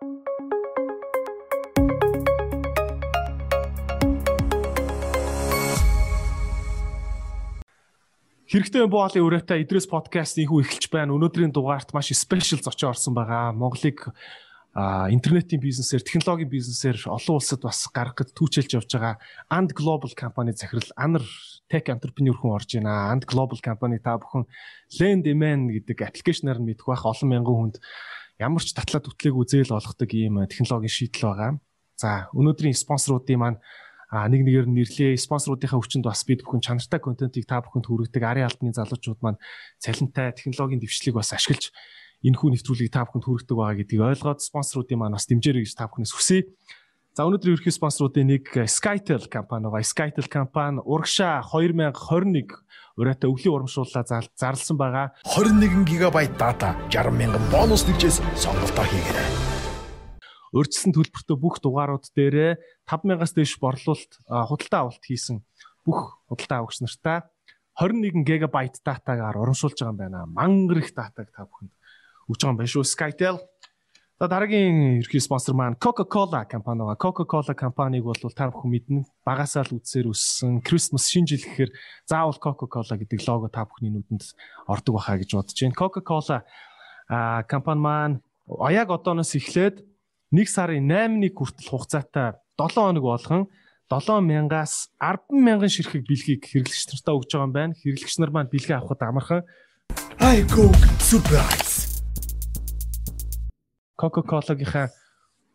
Хэрэгтэй боолын өрөөтэй Идрээс подкаст ийхүү эхэлж байна. Өнөөдрийн дугаарт маш спешиал зочин орсон байгаа. Монголыг интернетийн бизнесээр, технологийн бизнесээр олон улсад бас гаргахад түүчэлж явж байгаа And Global компани захирал Анар Tech Entrepreneur хүн орж байна. And Global компани та бүхэн Lendman гэдэг аппликейшнаар нь мэдэх байх олон мянган хүнд ямар ч татлаа түтлээг үзээл олгодог ийм технологийн шийдэл байгаа. За өнөөдрийн спонсоруудын маань а нэг нэгээр нэрлээ спонсоруудынхаа хүчинд бас бид бүхэн чанартай контентийг та бүхэнд хүргэдэг ари албаны залуучууд маань цалинтай технологийн дэвшлиг бас ашиглаж энэ хүү нэвтрүүлгийг та бүхэнд хүргэдэг байгаа гэдгийг ойлгоод спонсоруудын маань бас дэмжээрэй гэж та бүхнээс хүсье. За өнөөдөр ерөнхий спонсоруудын нэг Skytel компани байгаа. Skytel компани урагшаа 2021 ураатай өвлийн урамшууллаа зарласан байгаа. 21 ГБ дата 60 мянган бонус нэгжээс сонголтоо хийгээрэй урьдчилан төлбөртэй бүх дугаарууд дээрээ 5000-аас дээш борлуулалт худалдаа авалт хийсэн бүх худалдаа авагч нартаа 21 ГБ датагаар урамшуулж байгаа юм байна. Мангар их датаг та бүхэнд өгч байгаа юм байна шүү. Skytel. За дараагийн ерхий спонсор маань Coca-Cola компани байгаа. Coca-Cola компаниг бол та бүхэн мэднэ. Багасаа л үдсээр өссөн Christmas шинэ жил гэхээр заавал Coca-Cola гэдэг лого та бүхний нүдэнд ордог байхаа гэж бодож байна. Coca-Cola а компани маань яг одооноос эхлээд 1 сарын 8-ны хүртэл хугацаатай 7 хоног болгон 7000-аас 100000 ширхэг бэлгийг хэрэглэгч нартаа өгж байгаа юм байна. Хэрэглэгч нар маань бэлгээ авахд амархан I Coke surprise. Coca-Cola-гийнхаа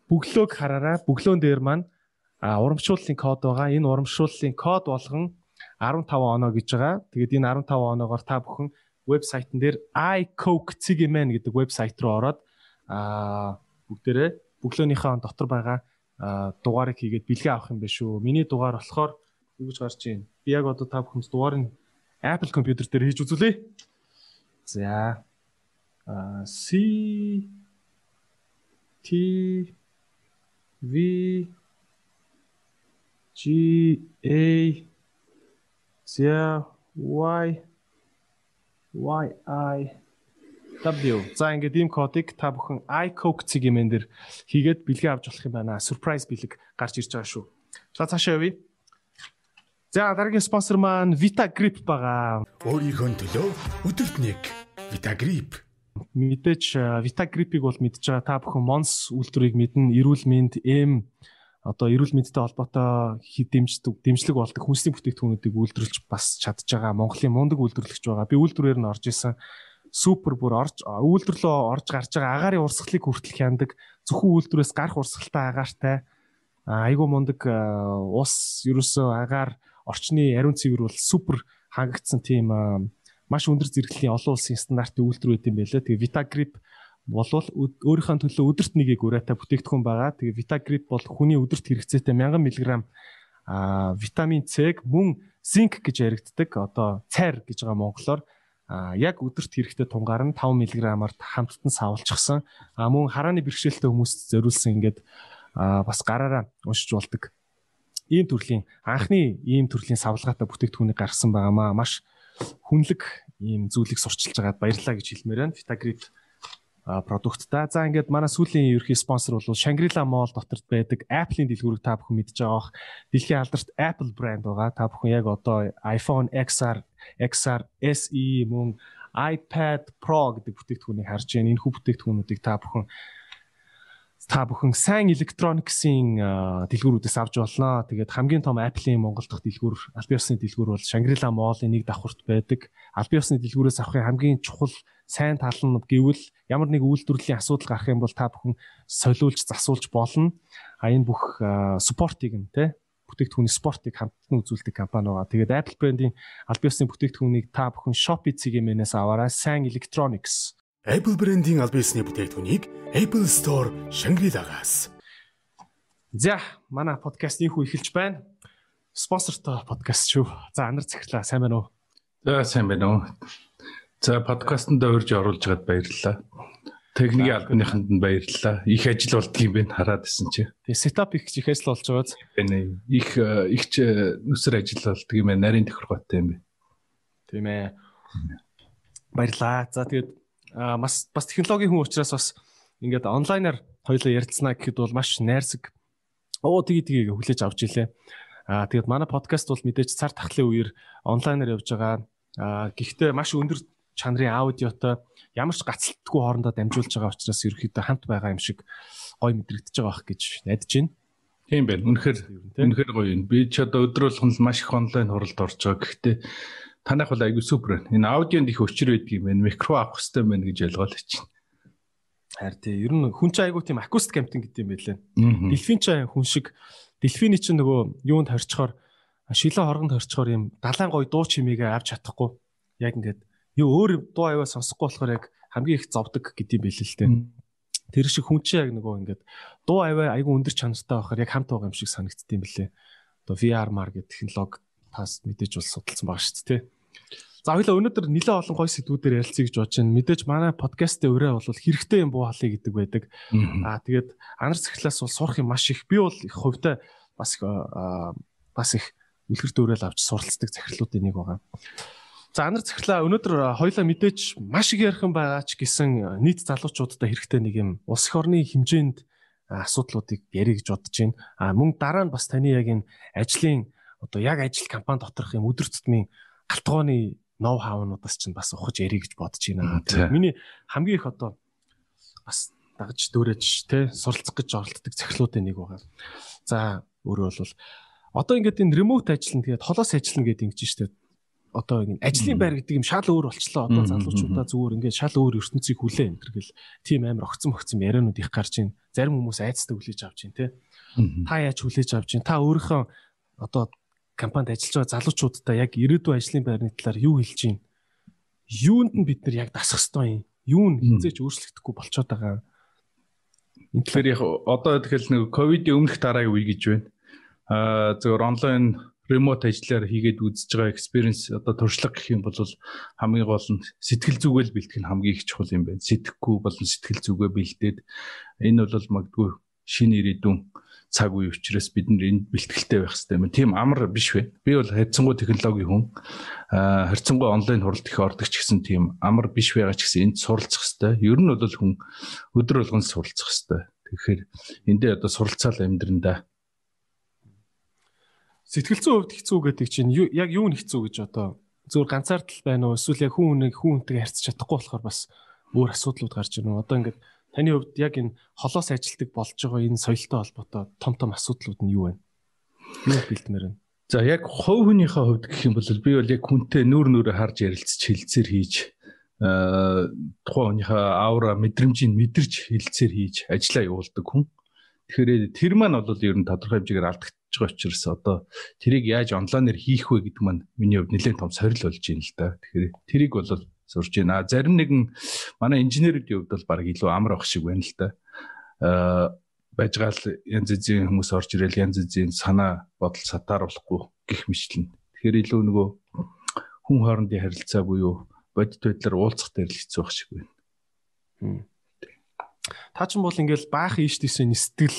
бөглөөг хараарай. Бөглөөн дээр маань урамшууллын код байгаа. Энэ урамшууллын код болгон 15 оноо гэж байгаа. Тэгээд энэ 15 оноогоор та бүхэн вебсайтн дээр iCoke Cigeman гэдэг вебсайт руу ороод а бүгдээрээ өглөөнийхөө дотор байгаа дугаарыг хийгээд бэлгээ авах юм биш үү. Миний дугаар болохоор юу гэж гарч ийн. Би яг одоо та бүхэнд дугаарыг Apple компьютер дээр хийж үзүүлье. За. А C T V G A Z Y Y I W. За ингээд ийм кодыг та бүхэн iCoke цэгийн дээр хийгээд бэлгээ авч болох юм байна. Surprise бэлэг гарч ирж байгаа шүү. За цаашаа явъя. За дараагийн спонсор маань Vita Grip байгаа. Өөрийнхөө төлөө өдөрт нэг Vita Grip. Мэдээж Vita Grip-ийг бол мэдж байгаа. Та бүхэн Mons үйлдвэрийг мэднэ. Эрүүл мэнд, эм одоо эрүүл мэндтэй холбоотой дэмждэг дэмжлэг болдог хүнсний бүтээгдэхүүнүүдийг үйлдвэрлэж бас чадж байгаа. Монголын мундаг үйлдвэрлэгч байгаа. Би үйлдвэрээр нь орж исэн. Супер бүр орж үйлдвэрлөө орж гарч байгаа. Агаарын урсгалыг хүртэл хяндаг. Зөвхөн үйлдвэрээс гарах урсгалтай агаартай. Айгуу мундаг ус ерөөсөө агаар орчны ариун цэвэр бол супер хангагдсан тийм маш өндөр зэрэглэлийн олон улсын стандартын үйлдвэр байт юм байлаа. Тэгээ Vitagrip болвол өөрийнхөө төлөө өдөрт нэгийг ураатай бүтээгдэхүүн байгаа. Тэгээ Vitagrip бол хүний өдөрт хэрэгцээтэй 1000 мг а витамин С-г мөн зинк гэж яригддаг. Одоо цайр гэж байгаа монголоор а яг өдөрт хэрэгтэй тунгаар нь 5 мг-аар хамттан савлчихсан. А мөн харааны бэрхшээлтэй хүмүүст зориулсан ингээд бас гараараа уншиж болдог. Ийм төрлийн анхны ийм төрлийн савлгаатай бүтээгдэхүүнийг гаргасан байгаамаа. Маш хүнлэг ийм зүйлийг сурчилж байгаад баярлалаа гэж хэлмээр байна. Vitagrip продукттай. За ингээд манай сүүлийн ерхий спонсор бол Shangri-La Mall дотор байдаг Apple-ийн дэлгүүрийг та бүхэн мэдж байгаах. Дэлхийн алдарт Apple брэнд байгаа. Та бүхэн яг одоо iPhone XR, XR SE мөн iPad Pro гэдэг бүтээгдэхүүнийг харж байна. Энэ хүү бүтээгдэхүүнүүдийг та бүхэн та бүхэн сайн electronics-ийн дэлгүүрүүдээс авч болно. Тэгээд хамгийн том Apple-ийн Монгол дахь дэлгүүр, аль биесны дэлгүүр бол Shangri-La Mall-ийн нэг давхурт байдаг. Аль биесны дэлгүүрээс авахын хамгийн чухал сайн тал нь гэвэл ямар нэг үйлдвэрлэлийн асуудал гарах юм бол та бүхэн солиулж засуулж болно. А энэ бүх спортыг нь те бүтээгдэхүүний спортыг хамтдан үзүүлдэг компани байгаа. Тэгээд Apple брендийн аль биесны бүтээгдэхүүнийг та бүхэн Shopee цэгийн-ээс аваарай. Сайн Electronics Apple брендийн аль биесний бүтээгдэхүүнийг Apple Store Shangri-La-гаас. За, манай подкаст ийхүү эхэлж байна. Спонсортой подкаст шүү. За, анар захирлаа сайн байна уу? За, сайн байна уу? За, подкастэнд урьж оруулж байгаад баярлалаа. Техникийн албаныханд нь баярлалаа. Их ажил болдго юм байна хараад исэн чи. Тэгээ сетап их их ажил болж байгааз. Байна. Их их ч нүсэр ажил болдго юм байна. Нарийн тохиргоотой юм байна. Тийм ээ. Баярлалаа. За тэгээд бас бас технологийн хүн учраас бас ингээд онлайнаар хоёлоо ярилцсанаа гэхэд бол маш найрсаг оо тгий тгий хүлээж авч илээ. Аа тэгээд манай подкаст бол мэдээж цар тахлын үеэр онлайнаар явж байгаа. Аа гэхдээ маш өндөр чанарын аудиотой ямар ч гацалтгүй хоорондоо дамжуулж байгаа учраас ерөөхдөө хамт байгаа юм шиг гой мэдрэгдэж байгаа бах гэж найдаж байна. Тийм байна. Үнэхээр үнэхээр гоё юм. Би ч одоо өдөр болгон л маш их онлайн хуралд орж байгаа. Гэхдээ танах бол айгүй супер байна. Энэ аудионд их өчр байдаг юм байна. Микро авах хэрэгтэй байна гэж ойлгоод чинь. Харин тий, ер нь хүн чинь айгүй тийм акустик амтан гэдэг юм байлээ. Дельфин чинь хүн шиг дельфиний чинь нөгөө юунд хорчхоор шилэн хоргонд хорчхоор юм далайн гой дуу чимээгээ авч чадахгүй. Яг ингээд юу өөр дуу аваа сонсохгүй болохоор яг хамгийн их зовдөг гэдэг юм байлээ л дээ. Тэр шиг хүн чинь яг нөгөө ингээд дуу аваа айгүй өндөр чанартай байхаар яг хамт байгаа юм шиг санагддсан юм билээ. Одоо VR мар гэх технологи тас мэдээж бол судалсан байгаа шүү дээ. За хоёлаа өнөөдөр нэлээд олон гоё сэдвүүдээр ярилцъя гэж бодож байна. Мэдээж манай подкастын өрөө бол хэрэгтэй юм буу халыг гэдэг байдаг. Аа тэгээд анар цахилаас бол сурах юм маш их. Би бол их хувьтай бас их бас их үлгэр дуурайл авч суралцдаг захирлуудын нэг байгаа. За анар цахилаа өнөөдөр хоёлаа мэдээж маш их ярих юм байгаа ч гэсэн нийт залуучуудад хэрэгтэй нэг юм улс их орны хэмжээнд асуудлуудыг ярих гэж бодож байна. А мөн дараа нь бас таны яг энэ ажлын одоо яг ажил компани доторх юм өдөр тутмын галтгооны ноу хавнуудаас чинь бас ухаж ярих гэж бодож байна. Миний хамгийн их одоо бас дагаж дөөрэж те суралцах гэж оролддог цахилуудын нэг байгаа. За өөрөө бол одоо ингээд энэ ремоут ажил нь тэгээд холоос ажиллана гэдэг ингэж штэ одоо ингэ ажлын байр гэдэг юм шал өөр болчлоо. Одоо залуучуудаа зүгээр ингээд шал өөр ертөнцийг хүлээн энэ гэл тийм амар огцон огцон яриануд их гарч ийн. Зарим хүмүүс айцтай хүлээж авч ийн те. Та яаж хүлээж авч ийн? Та өөрийнхөө одоо компанид ажиллаж байгаа залуучуудаа яг ирээдүйн ажлын байрны талаар юу хэлж байна? Юунд нь бид нар яг дасах ёстой юм? Юу нь хизээч өөрчлөгдөхгүй болчиход байгаа. Энэ тэгэхээр яг одоо тэгэхээр нэг ковидын өмнөх дараагийн үе гэж байна. Аа зөвөр онлайн ремот ажиллаар хийгээд үзэж байгаа experience одоо туршлага гэх юм бол хамгийн гол нь сэтгэл зүгэл бэлтгэх нь хамгийн их чухал юм байна. Сэтгэхгүй болон сэтгэл зүгээ бэлдээд энэ бол магадгүй шинэ ирээдүйн цаг үе учраас бид нар энд бэлтгэлтэй байх хэрэгтэй юм. Тийм амар биш вэ? Би бол харьцангуй технологийн хүн. Аа харьцангуй онлайн хуралд их ордог ч гэсэн тийм амар биш байгаа ч гэсэн энд суралцах хэрэгтэй. Ер нь бол хүн өдөр болгон суралцах хэрэгтэй. Тэгэхээр эндээ одоо суралцаал амьдрандаа Сэтгэл зүйн хувьд хэцүү гэдэг чинь яг юу нь хэцүү гэж одоо зөвхөн ганцаардл байна уу эсвэл яг хүн хүнийг хүн хүнтэйгээ харьцаж чадахгүй болохоор бас өөр асуудлууд гарч ирнэ. Одоо ингээд Таны хувьд яг энэ холоос ажилтдаг болж байгаа энэ соёлтой холбоотой том том асуудлууд нь юу вэ? Юу бэлдмээр вэ? За яг хувь хүнийхээ хувьд гэх юм бол би бол яг хүнтэй нүүр нүрэ харж ярилцж хилцээр хийж тухайн хүнийхээ аура мэдрэмжийг мэдэрч хилцээр хийж ажиллаа явуулдаг хүн. Тэгэхээр тэр маань бол ер нь тодорхой хэмжээгээр алдагдаж байгаа учраас одоо тэрийг яаж онлайнаар хийх вэ гэдэг маань миний хувьд нэлээд том сорил болж байна л да. Тэгэхээр тэрийг бол сурж байна. Зарим нэгэн манай инженерүүдийн хувьд бол баг илүү амар ах шиг байна л да. Аа байжгаал янз бүрийн хүмүүс орж ирэл янз бүрийн санаа бодол сатааруулахгүй гих мэтлэн. Тэгэхээр илүү нөгөө хүн хоорондын харилцаа буюу бодит байдлаар уулзах дээр л хэцүү байх шиг байна. Та ч юм бол ингээл баах ийштээсээ нистэл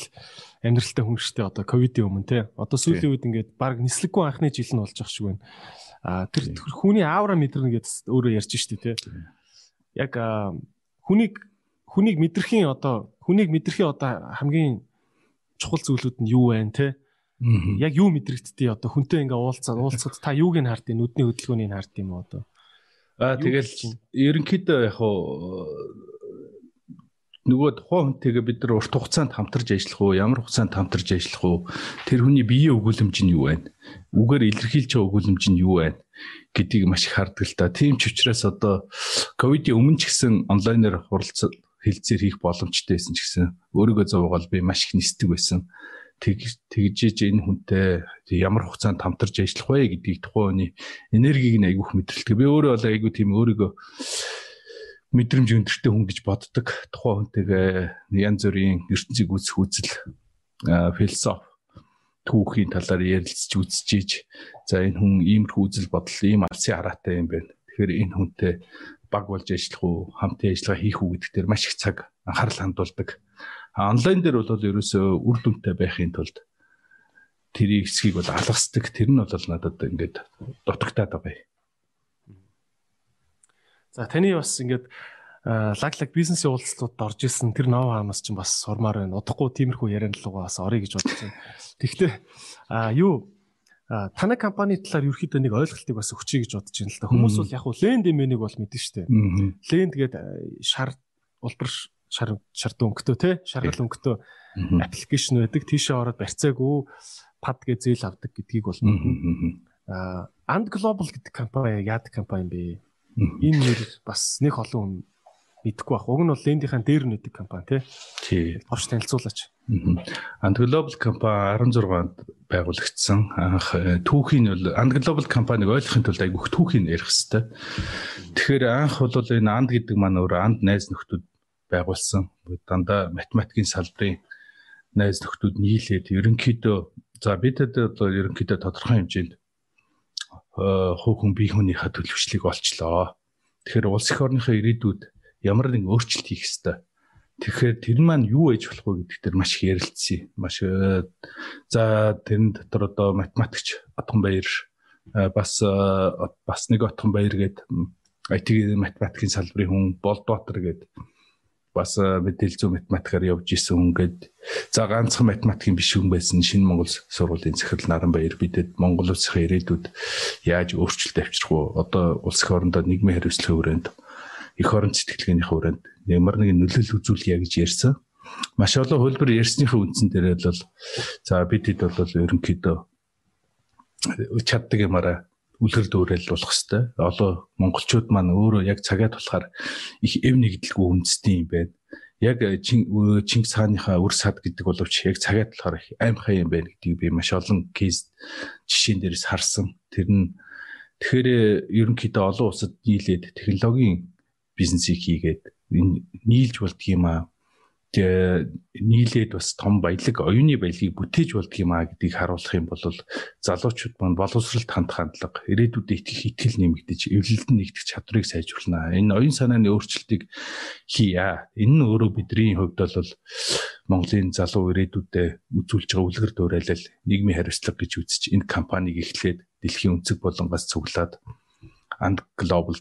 амьдралтай хүн штэ одоо ковидын өмнө те. Одоо сүүлийн үед ингээд баг нислэггүй анхны жил нь болж ах шиг байна. А тэр хүний аавра мэдэрнэ гэдээ өөрөө ярьж штэ тий. Яг хүнийг хүнийг мэдрэхийн одоо хүнийг мэдрэхийн одоо хамгийн чухал зүйлүүд нь юу байна те яг юу мэдрэгддээ одоо хүнтэй ингээ уулзаад уулзахад та юуг нь хардыг нүдний хөдөлгөөнийг хардыг юм одоо? Аа тэгэл ерөнхийдөө яг хуу нөгөө тухайн хүнтэйгээ бид нар урт хугацаанд хамтарч ажиллах уу, ямар хугацаанд хамтарч ажиллах уу, тэр хүний биеийн өгүүлэмж нь юу вэ? Үгээр илэрхийлж байгаа өгүүлэмж нь юу вэ гэдгийг маш их хардаг л та. Тийм ч учраас одоо ковидын өмнө ч гэсэн онлайнаар хуралцах хэлцээр хийх боломжтой байсан ч гэсэн өөрийгөө зовоогоол би маш их нисдэг байсан. Тэг тэгжээж энэ хүнтэй ямар хугацаанд хамтарч ажиллах вэ гэдгийг тухайн хүний энергийг нь айгүйх мэдрэлдэг. Би өөрөө бол айгүй тийм өөрийгөө мэдрэмж өндөртэй хүн гэж боддог. Тухайн хүнтэйгээ янз бүрийн ертөнцийг үүсэх үзэл философи түүхийн талаар ярилцж үзчихэж за энэ хүн иймэрхүү үзэл бодол ийм алсын хараатай юм байна. Тэгэхээр энэ хүнтэй баг болж ажиллах уу, хамтын ажиллагаа хийх үү гэдэг дээр маш их цаг анхаарал хандуулдаг. Онлайн дээр бол ерөөсөө үр дүнтэй байхын тулд тэрийг эсхийг бол алгасдаг. Тэр нь бол надад ингээд дутагтаад байгаа юм. За таны бас ингээд лаглаг бизнесийн уулзалтууд орж исэн тэр ноу хаамаас ч бас сурмаар байна. Удахгүй тиймэрхүү ярианд л бас орё гэж бодож байна. Тэгэхдээ а юу танай компани талаар ерөөхдөө нэг ойлголтыг бас өгчий гэж бодож байна л да. Хүмүүс бол яг хуу ленд эмэнийг бол мэднэ шүү дээ. Ленд гээд шар улбар шар шар дөнгөтөө те шаргал өнгөтөө аппликейшн байдаг. Тийшээ ороод барьцаагүй пад гэж зээл авдаг гэдгийг бол аа And Global гэдэг компани яадаг компани бэ? Энэ нэр бас нэг олон хүн мэдэхгүй байх. Уг нь бол лендийнхэн дээр нэдэг компани тий. Орч танилцуулаач. And Global компани 16-нд байгуулагдсан. Анх э, түүхийн бол And Global компаниг ойлгохын тулд айгүйх түүхийг ярих хэрэгтэй. Тэгэхээр анх бол энэ And гэдэг маань өөр And найз нөхдүүд байгуулсан. Дандаа математикийн салбарын найз нөхдүүд нийлээд ерөнхийдөө за бидэд одоо ерөнхийдөө тодорхой хэмжээнд хөөхөн бие хүнийхээ төлөвчлийг олчлоо. Тэгэхээр улс их орныхоо ирээдүйд ямар нэг өөрчлөлт хийх ёстой. Тэгэхээр тэр маань юу ээж болох вэ гэдэг дээр маш их ярилцсан. Маш за тэрэн дотор одоо математикч Отгон Баяр бас бас нэг Отгон Баяр гээд IT математикийн салбарын хүн Болдбатар гээд бас мэдээлэл зүйн математикаар явж исэн хүн гээд за ганцхан математикийн биш хүн байсан шинэ Монгол сургуулийн захирал Наранбаяр бидэд Монгол улсын ирээдүйд яаж өөрчлөлт авчрах вэ? Одоо улс их орондоо нийгмийн хариуцлагын хүрээнд эх орон сэтгэлгээнийхээ хүрээнд ямар нэгэн нөлөөлөл үзүүлье гэж ярьсан. Маш олон хөлбөр ярьсныхаа үндсэн дээр бол за бид хэд бол ерөнхийдөө чаддаг юмараа үлгэр дуурайл болох хэвээр. Одоо монголчууд маань өөрөө яг цагаад болохоор их эв нэгдэлгүй үндэсний юм байна. Яг Чингис хааныхаа үр сад гэдэг боловч яг цагаад болохоор их аимхай юм байна гэдгийг би маш олон кейс жишээн дээрээс харсан. Тэр нь тэгэхээр ерөнхийдөө олон улсад нийлээд технологийн бизнесийг хийгээд нийлж болдго юм аа нийлээд бас том баялаг оюуны баялагийг бүтээж болдго юм а гэдгийг харуулах юм бол залуучууд маань боловсролт хандах хандлага ирээдүйдээ итгэх итгэл нэмэгдэж эвлэлд нь нэгдэх чадварыг сайжруулна. Энэ оюун санааны өөрчлөлтийг хийя. Энэ нь өөрөө бидний хувьд бол Монголын залуу ирээдүйдээ үзүүлж байгаа үлгэр дуурайлал нийгмийн хариуцлага гэж үзэж энэ компанийг эхлээд дэлхийн өнцөг болонгоос цуглаад And Global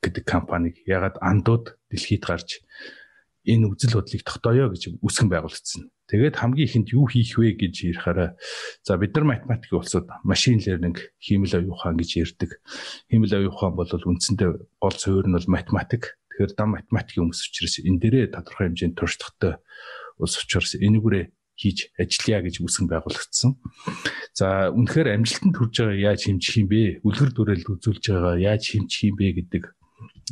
гэдэг компанийг ягаад андууд дэлхийд гарч энэ үзэл бодлыг тогтооё гэж үсгэн байгуулагдсан. Тэгээд хамгийн ихэнд юу хийх вэ гэж ярихаараа за бид нар математикийн улсууд машин лернинг, хиймэл оюун ухаан гэж ярьдаг. Хиймэл оюун ухаан бол үндсэндээ гол суурь нь бол математик. Тэгэхээр дам математикийн хүмүүс учраас энэ дээрээ тодорхой хэмжээнд туршлагатай улс учраас энэгүрээ хийж ажиллая гэж үсгэн байгуулагдсан. За үнэхээр амжилтанд хүрж байгаа яаж хэмжих юм бэ? Үлгэр дүрэл үзүүлж байгаа яаж хэмжих юм бэ гэдэг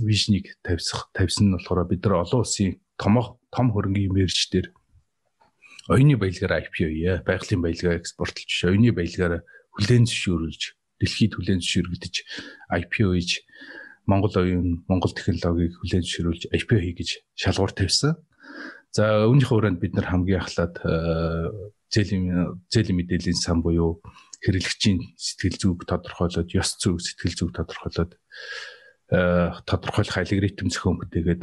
вижнийг тавьсах тавьсан нь болохоор бид нар олон улсын томох том хөрөнгийн мэрж дээр оюуны баялагаар IPO яа байгалийн баялагаа экспортлж оюуны баялагаар хүлээн зөвшөөрүүлж дэлхийд хүлээн зөвшөөрөгдөж IPO хийж Монгол оюун Монгол технологиг хүлээн зөвшөөрүүлж IPO хий гэж шалгуур тавьсан. За үүнийхээ хүрээнд бид нар хамгийн ахлаад зээлийн зээлийн мэдээллийн сан буюу хэрэглэгчийн сэтгэл зүг тодорхойлоод ёс зүг сэтгэл зүг тодорхойлоод тодорхойлох алгоритм зохион бүтээгээд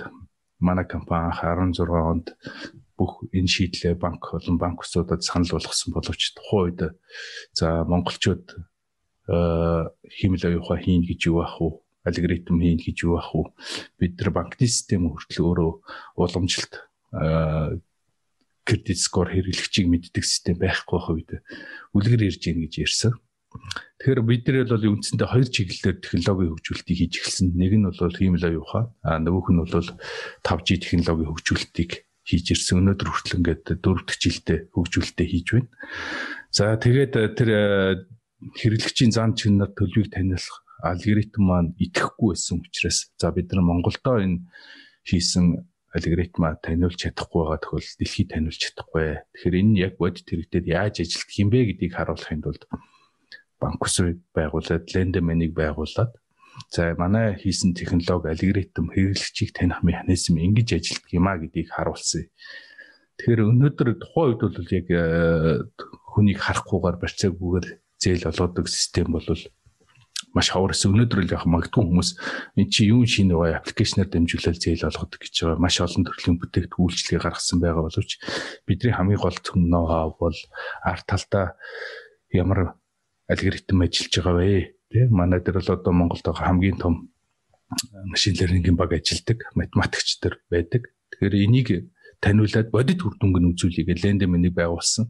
манай компани 16 онд бүх энэ шийдлээ банк болон банк усуудад санал болгосон боловч тухайн үед за монголчууд химэл оюуха хийн гэж юу ах уу алгоритм хийн гэж юу ах уу бид нар банкны систем хүртэл өөрөө уламжилт кредит скор хэрэглэгчийг мэддэг систем байхгүй байх үед үлгэр ирж гин гэж ярьсан. Тэгэхээр бид нар бол үндсэндээ хоёр чиглэлээр технологийн хөгжүүлэлтийг хийж эхэлсэн. Нэг нь бол хиймэл оюуха, а нөгөөх нь бол 5G технологийн хөгжүүлэлтийг хийж ирсэн. Өнөөдөр хүртэл ингээд дөрөвдөг жилдээ хөгжүүлэлтээ хийж байна. За тэгээд тэр э, хэрэглэгчийн зан чанар төлөвийг таниулах алгоритм маань итгэхгүй байсан учраас за бид нар Монголдоо энэ хийсэн алгоритма таниулж чадахгүй байгаа тохиол дэлхийд таниулж чадахгүй. Тэгэхээр энэ яг бодит хэрэгтэд яаж ажилтг юм бэ гэдгийг харуулахын тулд банк усыг байгуулад лендменийг байгуулад. За манай хийсэн технологи алгоритм хэрэглэгчийг таних механизм ингэж ажилтдаг юм а гэдгийг харуулсан. Тэгэхээр өнөөдөр тухайн үед бол яг э, хүнийг харахгүйгээр барьцаагүйгээр зээл олгодог систем бол маш хавар эсэ өнөөдөр л яг магадгүй хүмүүс эн чи юу шинэ байгаа аппликейшнаар дамжуулаад зээл олгодог гэж байгаа. Маш олон төрлийн бүтээгдэхүүн үйлчлэгээ гаргасан байгаа боловч бидний хамгийн гол зөв ноу бол арт талдаа ямар алгоритм ажиллаж байгаа вэ? Тэ манай дээр бол одоо Монголд байгаа хамгийн том машин лернингийн баг ажилдаг, математикч нар байдаг. Тэгэхээр энийг таниулаад бодит үр дүнг нь үзүүлэгээ лендеменийг байгуулсан.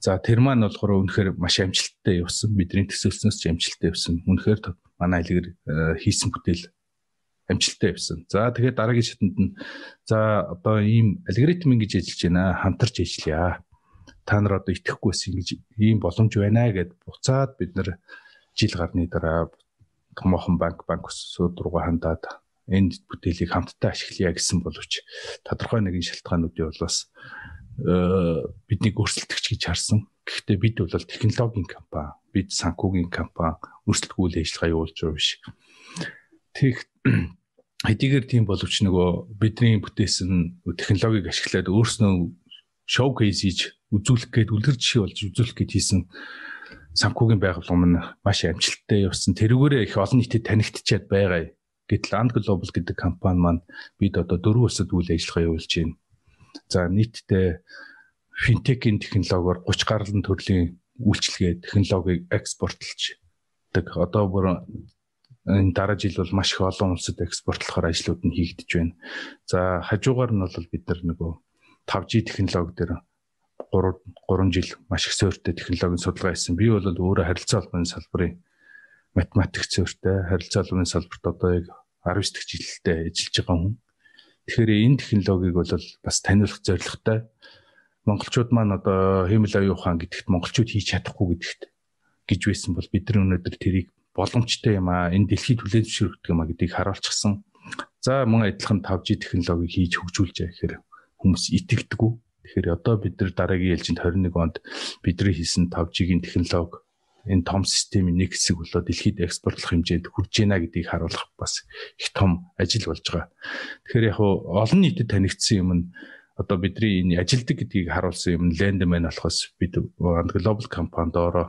За тэр маань болохоор үнэхээр маш амжилттай явсан. Бидний төсөөлснөөс ч амжилттай явсан. Үнэхээр манай айлгэр хийсэн бүтээл амжилттай явсан. За тэгээд дараагийн шатанд нь за одоо ийм алгоритм ингэж ажиллаж байна. Хамтарч ажиллая. Та нар одоо итгэхгүй байсан ингэж ийм боломж байна гэд буцаад бид нар жил гарны дараа томоохон банк банк усуд руу хандаад энэ бүтээлийг хамтдаа ашиглая гэсэн боловч тодорхой нэгэн шалтгаануудын бол бас биднийг өрсөлдөгч гэж харсан. Гэхдээ бид бол технологийн компани, бид санхүүгийн компани өрсөлдгүүл ажиллагаа явуулж байгаа биш. Тэг хэдийгээр тийм боловч нөгөө бидний бүтээсэн технологиг ашиглаад өөрснөө шоукейс хийж үзүүлэх гээд үлгэр жишээ болж үзүүлэх гээд хийсэн санхүүгийн байгууллага маань маш амжилттай явсан. Тэрүүгээрээ их олон нийтэд танигдчихад байгаа. Гэтэл And Global гэдэг компани маань бид одоо дөрвөн улсад үйл ажиллагаа явуулж байна. За нийтдээ финтекийн технологиор 30 гаруй төрлийн үйлчилгээ технологиг экспортлждаг. Одоо бүр энэ дараа жил бол маш их олон улсад экспортлохоор ажлууд нь хийгдэж байна. За хажуугаар нь бол бид нар нөгөө 5G технологи дээр 3 3 жил маш их суурьтай технологийн судалгаа хийсэн. Би бол өөрөө харилцаа холбооны салбарын математик зөртэй харилцаа холбооны салбарт одоо яг 19 дэх жилдээ ажиллаж байгаа хүн. Тэгэхээр энэ технологиг бол бас таниулах зорилготой. Монголчууд маань одоо хиймэл аюу хаан гэдэгт монголчууд хийж чадахгүй гэдэгт гэж байсан бол бид нар өнөөдөр тэрийг боломжтой юм аа энэ дэлхийд зөвшөөрөгдөг юм аа гэдгийг харуулчихсан. За мөн адилхан 5G технологиг хийж хөгжүүлж байгаа гэхээр хүмүүс итгэдэггүй. Тэгэхээр одоо бид нар дараагийн ээлжинд 21 онд бидний хийсэн 5G-ийн технологи энэ том системийн нэг хэсэг болоо дэлхийд экспортлох хэмжээнд хүрж байна гэдгийг харуулах бас их том ажил болж байгаа. Тэгэхээр яг олон нийтэд танигдсан юм нь одоо бидний энэ ажилдаг гэдгийг харуулсан юм Landman болохоос бид глобал компанид ороо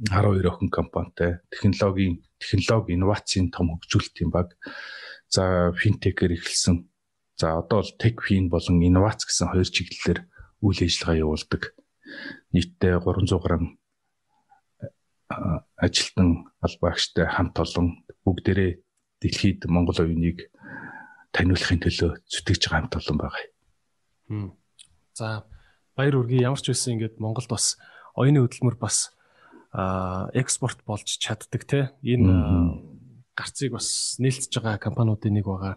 12 охин компанитай технологийн технологи инновацийн том хөгжүүлэлтийн баг за финтекээр эхэлсэн за одоо бол техфин болон инновац гэсэн хоёр чиглэлээр үйл ажиллагаа явуулдаг. Нийтдээ 300 гаруй ажилтан албаагчтай хамт олон бүгдээрээ дэлхийд Монгол оюуныг таниулахын төлөө зүтгэж байгаа хамт олон байгаа. За баяр үргээ ямар ч байсан ингээд Монголд бас оюуны хөдөлмөр бас экспорт болж чаддаг те. Энэ гарцыг бас нээлтж байгаа компаниудын нэг байгаа.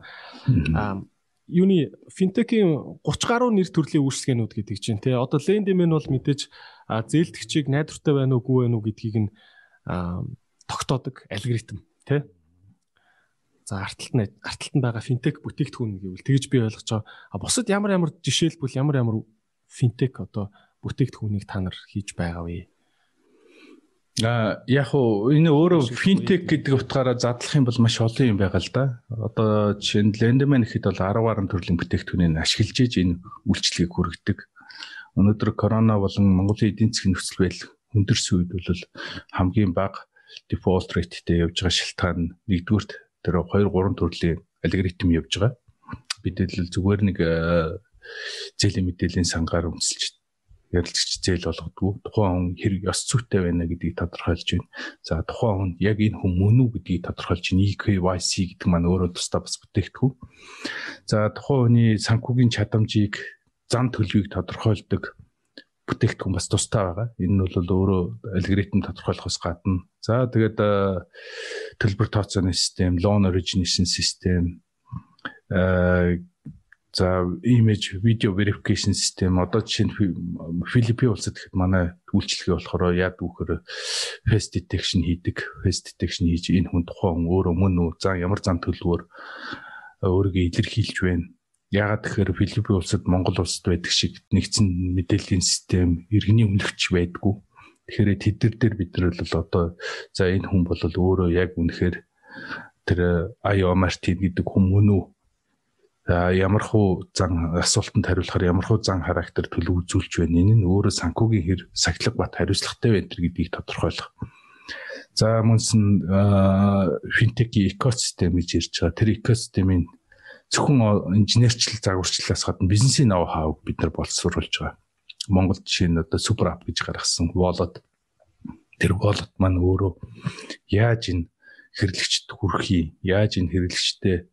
Юуны финтекийн 30 гаруй нэр төрлийн үйлчлэгээнүүд гэдэг чинь те одоо лендимен бол мэдээж зээлдэгчийг найдвартай байна уугүй байна уу гэдгийг нь тогтоодог алгоритм тий. За арталт нь арталтанд байгаа финтек бүтээгдэхүүн гэвэл тэгж би ойлгож байгаа. А бусад ямар ямар жишээлбэл ямар ямар финтек одоо бүтээгдэхүүнийг та нар хийж байгаа вэ? А яг уу энэ өөрөө финтек гэдэг утгаараа задлах юм бол маш олон юм байгаа л да. Одоо жишээ нь Lendman гэхэд бол 10 гаруй төрлийн бүтээгдэхүүнийг ашиглаж иж энэ үйлчлэгийг хүргэдэг. Өнөөдөр корона болон Монголын эдийн засгийн нөхцөл байдал хүндэрсэн үед бол хамгийн бага default rateтэй явж байгаа шалтгаан нэгдүгürt тэр 2 3 төрлийн алгоритм явж байгаа. Бид л зүгээр нэг зээлийн мэдээллийн сангаар үнэлж ярилцагч зээл болгодгүй тухайн хүн хэрэг ёс зүйтэй байна гэдгийг тодорхойлж байна. За тухайн хүн яг энэ хүн мөн үү гэдгийг тодорхойлж байна. EKYC гэдэг маань өөрөө тусдаа бас бүтээгдэхүүн. За тухайн хүний санхүүгийн чадамжийг зам төлөвийг тодорхойлдог бүтээгдэхүүн бас тустай байгаа. Энэ нь бол өөрөө алгоритм тодорхойлохоос гадна. За тэгээд төлбөр тооцооны систем, loan origination system э за image video verification system одоо жишээ нь Филиппин улсад гэхэд манай үйлчлэгээ болохоор яг үхээр face detection хийдэг. Face detection хийж энэ хүн тухайн өөрөө мөн үү, за ямар зам төлөвөөр өөрийгөө илэрхийлж байна Яагаад тэгэхээр Филиппин улсад Монгол улсад байдаг шиг нэгдсэн мэдээллийн систем, иргэний өмнөгч байдгүй. Тэгэхээр тэд нар дээр бид нар бол одоо за энэ хүн бол өөрөө яг үнэхээр тэр Мартин гэдэг хүн мөн үү? Ямар хуу зан асуултанд хариулахаар ямар хуу зан характер төлөв үзүүлж байна. Энэ нь өөрөө санхүүгийн хэр сахилга бат хариуцлагатай байна гэдгийг тодорхойлох. За мөнс нь финтекийн экосистем гэж ярьж байгаа. Тэр экосистемийн зөвхөн инженерчл загварчлалаас гадна бизнесийн ноу хауг бид нар боловсруулж байгаа. Монгол жишээ нь одоо супер ап гэж гаргасан wallet тэр wallet маань өөрөө яаж энэ хэрэглэгчд хүрхий яаж энэ хэрэглэгчтэй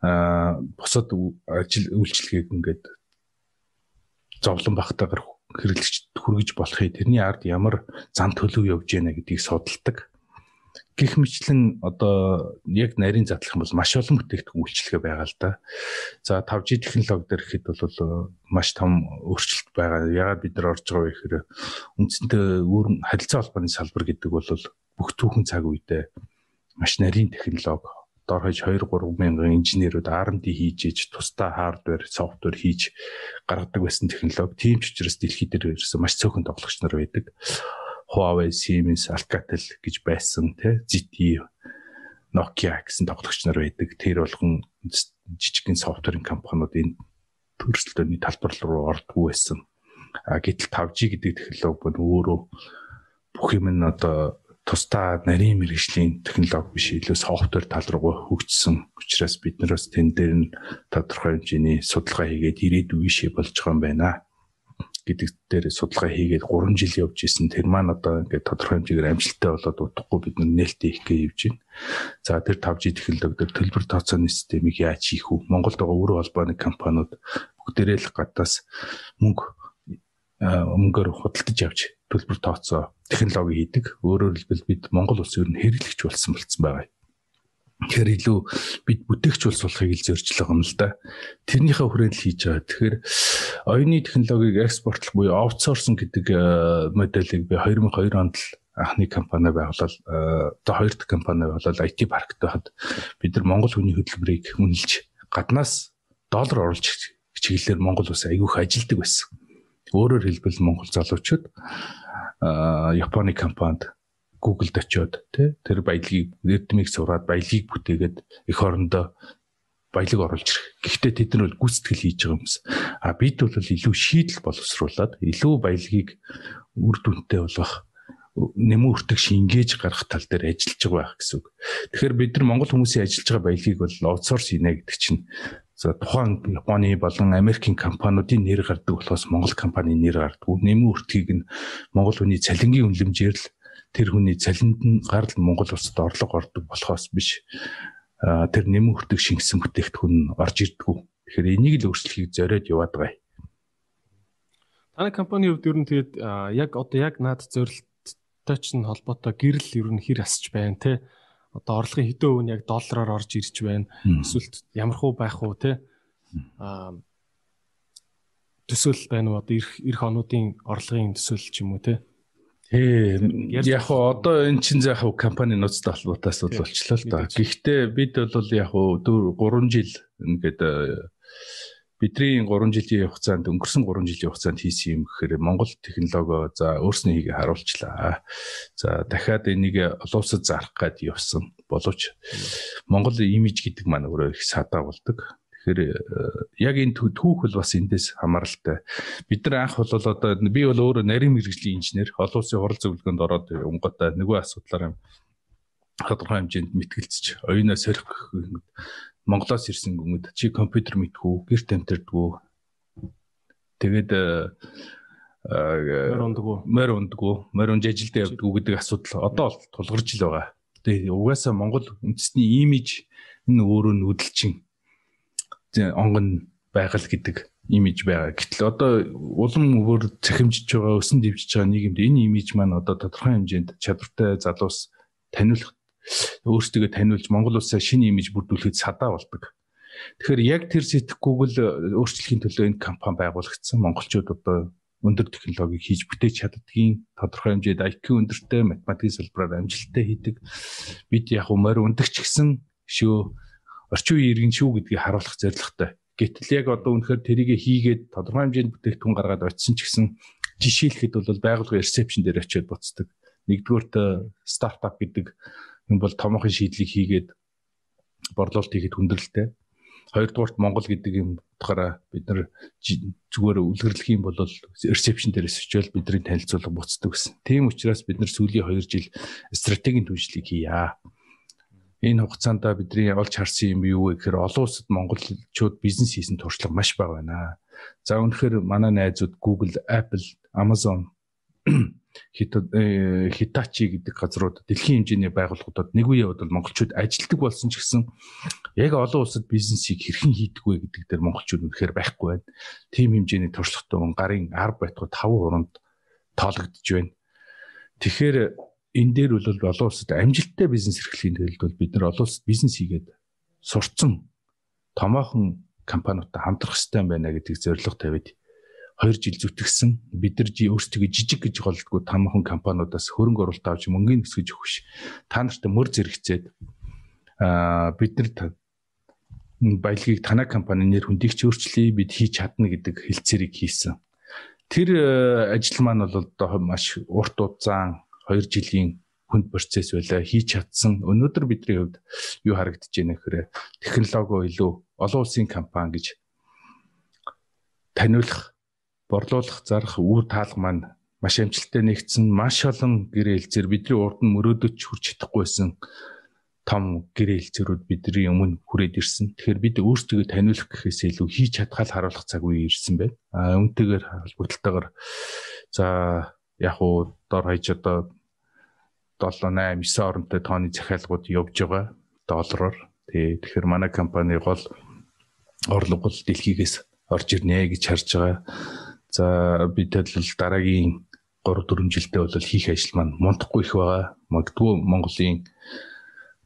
бусад ажил үйлчлэгийг ингээд зовлон багтаагаар хэрэглэгчд хүргэж болохыг тэрний ард ямар зам төлөв явж яана гэдгийг судалдаг гих мэтлэн одоо яг нарийн задлах бол маш олон бүтээгдэхүүн үйлчлэгээ байгаа л да. За 5G технологи дээр ихэд бол маш том өөрчлөлт байгаа. Ягаад бид нар орж байгаа вэ гэхээр үндсэндээ өөрн харилцаа холбооны салбар гэдэг бол бүх түүхэн цаг үедээ маш нарийн технологи дор хаяж 2 3 мянган инженерүүд R&D хийж иж тусдаа хардвер, софтвер хийж гаргадаг байсан технологи. Тийм ч учраас дэлхийд ирсэн маш цөөхөн тоглогч нар байдаг. Huawei, Siemens, Alcatel гэж байсан тий ZTE Nokia гэсэн тоглогч нар байдаг. Тэр болгон жижигхэн софтверийн компаниуд энэ төрөлтөний талбар руу ордгоо байсан. А гэтэл 5G гэдэг технологи бол өөрөө бүх юм нь одоо тусдаа нарийн мэрэгжлийн технологи биш илүү софтвер тал руу хөгжсөн учраас бид нараас тэн дээр нь тодорхой хэмжээний судалгаа хийгээд ирээдүйн ший болж байгаа юм байна гэдэг дээр судалгаа хийгээд 3 жил явж исэн. Тэр маань одоо ингээд тодорхой хэмжээгээр амжилттай болоод утгагүй бид нээлттэй их гэж явж байна. За тэр 5G технологи дээр төлбөр тооцооны системийг яаж хийх вэ? Монголд байгаа өрөө холбооны компаниуд бүгдээрээ л гадаас мөнгө мөнгөөр худалдаж явж төлбөр тооцоо технологи хийдэг. Өөрөөр хэлбэл бид Монгол улс ер нь хэрэглэгч болсон болцсон байгаа. Тэгэхээр илүү бид бүтээгч бол сулахыг л зорж байгаа юм л да. Тэрнийхээ хүрээнд хийж байгаа. Тэгэхээр оюуны технологиг экспортлох буюу аутсорсинг гэдэг э, модельийг би 2002 онд л анхны компани байгуулал э, одоо хоёр дахь компани байгуулал IT паркт байхад бид нар Монгол хүний хөдөлмөрийг үнэлж гаднаас доллар оруулж чиглэлээр Монгол ус айгүйх ажилдаг байсан. Өөрөөр хэлбэл Монгол залуучууд Японы компанид Google-д очиод тий тэр баялагийг эрдмийг сураад баялагийг бүтээгээд эх орондоо баялаг оруулж ирэх. Гэхдээ тэд нар бол гүйцэтгэл хийж байгаа юмс. А бид бол илүү шийдэл боловсруулад илүү баялагийг үр дүнтэй болгох нэмэн үртэг шингээж гаргах тал дээр ажиллаж байгаа байх гэсэн үг. Тэгэхээр бид нар Монгол хүмүүсийн ажиллаж байгаа баялагийг бол аутсорс хийнэ гэдэг чинь за тухайн Японы болон Америкийн компаниудын нэр гардаг болохоос Монгол компани нэр гардаггүй. Нэмэн үртгийг нь Монгол хүний цалингийн үнэлэмжээр л тэр хүний цалинд нь гарал Монгол улсад орлого ордог болохоос биш тэр нэмэн хүртэг шингэсэн бүтээгдэхүүн орж ирдэггүй. Тэгэхээр энийг л өөрчлөхийг зориод яваад байгаа. Таны компани хувьд ер нь тэгээд яг одоо яг наад зорилттой ч холбоотой гэрэл ер нь хэр асч байна те. Одоо орлогын хэдэн өв нь яг доллараар орж ирж байна. Эсвэл ямар хуу байх уу те. Аа төсөөл байна уу одоо эх эх онуудын орлогын төсөөл ч юм уу те. Ээ яг хоо одоо эн чин яг хоо компани нууцтай холбоотой асуудал болчлоо л да. Гэхдээ бид бол яг хоо 3 жил ингээд бидний 3 жилийн хугацаанд өнгөрсөн 3 жилийн хугацаанд хийсэн юм гэхээр Монгол технологи за өөрснөө хийгээ харуулчлаа. За дахиад энийг олон улсад зарах гээд явсан. Боловч Монгол имиж гэдэг маань өөрөө их садаа болдог. Тэгэхээр э, яг энэ түүх бол бас эндээс хамааралтай. Бид нар анх бол одоо би бол өөрөө нарийн мэрэгжлийн инженер, олон улсын хурал зөвлөгөөнд ороод онготой нөгөө асуудлаар тодорхой хэмжээнд мэтгэлцэж оюунаа сорих Монголоос ирсэн гүмэд чи компьютер мэдгүй, гэр тамтирдгүй. Тэгээд мөр ундаггүй, мөр ундаггүй, мөр унж ажилдаа явдггүй гэдэг асуудал одоо бол тулгарч л байгаа. Тэгээд угаасаа Монгол үндэсний имиж энэ өөрөө нүдэлчин онгон байгаль гэдэг имиж байгаа. Гэтэл одоо улам өөр цахимжиж байгаа, өсөн дэвжиж байгаа нийгэмд энэ имиж маань одоо тодорхой хэмжээнд чадвартай залуус таниулах өөрсдөө таниулж Монгол улсаа шинэ имиж бүрдүүлэхэд садаа болдог. Тэгэхээр яг тэр сэтгэхгүйг л өөрчлөхийн төлөө энэ компани байгуулагдсан. Монголчууд одоо өндөр технологиг хийж бүтээж чаддгийн тодорхой хэмжээнд IQ өндөртэй математикийн салбараар амжилттай хийдэг. Бид яг умаар өндөгч гисэн шүү орчин үеийн иргэн шүү гэдгийг харуулах зорилготой. Гэтэл яг одоо үнэхээр тэрийг хийгээд тодорхой хэмжээнд бүтээгдэхүүн гаргаад очисон ч гэсэн жишээлхэд бол байгууллагын ресепшн дээр очиод буцдаг. Нэгдүгээрт стартап гэдэг энэ бол томоохон шийдлийг хийгээд борлуулалт хийхэд хүндрэлтэй. Хоёрдугаарт Монгол гэдэг юм утгаараа бид нар зүгээр үлгэрлэх юм бол ресепшн дээрээс очиод бидний танилцуулга буцдаг гэсэн. Тийм учраас бид нар сүүлийн 2 жил стратегийн түвшлийг хийя энэ хугацаанд бидний олж харсан юм юу вэ гэхээр олон улсад монголчууд бизнес хийсэн туршлага маш бага байна. За үнэхээр манай найзууд Google, Apple, Amazon Hitachi гэдэг газрууд дэлхийн хэмжээний байгууллагуудад нэг үеийн бол монголчууд ажилтдаг болсон ч гэсэн яг олон улсад бизнесийг хэрхэн хийдэг вэ гэдэг дээр монголчууд үнэхээр байхгүй байна. Тим хэмжээний туршлагатай гарын 10 байтугай 5 хуранд тоологдож байна. Тэгэхээр энэ дээр бол олон улсад амжилттай бизнес эрхлэхийн тулд бол бид нар олон улсад бизнес хийгээд сурцсан томоохон компаниудтай хамтрах хэрэгтэй байна гэдэг зорилго тавиад 2 жил зүтгэсэн бид нар өөрсдөө жижиг гэж голдгоо тамхан компаниудаас хөрөнгө оруулалт авч мөнгөний өсгөж өгөх ш. Та нартай мөр зэрэгцээд аа бид нар баялагийг танай компани нэр хүндийг ч өөрчлөе бид хийж чадна гэдэг хэлцээрийг хийсэн. Тэр ажил маань бол одоо маш урт удаан 2 жилийн хүнд процесс байлаа хийж чадсан. Өнөөдөр бидний хувьд юу харагдаж байна гэхээр технологи илүү олон улсын компани гэж таниулах борлуулах зарах үр таалга маань маш амжилттай нэгдсэн маш олон гэрээ хэлцээр бидний урд нь мөрөөдөж хүрч чадахгүйсэн том гэрээ хэлцээрүүд бидний өмнө хүрээд ирсэн. Тэгэхээр бид өөрсдөө таниулах гэхээс илүү хийж чадхаал харуулах цаг үе ирсэн байна. А үүнтэйгээр холбогдлолтойгоор за яг уу дор хаяж одоо 7 8 9 оронтой тооны захиалгууд явж байгаа доллараар. Тий тэгэхээр манай компани гол орлого бол дэлхийгээс орж ирнэ гэж харж байгаа. За бид бол дараагийн 3 4 жилдээ бол хийх ажил маань мундахгүй их байгаа. Магадгүй Монголын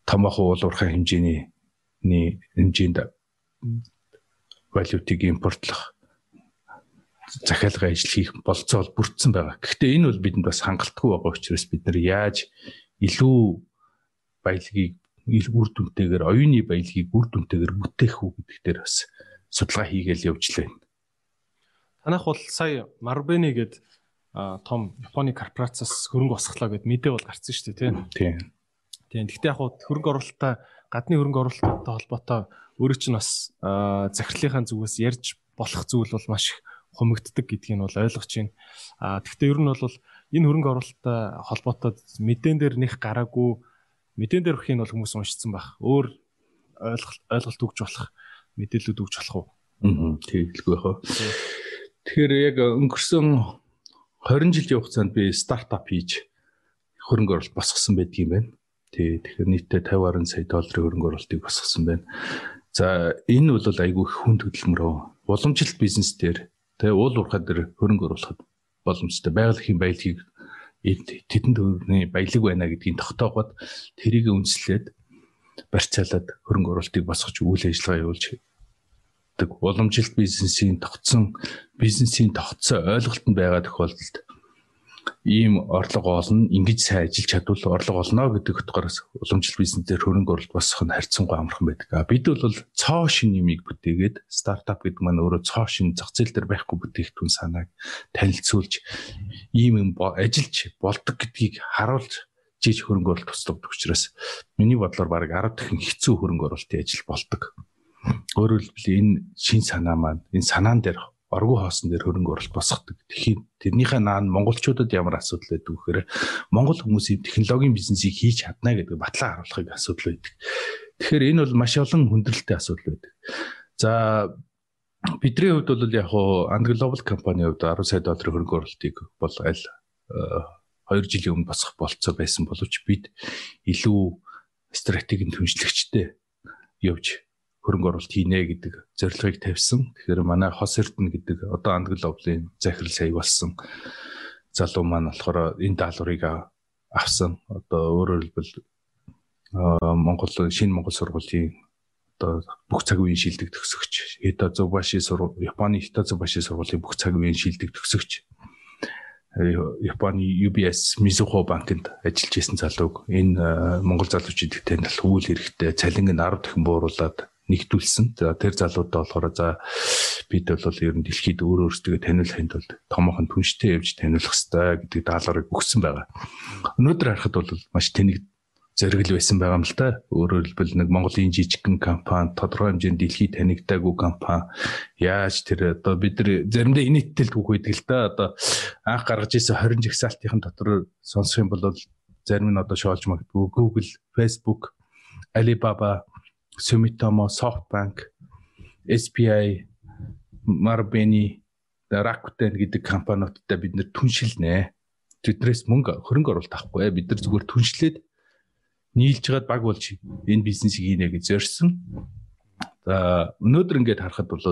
томоохон уулуурхай хэмжээний хэмжээнд валютыг импортлох захиалгын ажил хийх болцоо бол бүрдсэн байгаа. Гэхдээ энэ бол бидэнд бас хангалтгүй байгаа учраас бид нар яаж илүү баялагийг үр дүнтэйгээр оюуны баялагийг үр дүнтэйгээр бүтээх үү гэдэг дээр бас судалгаа хийгээл явж байна. Танах бол сая Marubeni гээд том Японы корпорациас хөрөнгө босглоо гэд мэдээ бол гарсан шүү дээ тийм. Тийм. Тийм. Гэхдээ яг хөрөнгө оруулалтаа гадны хөрөнгө оруулалттай холбоотой өөрөө ч бас захирлынхаа зүгээс ярьж болох зүйл бол маш их хумигддаг гэдгийг нь бол ойлгож байна. А тэгвэл ер нь бол энэ хөрөнгө оруулалттай холбоотой мэдэн дээр нэх гараагүй мэдэн дээр өрхийн бол хүмүүс уншицсан байх. Өөр ойлголт ойлголт өгч болох мэдээлүүд өгч болох уу? Аа тэгэлгүй яах вэ? Тэгэхээр яг өнгөрсөн 20 жилийн хугацаанд би стартап хийж хөрөнгө оруулалт босгосон байдаг юм байна. Тий, тэгэхээр нийтдээ 50 гаруй сая долларын хөрөнгө оруулалтыг босгосон байна. За энэ бол айгүй хүн хөдөлмөрөө уламжлалт бизнес дээр тэгээ уул уурхай дээр хөрөнгө оруулахад боломжтой байгалийн баялагийг тэдэнд төрний баялаг байна гэдгийг тогтоогоод тэрийг үнслээд барьцаалаад хөрөнгө оруулалтыг босгож үйл ажиллагаа явуулж гэдэг уламжилт бизнесийн тогтсон бизнесийн тогтсон ойлголтод байгаа тохиолдолд ийм орлого олно ингэж сайн ажиллаж чадвал орлого олно гэдэг утгаараас уламжлалт бизнесээр хөрөнгө оруулалт босох нь харьцангуй амархан байдаг. Бид бол цоо шин юмыг бүтээгээд стартап гэдэг маань өөрөө цоо шин зах зээл дээр байхгүй бүтээгдэхүүн санааг танилцуулж ийм юм ажиллаж болдог гэдгийг харуулж жиж хөрөнгө оруулалт туслах учраас миний бодлоор баг 10 дахин хэцүү хөрөнгө оруулалтын ажил болдог. Өөрөөр хэлбэл энэ шин санаа маань энэ санаан дээр оргуу хоосон дээр хөрөнгө оруулалт босгодог. Тэгэхээр тэрнийхээ наан монголчуудад ямар асуудал байдаг вэхээр монгол хүмүүсийн технологийн бизнесийг хийж чадна гэдэг батлан харуулахыг асуудал байдаг. Тэгэхээр энэ бол маш олон хүндрэлтэй асуудал байдаг. За бидний хувьд бол яг хуу And Global компани хувьд 10 сая долларын хөрөнгө оруулалтыг бол аль 2 э, жилийн өмнө босгох болцоо байсан боловч бид илүү стратегийн түншлэгчтэй явж хөрөнгө оруулалт хийнэ гэдэг зорилгыг тавьсан. Тэгэхээр манай Хос Эрдэнэ гэдэг одоо Андгал овлын захирал сая болсон залуу маань болохоор энэ даалгаврыг авсан. Одоо өөрөөр хэлбэл Монгол шинэ Монгол сургуулийн одоо бүх цаг үеийн шилдэг төгсөгч. Хита Зубаши сургууль, Японы Хита Зубаши сургуулийн бүх цаг үеийн шилдэг төгсөгч. Японы UBS Mizuho банкнд ажиллаж исэн залууг энэ Монгол залуучуудыг танил үйл хэрэгтэй цалин нь 10 дахин бууруулад нэгдүүлсэн. За тэр залуудаа болохоор за бид бол ер нь дэлхийд өөр өөрсдөө таниулахын тулд томоохон түнштэй явж таниулах хэрэгтэй гэдэг даалгаврыг өгсөн байгаа. Өнөөдөр харахад бол маш тэнэг зориг байсан байгаа юм л да. Өөрөөр хэлбэл нэг Монголын жижигхэн компани, тодорхой хэмжээнд дэлхийд танигдаагүй компани яаж тэр одоо бид нар заримдаа инээдтэй л түүх байдаг л да. Одоо анх гаргаж ирсэн 20 жагсаалтын дотор сонсох юм бол зарим нь одоо шоолж магадгүй Google, Facebook, Alibaba Sumitomo, SoftBank, SBI, Marubeni, Rakuten гэдэг компаниудтай бид нэр түншилнэ. тэднээс мөнгө хөрөнгө оруулалт авахгүй бид нар зүгээр түншлээд нийлж гад баг болж энэ бизнесийг хийнэ гэж зорьсон. За өнөөдөр ингээд харахад бол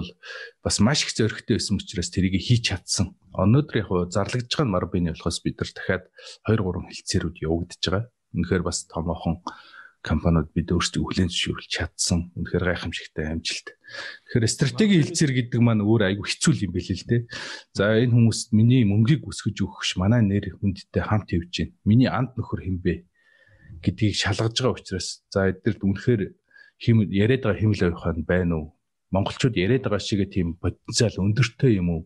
бас маш их зөрөгтэй байсан учраас тэрийг хийж чадсан. Өнөөдөр яг зарлагдж байгаа нь марбины болохоос бид нар дахиад 2 3 хилцээрүүд явагдаж байгаа. Үнэхээр бас томоохон компаниуд бид өөрсдөө хүлээн зөвшөөрүүлж чадсан. Үнэхээр гайхамшигтай амжилт. Тэгэхээр стратеги хилцээр гэдэг маань өөр айгүй хэцүү юм байл л дээ. За энэ хүмүүст миний мөнгийг өсгөж өгөх ш манай нэр хүндтэй хамт явж байна. Миний анд нөхөр хинбэ гэдгийг шалгаж байгаа учраас за эдгэрд үнэхээр хим яриад байгаа химэл авихын байна уу? Монголчууд яриад байгаа шиг тийм потенциал өндөртэй юм уу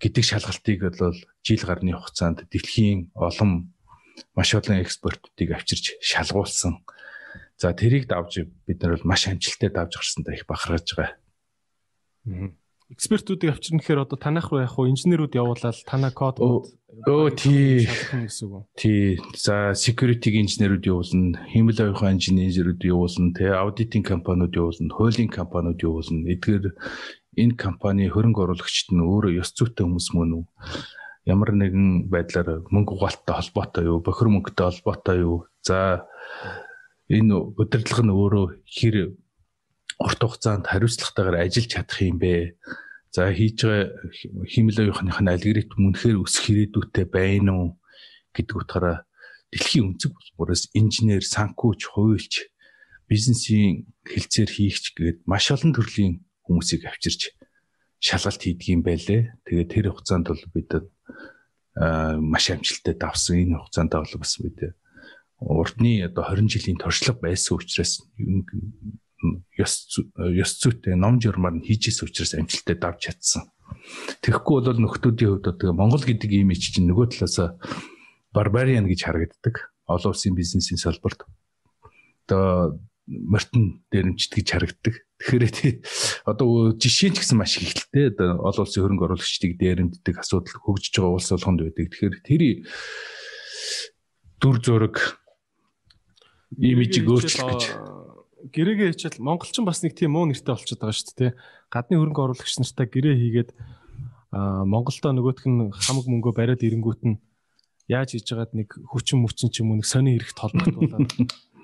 гэдэг шалгалтыг бол жил гарны хугацаанд дэлхийн олон маш олон экспертүүдийг авчирч шалгуулсан. За тэрийг давж бид нар бол маш амжилттай давж гарсандаа их бахархаж байгаа. Экспертүүдийг авчирна гэхээр одоо танах руу яг хуу инженерүүд явуулаад танаа код өө тий. Тий. За security инженерүүд явуулна, хэмэл авихын инженерүүд явуулна, тэ аудитинг компаниуд явуулна, хуулийн компаниуд явуулна. Эдгээр энэ компани хөрөнгө оруулагчид нь өөрөө ёс зүйтэй хүмүүс мөн үү? Ямар нэгэн байдлаар мөнгө угаалттай холбоотой юу, бохир мөнгөтэй холбоотой юу? За энэ удирдлага нь өөрөө хэр урт хугацаанд хариуцлагатайгаар ажиллаж чадах юм бэ? За хийж байгаа химэлээвийнхных нь алгоритм үнэхээр өсөх ирээдүйтэй байна уу гэдэг утгаараа дэлхийн өнцөг болбороос инженер, санхүүч, хуульч, бизнесийн хэлцээр хийгч гээд маш олон төрлийн хүмүүсийг авчирч шалгалт хийдэг юм байлээ. Тэгээд тэр хугацаанд бол бид маш амжилттай давсан. Энэ хугацаанд бол бас бид урдны одоо 20 жилийн туршлага байсан учраас ёс ёс зүйтэй ном журмаар нь хийжсэн учраас амжилттай давж чадсан. Тэгэхгүй бол нөхдүүдийн хувьд одоо Монгол гэдэг имиж чинь нөгөө талаас барбариан гэж харагддаг. Олон улсын бизнесийн салбарт одоо мортон дээрэмчд гэж харагддаг. Тэгэхээр одоо жишээ ч гэсэн маш их ихтэй одоо олон улсын хөрөнгө оруулагчдыг дээрэмддэг асуудал хөгжиж байгаа улс болгонд байдаг. Тэгэхээр тэр дүр зураг имижийг өөрчлөх гэж гэрээгээ хичээл монголчин бас нэг тийм муу нэртэй болчиход байгаа шүү дээ. Гадны хөрөнгө оруулагч нартай гэрээ хийгээд Монголдо нөгөөх нь хамаг мөнгөө бариад ирэнгүүт нь яаж хийж байгаад нэг хүчин мүчин ч юм уу нэг сони эрэх толгойтуулаад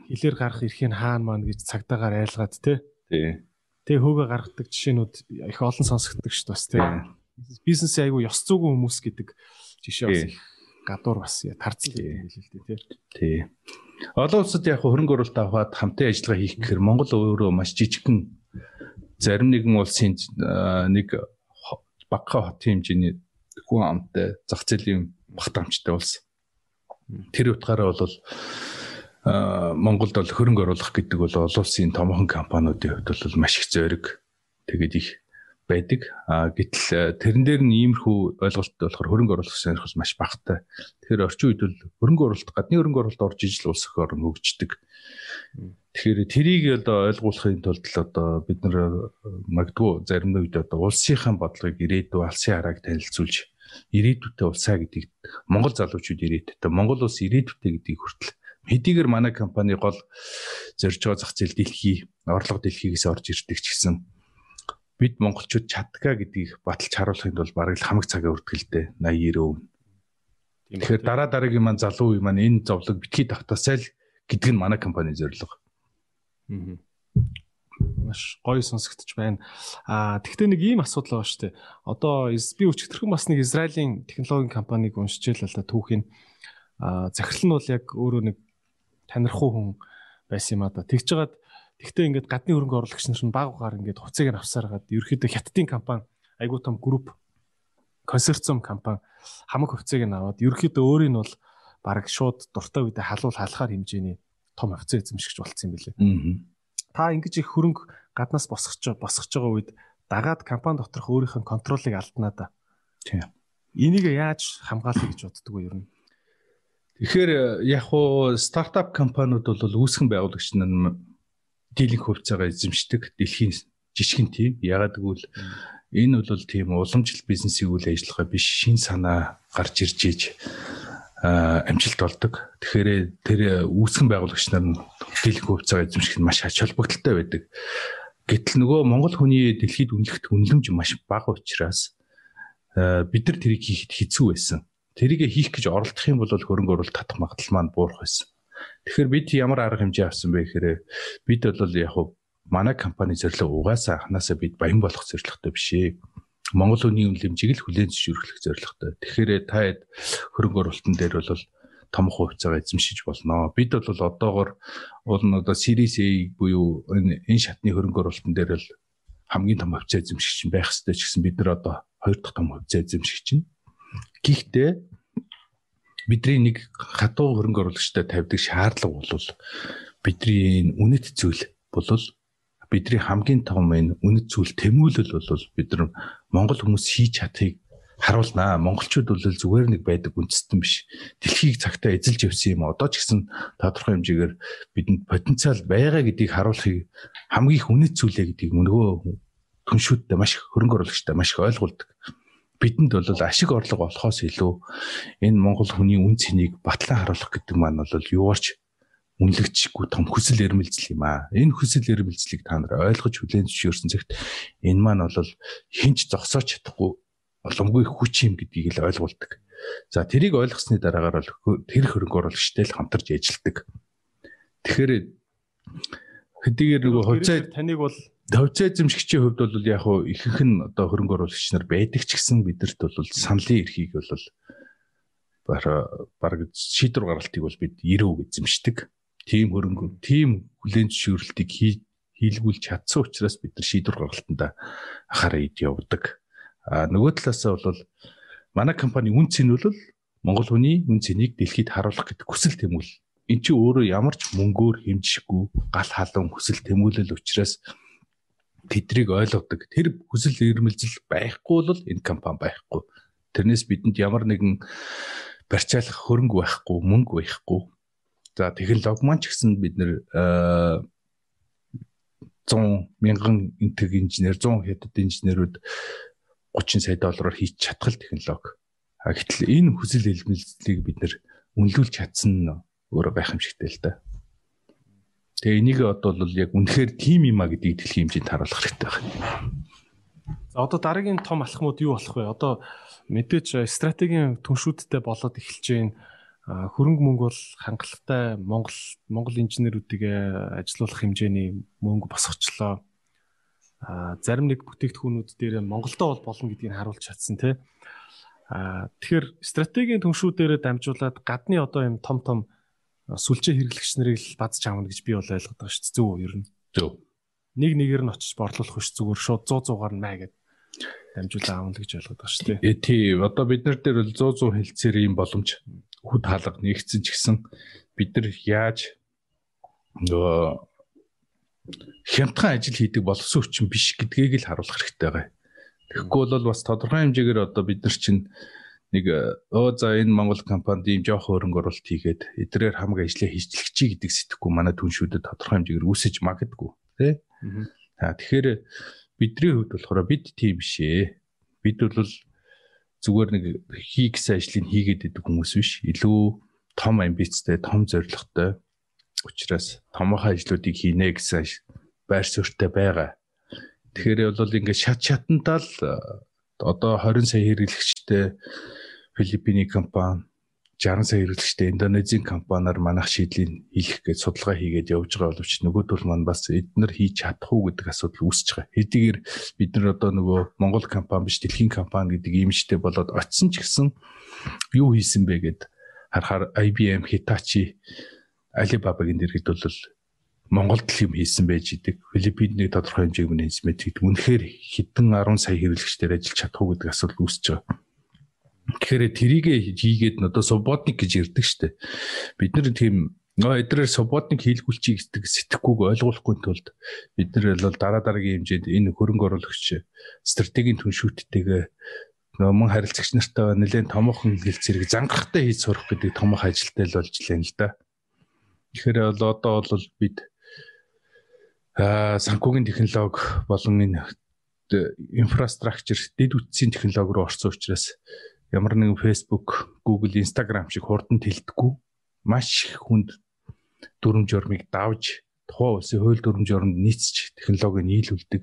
хилээр гарах эрхийн хаана маань гэж цагдаагаар айлгаад тий. Тий. Тэ хөөгө гаргадаг жишээнүүд их олон сонсогддог шүү дээ бас тий. Бизнес айгу ёс зүйн хүмүүс гэдэг жишээ бас их гадуур бас тарцал юм хэлээ л дээ тий. Тий. Олон улсад яг хөрөнгө оруулалт аваад хамтын ажиллагаа хийх гэхээр Монгол өөрөө маш жижигхэн зарим нэгэн улсын нэг багахан хотын хэмжээний хүн амтай зах зээлийн багтаамжтай улс. Тэр утгаараа бол Монголд бол хөрөнгө оруулах гэдэг бол олон улсын томоохон компаниудын хувьд бол маш их зориг тэгээд их байдаг. А гэтэл э, тэрэн дээр нь иймэрхүү ойлголттой болохоор хөрөнгө оруулах сонирхол маш багатай. Тэгэхээр орчин үед бол хөрөнгө оруулалт гадны хөрөнгө оруулалт орж ижил улс өх орн хөгждөг. Тэгэхээр тэрийг одоо ойлгуулахын тулд одоо бид нар э, магадгүй зарим үед одоо улсынхаа бодлогыг ирээдүй алсын харааг танилцуулж ирээдүйтэй улсаа гэдгийг Монгол залуучууд ирээдүйтэй Монгол улс ирээдүйтэй гэдгийг хүртэл хэдийгээр манай компани гол зорж байгаа зах зээл дэлхий орлого дэлхийгээс орж ирдэг ч гэсэн бид монголчууд чаддгаа гэдгийг баталж харуулахын тулд бараг л хамаг цагаа өртгөл дээ 80 90 өв. Тэгэхээр дараа дараагийн маань залуу үе маань энэ зовлог битгий давтаасай л гэдэг нь манай компани зорилго. Аа. Маш гоё сонсогдож байна. Аа тэгтээ нэг ийм асуудал байгаа шүү дээ. Одоо би өчигдөрхөн бас нэг Израилийн технологийн компанийг уншиж л л да түүхийн аа захирал нь бол яг өөрөө нэг танирхуу хүн байсан юм а да. Тэгж жагаад Тэгвэл ингээд гадны хөрөнгө оруулагч нар нь баг угаар ингээд хуцыг нь авсаргаад ерөөхдөө хятадын компани айгуу том групп консорциум компани хамаг хувьцааг нь аваад ерөөхдөө өөрийг нь бол баг шууд дуртай үедээ халуул халахаар хэмжээний том хувьцаа эзэмшигч болцсон юм билээ. Та ингэж их хөрөнгө гаднаас босгож босгож байгаа үед дагаад компани доторх өөрийнх нь контролыг алднаа да. Тийм. Энийг яаж хамгаалах гэж вэ ер нь? Тэгэхээр яг уу стартап компаниуд бол үүсгэн байгуулагч нар дийлэнх хувьцаагаа эзэмшдэг дэлхийн жижигэн тим. Ягаад гэвэл энэ бол тийм уламжлалт бизнесийн үйл ажиллагаа биш шин санаа гарч ирж ийж амжилт болдог. Тэгэхээр тэр үүсгэн байгуулагч нар дийлэнх хувьцаагаа эзэмших нь маш ач холбогдолтой байдаг. Гэтэл нөгөө Монгол хүний дэлхийд үнэлэхт үнэлэмж маш бага учраас бид нар тэрийг хийхэд хэцүү байсан. тэрийг хийх гэж оролдох юм бол хөрөнгө оруулалт татах магадлал маань буурах байсан. Тэгэхээр бид ямар арга хэмжээ авсан бэ гэхээр бид бол яг манай компани зорилго угаасаа анханасаа бид баян болох зорилготой биш ээ. Монгол үнийн үнэлэмжийг л хүлээн зөвшөөрөх зорилготой. Тэгэхээр та хөрөнгө оруулалтын дээр бол томх хувьцаагаа эзэмшиж болно. Бид бол одоогор уул нь одоо Series A буюу энэ шатны хөрөнгө оруулалтын дээр л хамгийн том хувьцаа эзэмшигч байх ёстой ч гэсэн бид нар одоо хоёр дахь том хувьцаа эзэмшигч нь. Гэхдээ бидний нэг хатуу хөрөнгө оруулагчтай тавьдаг шаардлага бол бидний үнэт зүйл бол бидний хамгийн том энэ үнэт зүйл тэмүүлэл бол бид нар Монгол хүмүүс хийж чадахыг харуулнаа. Монголчууд бол зүгээр нэг байдаг үндэстэн биш. Дэлхийг цагтаа эзэлж явсан юм. Одоо ч гэсэн тодорхой хэмжээгээр бидэнд потенциал байгаа гэдгийг харуулахыг хамгийн их үнэт зүйлээ гэдгийг нөгөө түншүүдтэй маш хөрөнгө оруулагчтай маш их ойлгуулдаг. Бидэнд бол ашиг орлого олохоос илүү энэ монгол хүний үн цэнийг батлан харуулах гэдэг маань бол юугаарч үнэлэгчгүй том хүсэл эрмэлзэл юм аа. Энэ хүсэл эрмэлзлийг та нар ойлгож хүлээн зөвшөөрсөн цагт энэ маань бол хинч зогсооч чадахгүй боломгүй хүч юм гэдгийг л ойлгуулдаг. За тэрийг ойлгосны дараагаар бол тэр хөрөнгө оруулагчтай л хамтарч ажилладаг. Тэгэхээр хэдийгээр нөгөө хувьцаа таныг бол хувьцаа эзэмшигчийн хувьд бол яг хуу ихэнх нь одоо хөрөнгө оруулагч нар байдаг ч гэсэн бидэрт бол саналын эрхийг бол баг шийдвэр гаргалтыг бол бид 90% эзэмшдэг. Тим хөрөнгө, тим хүлэн зөвшөөрлөлтийг хийлгүүлж чадсан учраас бид нар шийдвэр гаргалтанда анхаарал ид явдаг. А нөгөө талаасаа бол манай компани үн цэн бол Монгол хүний үн цэнийг дэлхийд харуулах гэдэг хүсэл тэмүүл. Эн чинь өөрөө ямар ч мөнгөөр хэмжихгүй гал халуун хүсэл тэмүүлэл учраас тэдрийг ойлгодог. Тэр хүсэл эрмэлзэл байхгүй бол энэ компани байхгүй. Тэрнээс бидэнд ямар нэгэн барьцаалах хөрөнгө байхгүй, мөнгө байхгүй. За технологи маань ч гэсэн бид нэр 100 мянган интег инженер, 100 хятад инженерүүд 30 сая доллараар хийж чадхал технологи. Гэтэл энэ хүсэл хэлмэлцлийг бид нэр үнэлүүлж чадсан нь өөрөө гайхамшигтай л да. Тэгээ энийг бол яг үнэхээр тим юм а гэдгийг дэлхийн хэмжээнд харуулах хэрэгтэй байна. За одоо дараагийн том алхмууд юу болох вэ? Одоо мэдээж стратегийн түншүүдтэй болоод эхэлж байна. Хөрөнгө мөнгө бол хангалттай Монгол Монгол инженерүүдийг ажилуулах хэмжээний мөнгө босгочлоо зарим нэг бүтээгдэхүүнүүд дээр Монголдо бол болно гэдгийг харуулж чадсан тий. А тэгэхээр стратегийн түншүүдээр дамжуулаад гадны одоо юм том том сүлжээ хэрэглэгч нарыг л бадж аавна гэж би бол ойлгоод байгаа шүү дээ. Зөв үү ер нь. Зөв. Нэг нэгээр нь очиж борлуулах биш зүгээр шууд 100 100-аар наа гэд дамжуулаа аавна гэж ойлгоод байгаа шүү дээ. Э тий. Одоо бид нар дээр бол 100 100 хэлцээр ийм боломж хүд хаалга нэгцэн ч гэсэн бид нар яаж нөгөө хямдхан ажил хийдэг болсон хүчин биш гэдгийг л харуулах хэрэгтэй байгаа. Тэгэхгүй бол бас тодорхой хэмжээгээр одоо бид нар чинь нэг оо за энэ Монгол компанид ийм жоох хөрөнгө оруулалт хийгээд эдрээр хамаг ажлаа хийжлэх чи гэдэг сэтгэхгүй манай түншүүдэд тодорхой хэмжээгээр үсэж магадгүй тий. За тэгэхээр бидний хувьд болохоор бид тийм бишээ. Бид бол зүгээр нэг хий гэсэн ажлыг хийгээд идэг хүмүүс биш. Илүү том амбицтай, том зорилготой учраас томоохон ажлуудыг хийнэ гэсэн байр суурьтай байгаа. Тэгэхээр бол ингээд шат шатантаа л одоо 20 сая хэрэглэгчтэй Филиппиний компани 60 сая хэрэглэгчтэй Индонезийн компаниар манах шийдлийн хийх гэж судалгаа хийгээд явж байгаа боловч нөгөөдөл маань бас эднэр хийж чадах уу гэдэг асуудал үүсэж байгаа. Хэдийгээр бид нар одоо нөгөө Монгол компани биш дэлхийн компани гэдэг имижтэй болоод очисон ч гэсэн юу хийсэн бэ гэд харахаар IBM, Hitachi Alibaba-гийн дэргэд бол Монголд л юм хийсэн байж идэг. Филиппиний тодорхой хэмжээг менежмент гэдэг. Үнэхээр хэдэн 10 сая хэрэглэгчдэр ажиллаж чадах уу гэдэг асуудал үүсэж байгаа. Тэгэхээр тэрийг хийгээд одоо субботник гэж ярддаг штэ. Бид нар тийм эдрээр субботник хийлгүүлчих гэдэг сэтгэхгүйг ойлгуулахгүй тулд бид нар бол дараа дараагийн хэмжээнд энэ хөрөнгө оруулагч стратегийн түншүүттэйгээ мөн харилцагч нартай нэлээд томоохон хэлцэрэг зангахтай хийж сурах гэдэг томоохон ажилтай л болж лээ л да. Тэгэхээр бол одоо бол бид аа санхүүгийн технологи болон энэ инфраструктур дэд үтсийн технологи руу орсон учраас ямар нэгэн Facebook, Google, Instagram шиг хурдан тэлдэггүй маш хүнд дүрм журмыг давж тухайн улсын хууль дүрм журмд нийцж технологиг нийлүүлдэг.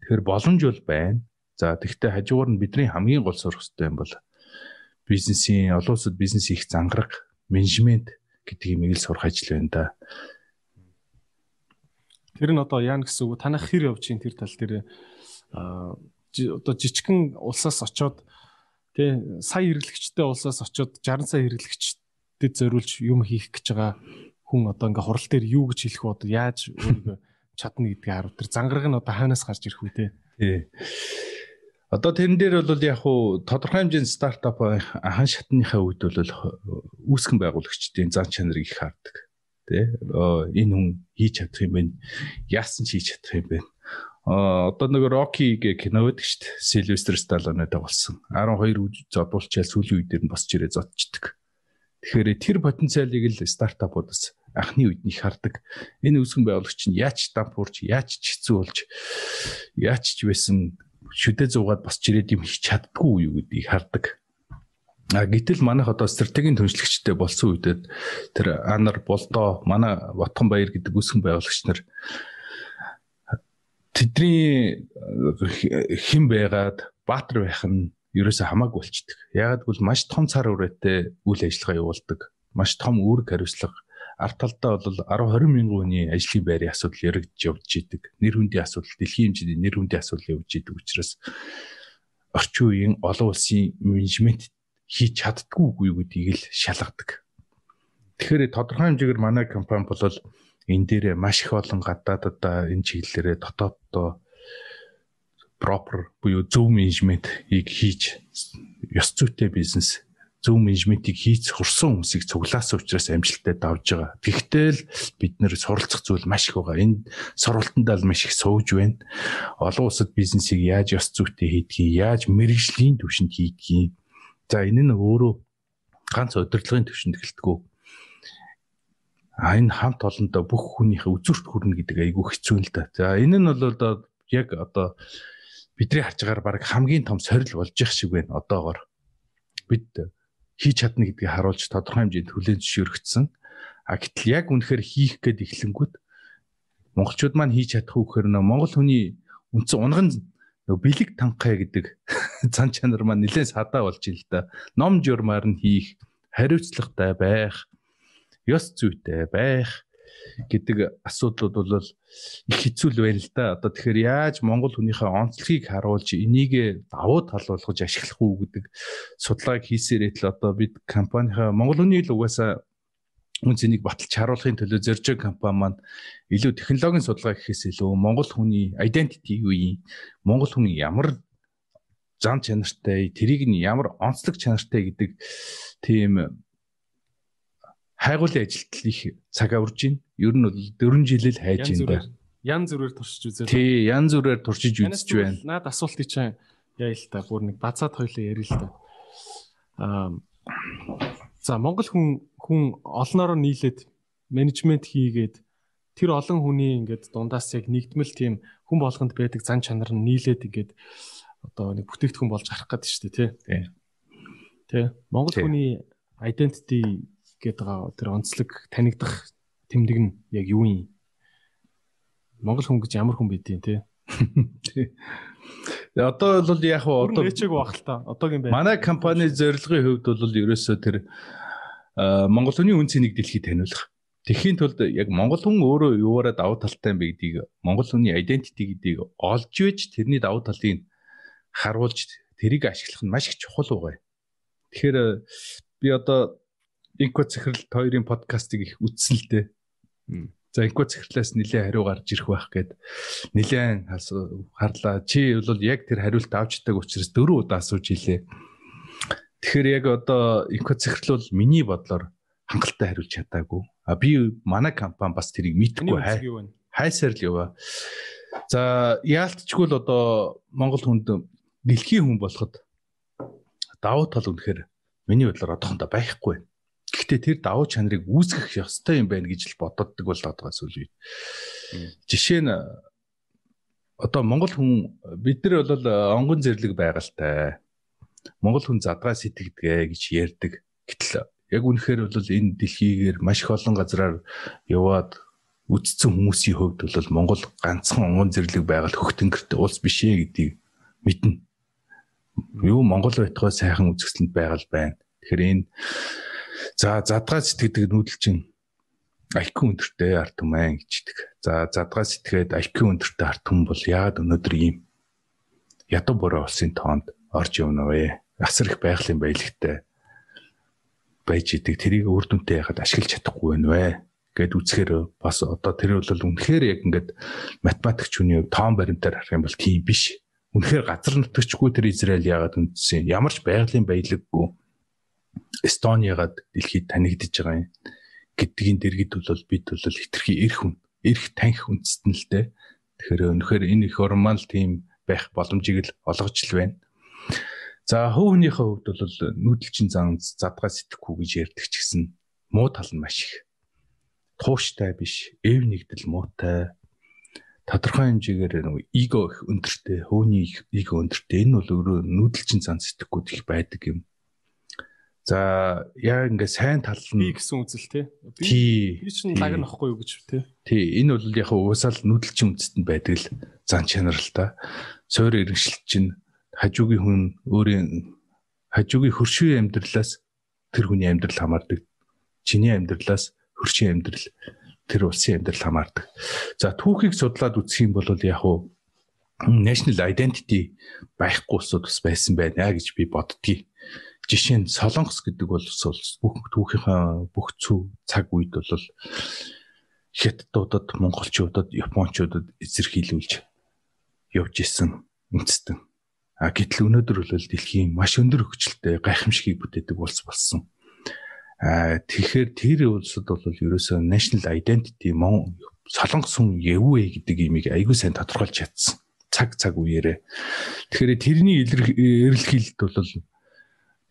Тэгэхээр боломж бол байна. За тэгвэл хажуугаар нь бидний хамгийн гол сурах хэрэгтэй юм бол бизнесийн олон улсад бизнес их зангараг менежмент гэдэг имийг л сурах ажил байна да. Тэр нь одоо яа гэсэн үг танах хэр явж чинь тэр тал дээр а одоо жижигхэн улсаас очоод тий сая хэрэглэгчтэй улсаас очоод 60 сая хэрэглэгчдэд зориулж юм хийх гэж байгаа хүн одоо ингээ хурал дээр юу гэж хэлэх одоо яаж өөрийгөө чадна гэдгийг харуул тэр зангараг нь одоо хаанаас гарч ирэх үү те тий Одоо тэрэн дээр бол яг хуу тодорхой хэмжээний стартап анхан шатныхаа үед бол үүсгэн байгуулагчдын зан чанарыг их хардаг. Тэ энэ хүн хийж чадах юм байна. Яасан ч хийж чадах юм байна. Одоо нэг Rocky гэх кино байдаг шүү дээ. Sylvester Stallone-тэй болсон. 12 зодуулчаал сүүлийн үед нь босч ирээ зодчдаг. Тэгэхээр тэр потенциалыг л стартапуудаас анхны үед нь хардаг. Энэ үүсгэн байгуулагч нь яаж дампуурч, яаж ч хэцүү болж, яаж ч байсан шүдэ зугаад босч ирээд юм хийж чаддгүй юу гэдгийг хардаг. А гэтэл манайх одоо стратегийн түншлэгчтэй болсон үедээ тэр Анар Болдоо манай Батхан Баяр гэдэг үсгэн байгуулагч нар тэдний хэн байгаад баатар байх нь ерөөсөө хамаагүй болчдөг. Ягаад гэвэл маш том цар хүрээтэй үйл ажиллагаа явуулдаг. Маш том үүрэг хариуцлага арт талдаа бол 10 20 мянган хүний ажлын байрын асуудал яригдж явж идэг. Нэр хүндийн асуудал, дэлхийн хэмжээний нэр хүндийн асуудал явж идэг учраас орчин үеийн олон улсын менежмент хийж чаддгүй юу гэдгийг л шалгадаг. Тэгэхээр тодорхой хэмжээгээр манай компани бол энэ дээр маш их олон гадаадад энэ чиглэлээрээ дотооддоо proper буюу зөв менежментийг хийж ёс зүйтэй бизнес зөв менежментийг хийж сурсан хүмүүсийг цуглаасан учраас амжилттай давж байгаа. Гэхдээ л бид нэр суралцах зүйл маш их байгаа. Энэ сургалтандаа л маш их сууж байна. Олон улсад бизнесийг яаж ёс зүйтэй хийдгийг, яаж мэрэгжлийн түвшинд хийдгийг. За энэ нь өөрөө ганц удирдлагын түвшинд эхэлдэг. А энэ хамт олондоо бүх хүнийхээ үзүүрт хүрнэ гэдэг айгүй хэцүү л да. За энэ нь бол яг одоо бидний харж байгаагаар баг хамгийн том сорил болж явах шиг байна одоогор. Бид хийж чадна гэдгийг харуулж тодорхой хэмжээнд хүлээн зөвшөөрөгдсөн. А гэтэл яг үнэхээр хийх гээд эхлэнгүүт монголчууд маань хийж чадах уу гэхээр нөө монгол хүний үндсэн унган нөө бэлэг танхаа гэдэг цан чанар маань нэлээд садаа болж ил да. Ном журмаар нь хийх, хариуцлагатай байх, ёс зүйтэй байх, гэдэг асуудлууд бол их хэцүү л байна л да. Одоо тэгэхээр яаж монгол хүнийхээ онцлогийг харуулж энийг давуу тал болгож ашиглах уу гэдэг судалгааг хийсээрээ л одоо бид компанийнхаа монгол хүний л угаасаа үн цэнийг баталж харуулахын төлөө байгаа компани маань илүү технологийн судалгаа гэхээс илүү монгол хүний identity юу юм? Монгол хүн ямар зан чанартай, тэрийг нь ямар онцлог чанартай гэдэг тийм хайгуулын ажилт их цаг аварж байна. Ер нь бол 4 жилэл хайж байна. Ян зүрээр туршиж үзээ. Тий, ян зүрээр туршиж үзэж байна. Наад асуултыг чинь яа л та бүр нэг бацаад хоёлоо ярил л та. Аа За Монгол хүн хүн олноороо нийлээд менежмент хийгээд тэр олон хүний ингээд дундаас яг нэгдмэл тийм хүн болгонд байдаг зан чанар нь нийлээд ингээд одоо нэг бүтээгдэхүүн болж гарах гэдэг шүү дээ тий. Тий. Монгол хүний identity гээд байгаа тэр онцлог танигдах тэмдэг нь яг юу юм? Монгол хүн гэж ямар хүн байдیں۔ те. Одоо бол яг одоо нээчээг баг л та. Одоогийн байна. Манай компани зорилгын хувьд бол ерөөсөө тэр Монгол хүний үн цэнийг дэлхийд таниулах. Тэхийн тулд яг монгол хүн өөрөө юуаараа давуу талтай юм бэ гэдгийг монгол хүний identity гэдгийг олж иж тэрний давуу талыг харуулж тэрийг ашиглах нь маш их чухал байгаа. Тэгэхээр би одоо Инко цэхэрлэлт хоёрын подкастыг их үзсэн л дээ. За инко цэхэрлээс нэлээ хариу гарч ирэх байх гээд нэлээ харлаа. Чи бол яг тэр хариулт авчдаг учраас дөрөв удаа асууж илээ. Тэгэхээр яг одоо инко цэхэрлэл бол миний бодлоор хангалттай хариулж чадаагүй. А би манай компани бас тэрийг мэдхгүй хай. Хайсаар л яваа. За яалтчгүй л одоо Монгол хүнд дэлхийн хүн болоход давуу тал үнэхээр миний бодлоор одоохондоо байхгүй байна. Гэхдээ тэр давуу чанарыг үүсгэх ёстой юм байна гэж л бододдаг болоод байгаа сүүлийн үед. Жишээ нь одоо монгол хүн бид нар бол онгон зэрлэг байгальтай. Монгол хүн задгаа сэтгэдгээ гэж ярьдаг. Гэтэл яг үнэхээр бол энэ дэлхийгээр маш их олон газараар яваад үдцсэн хүмүүсийн хувьд бол Монгол ганцхан онгон зэрлэг байгаль хөх тэнгэрт улс биш ээ гэдгийг мэднэ. Юу Монгол байтугай сайхан үзэсгэлэнд байгаль байна. Тэгэхээр энэ за задгаа сэтгэдэг нүүдэлчин IQ өндөртэй арт түмэн гэждэг. За задгаа сэтгэхэд IQ өндөртэй арт түмэн бол яагаад өнөөдөр ийм ядуу бороо улсын тоонд орж явна вэ? Асар их байгалийн баялагтай байж идэг. Тэрийг үр дүнтэй яхад ашиглаж чадахгүй байна вэ? гэд үзэхээр бас одоо тэр бол үнэхээр яг ингээд математикч хүний тоон баримтаар харах юм бол тийм биш. Үнэхээр газар нутагчгүй тэр Израиль яагаад үндсэн ямар ч байгалийн баялаггүй Эстониягад дэлхийд танигдж байгаа юм гэдгийн дэргэд бол бид бол хитрхи эрх хүн эрх таньх үндэстэн л дээ. Тэгэхээр өнөхөр энэ их нормал тийм байх боломжийг л олгож л байна. За хөөвнийхээ хувьд бол нүүдэлчин зан задгаа сэтгэхгүй гэж ярьдаг ч гэсэн муу тал нь маш их. Тууштай биш, эв нэгдэл муутай. Тодорхой хэмжээгээр нэг эго их өндөртэй, хөөний эго өндөртэй. Энэ бол өөрөө нүүдэлчин зан сэтгэхгүйд их байдаг юм. За яа ингээ сайн тал нь гэсэн үзэл те. Би чинь лаг нөхгүй юу гэж те. Тий, энэ бол яг уусаал нүүдэлчин үндэстэнд байдаг л зан чанар л та. Суур иргэншил чинь хажуугийн хүн өөрийн хажуугийн хөршийн амьдралаас тэр хүний амьдрал хамаардаг. Чиний амьдралаас хөршийн амьдрал тэр улсын амьдрал хамаардаг. За түүхийг судлаад үзэх юм бол яг national identity байхгүй улсууд бас байсан байна гэж би боддгийг жишээ нь Солонгос гэдэг бол бүх түүхийнхаа бүх цүү цаг үед бол хятадуудад, монголчуудад, японочдод эзэрхийлүүлж явж исэн үндэстэн. А гэтэл өнөөдөр бол дэлхийн маш өндөр хөгжилтэй гайхамшигыг бүтээдэг улс болсон. А тэгэхээр тэр улсад бол ерөөсөө national identity мон солонгос хүн яв вэ гэдэг имийг айгүй сайн тодорхойлж чадсан. Цаг цаг үеэрээ. Тэгэхээр тэрний эрэлхийлэлд бол